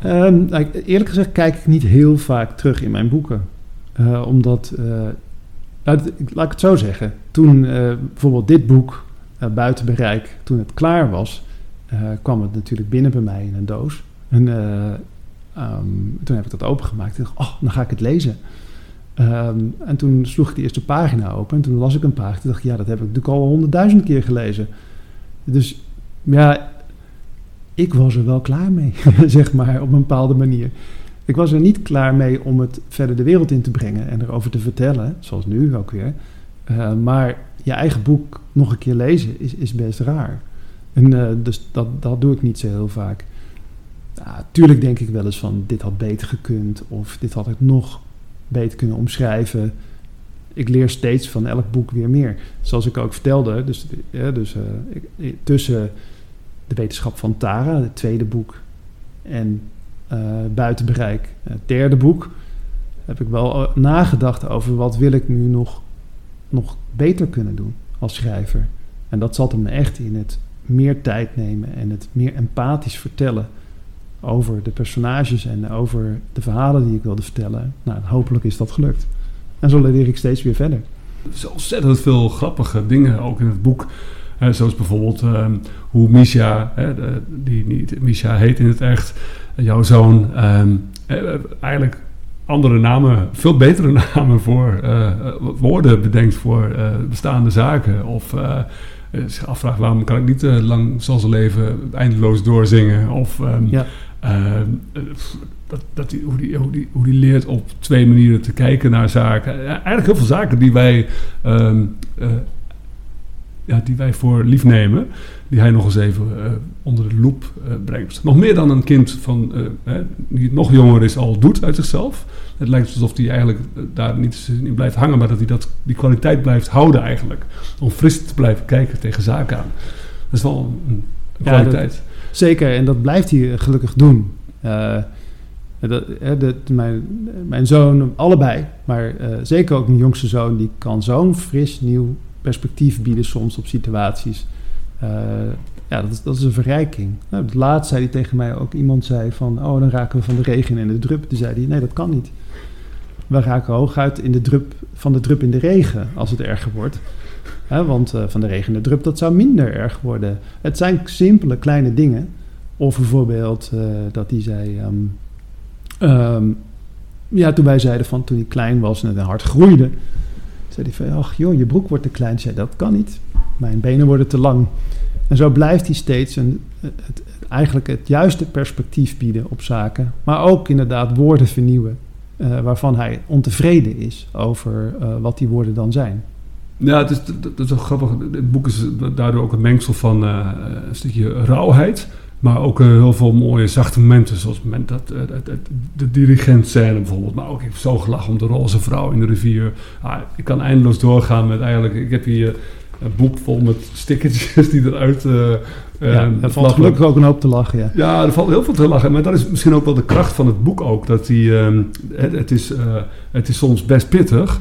Ehm, eerlijk gezegd kijk ik niet heel vaak terug in mijn boeken. Eh, omdat, eh, nou, laat ik het zo zeggen. Toen eh, bijvoorbeeld dit boek, eh, Buiten Bereik, toen het klaar was, eh, kwam het natuurlijk binnen bij mij in een doos. En eh, ehm, toen heb ik dat opengemaakt. Ik dacht, oh, dan ga ik het lezen. Ehm, en toen sloeg ik de eerste pagina open en toen las ik een pagina. Toen dacht ik, ja, dat heb ik natuurlijk al honderdduizend keer gelezen. Dus ja, ik was er wel klaar mee, zeg maar, op een bepaalde manier. Ik was er niet klaar mee om het verder de wereld in te brengen en erover te vertellen, zoals nu ook weer. Eh, maar je eigen boek nog een keer lezen is, is best raar. En eh, dus dat, dat doe ik niet zo heel vaak. Ja, tuurlijk denk ik wel eens van, dit had beter gekund of dit had ik nog beter kunnen omschrijven. Ik leer steeds van elk boek weer meer. Zoals ik ook vertelde, dus, ja, dus eh, tussen de wetenschap van Tara, het tweede boek, en eh, bereik, het derde boek, heb ik wel eh, nagedacht over wat wil ik nu nog, nog beter kunnen doen als schrijver. En dat zat hem echt in het meer tijd nemen en het meer empathisch vertellen over de personages en over de verhalen die ik wilde vertellen. Nou, hopelijk is dat gelukt. En zo leer ik steeds weer verder. Er zijn ontzettend veel grappige dingen ook in het boek. Eh, zoals bijvoorbeeld ehm, hoe Misha, die niet Misha heet in het echt, jouw zoon, ehm, eh, eigenlijk andere namen, veel betere namen voor eh, woorden bedenkt voor bestaande zaken. Of zich afvraagt waarom kan ik niet lang zoals een leven eindeloos doorzingen. Of ehm, Ja. Eh, eh, dat, dat die, hoe, die, hoe, die, hoe die leert op twee manieren te kijken naar zaken. Eigenlijk heel veel zaken die wij, ehm, eh, ja, die wij voor lief nemen, die hij nog eens even eh, onder de loep eh, brengt. Nog meer dan een kind van, hè, die nog jonger is al doet uit zichzelf. Het lijkt alsof hij eigenlijk daar niet in blijft hangen, maar dat hij dat, die kwaliteit blijft houden eigenlijk. Om fris te blijven kijken tegen zaken aan. Dat is wel een, Ja, kwaliteit. Zeker, en dat blijft hij gelukkig doen. Eh, dat, mijn, mijn zoon, allebei, maar eh, zeker ook mijn jongste zoon, die kan zo'n fris nieuw perspectief bieden soms op situaties. Eh, ja, dat is, dat is een verrijking. Nou, laatst zei hij tegen mij ook, iemand zei van, oh dan raken we van de regen in de drup. Toen zei hij, nee dat kan niet. We raken hooguit in de drup, van de drup in de regen als het erger wordt. Hè, want eh, van de regen in de drup, dat zou minder erg worden. Het zijn simpele kleine dingen. Of bijvoorbeeld eh, dat hij zei... ehm, ehm, ja, toen wij zeiden van toen hij klein was en hard groeide... zei hij van, ach joh, je broek wordt te klein. Zei, dat kan niet. Mijn benen worden te lang. En zo blijft hij steeds een, het, eigenlijk het juiste perspectief bieden op zaken. Maar ook inderdaad woorden vernieuwen. eh, waarvan hij ontevreden is over wat die woorden dan zijn. Ja, het is, dat, is wel grappig. Het boek is daardoor ook een mengsel van eh, een stukje rauwheid. Maar ook eh, heel veel mooie zachte momenten. Zoals het moment dat, eh, dat- dat- de dirigentscène bijvoorbeeld. Maar ook, ik heb zo gelachen om de roze vrouw in de rivier. Ah, ik kan eindeloos doorgaan met eigenlijk... Ik heb hier een boek vol met stickertjes die eruit... ja, er valt gelukkig ook een hoop te lachen, ja. Ja, er valt heel veel te lachen. Maar dat is misschien ook wel de kracht van het boek ook. Dat die, ehm, het, het, is, het is soms best pittig.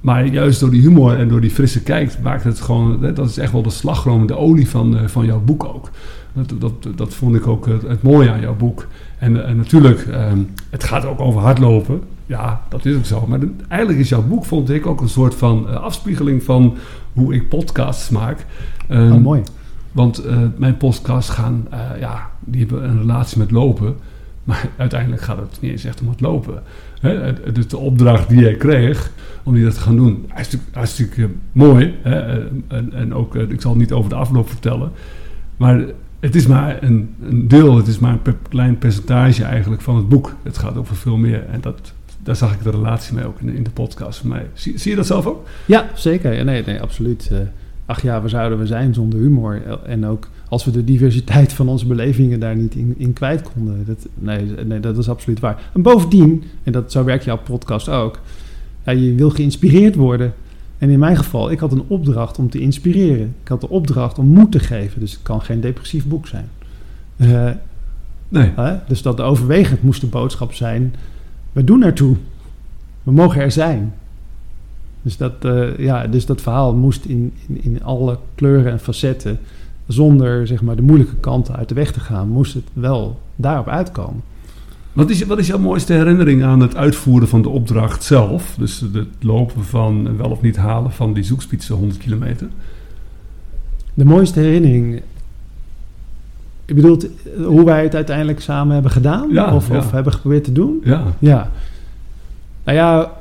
Maar juist door die humor en door die frisse kijk maakt het gewoon... Dat is echt wel de slagroom, de olie van, uh, van jouw boek ook. Dat, dat, dat vond ik ook het, het mooie aan jouw boek. En, en natuurlijk, um, het gaat ook over hardlopen. Ja, dat is ook zo. Maar de, eigenlijk is jouw boek, vond ik, ook een soort van uh, afspiegeling van hoe ik podcasts maak. Um, oh, mooi. Want uh, mijn podcasts gaan, ja, die hebben een relatie met lopen. Maar uiteindelijk gaat het niet eens echt om het lopen. Hè? Dus de opdracht die jij kreeg om die dat te gaan doen, hartstikke, hartstikke mooi. Hè? En, en ook, ik zal niet over de afloop vertellen. Maar het is maar een, een, deel, het is maar een klein percentage eigenlijk van het boek. Het gaat over veel meer. En dat, daar zag ik de relatie mee ook in in de podcast mij. Zie, je dat zelf ook? Ja, zeker. Nee, nee, absoluut. Ach ja, waar zouden we zijn zonder humor? En ook als we de diversiteit van onze belevingen daar niet in, in kwijt konden. Dat, nee, nee, dat is absoluut waar. En bovendien, en dat, zo werkt jouw podcast ook... Ja, je wil geïnspireerd worden... En in mijn geval, ik had een opdracht om te inspireren. Ik had de opdracht om moed te geven. Dus het kan geen depressief boek zijn. Uh, nee. Uh, dus dat overwegend moest de boodschap zijn: we doen ertoe. We mogen er zijn. Dus dat, uh, ja, dus dat verhaal moest in, in, in, alle kleuren en facetten, zonder zeg maar, de moeilijke kanten uit de weg te gaan, moest het wel daarop uitkomen. Wat is, wat is jouw mooiste herinnering aan het uitvoeren van de opdracht zelf? Dus het lopen van wel of niet halen van die zoekspitsen 100 kilometer? De mooiste herinnering. Je bedoelt hoe wij het uiteindelijk samen hebben gedaan? Ja, of, ja. of hebben geprobeerd te doen? Ja. Ja. Nou ja,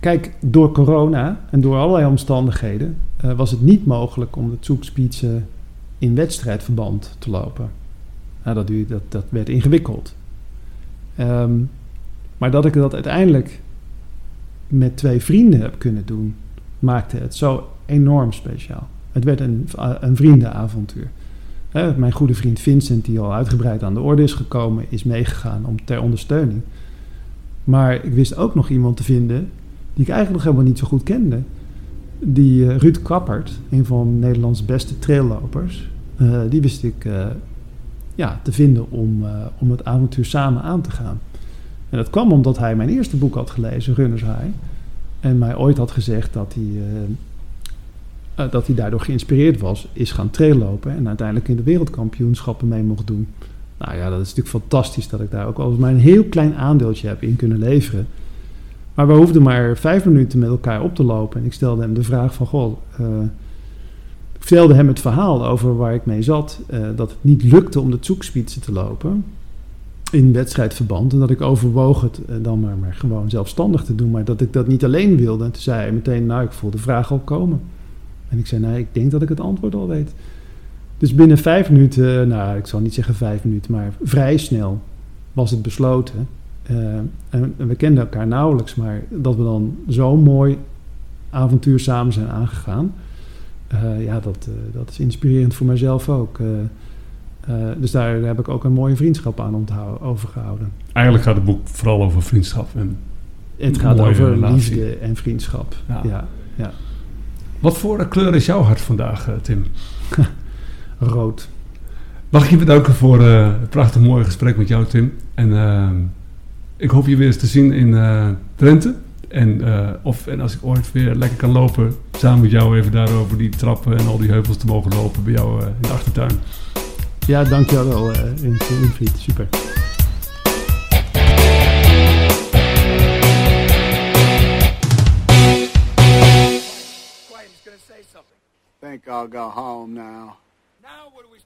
kijk, door corona en door allerlei omstandigheden uh, was het niet mogelijk om de zoekspitsen in wedstrijdverband te lopen. Nou, dat, dat, dat werd ingewikkeld. Um, maar dat ik dat uiteindelijk met twee vrienden heb kunnen doen, maakte het zo enorm speciaal. Het werd een, een vriendenavontuur. Mijn goede vriend Vincent, die al uitgebreid aan de orde is gekomen, is meegegaan om ter ondersteuning. Maar ik wist ook nog iemand te vinden die ik eigenlijk nog helemaal niet zo goed kende. Die uh, Ruud Kappert, een van Nederlands beste traillopers, uh, die wist ik uh, ja, te vinden om, om het avontuur samen aan te gaan. En dat kwam omdat hij mijn eerste boek had gelezen, Runners High. En mij ooit had gezegd dat hij, dat hij daardoor geïnspireerd was, is gaan traillopen en uiteindelijk in de wereldkampioenschappen mee mocht doen. Nou ja, dat is natuurlijk fantastisch dat ik daar ook al maar een heel klein aandeeltje heb in kunnen leveren. Maar we hoefden maar vijf minuten met elkaar op te lopen. En ik stelde hem de vraag van, goh, vertelde hem het verhaal over waar ik mee zat. Uh, dat het niet lukte om de zoekspitsen te lopen in wedstrijdverband. En dat ik overwoog het uh, dan maar, maar gewoon zelfstandig te doen. Maar dat ik dat niet alleen wilde. En toen zei hij meteen, nou ik voel de vraag al komen. En ik zei, nee, ik denk dat ik het antwoord al weet. Dus binnen vijf minuten, nou ik zal niet zeggen vijf minuten, maar vrij snel was het besloten. Uh, en, en we kenden elkaar nauwelijks, maar dat we dan zo'n mooi avontuur samen zijn aangegaan. Uh, ja, dat, uh, dat is inspirerend voor mijzelf ook. Uh, dus daar heb ik ook een mooie vriendschap aan overgehouden. Eigenlijk gaat het boek vooral over vriendschap. En het gaat over relatie. liefde en vriendschap. Ja. Ja, ja. Wat voor kleur is jouw hart vandaag, Tim? Rood. Mag ik je bedanken voor het prachtig mooie gesprek met jou, Tim. En ik hoop je weer eens te zien in Drenthe. En, uh, of, en als ik ooit weer lekker kan lopen, samen met jou even daarover die trappen en al die heuvels te mogen lopen bij jou uh, in de achtertuin. Ja, dankjewel uh, Winfried. Super. think I'll go home now. Now what are we?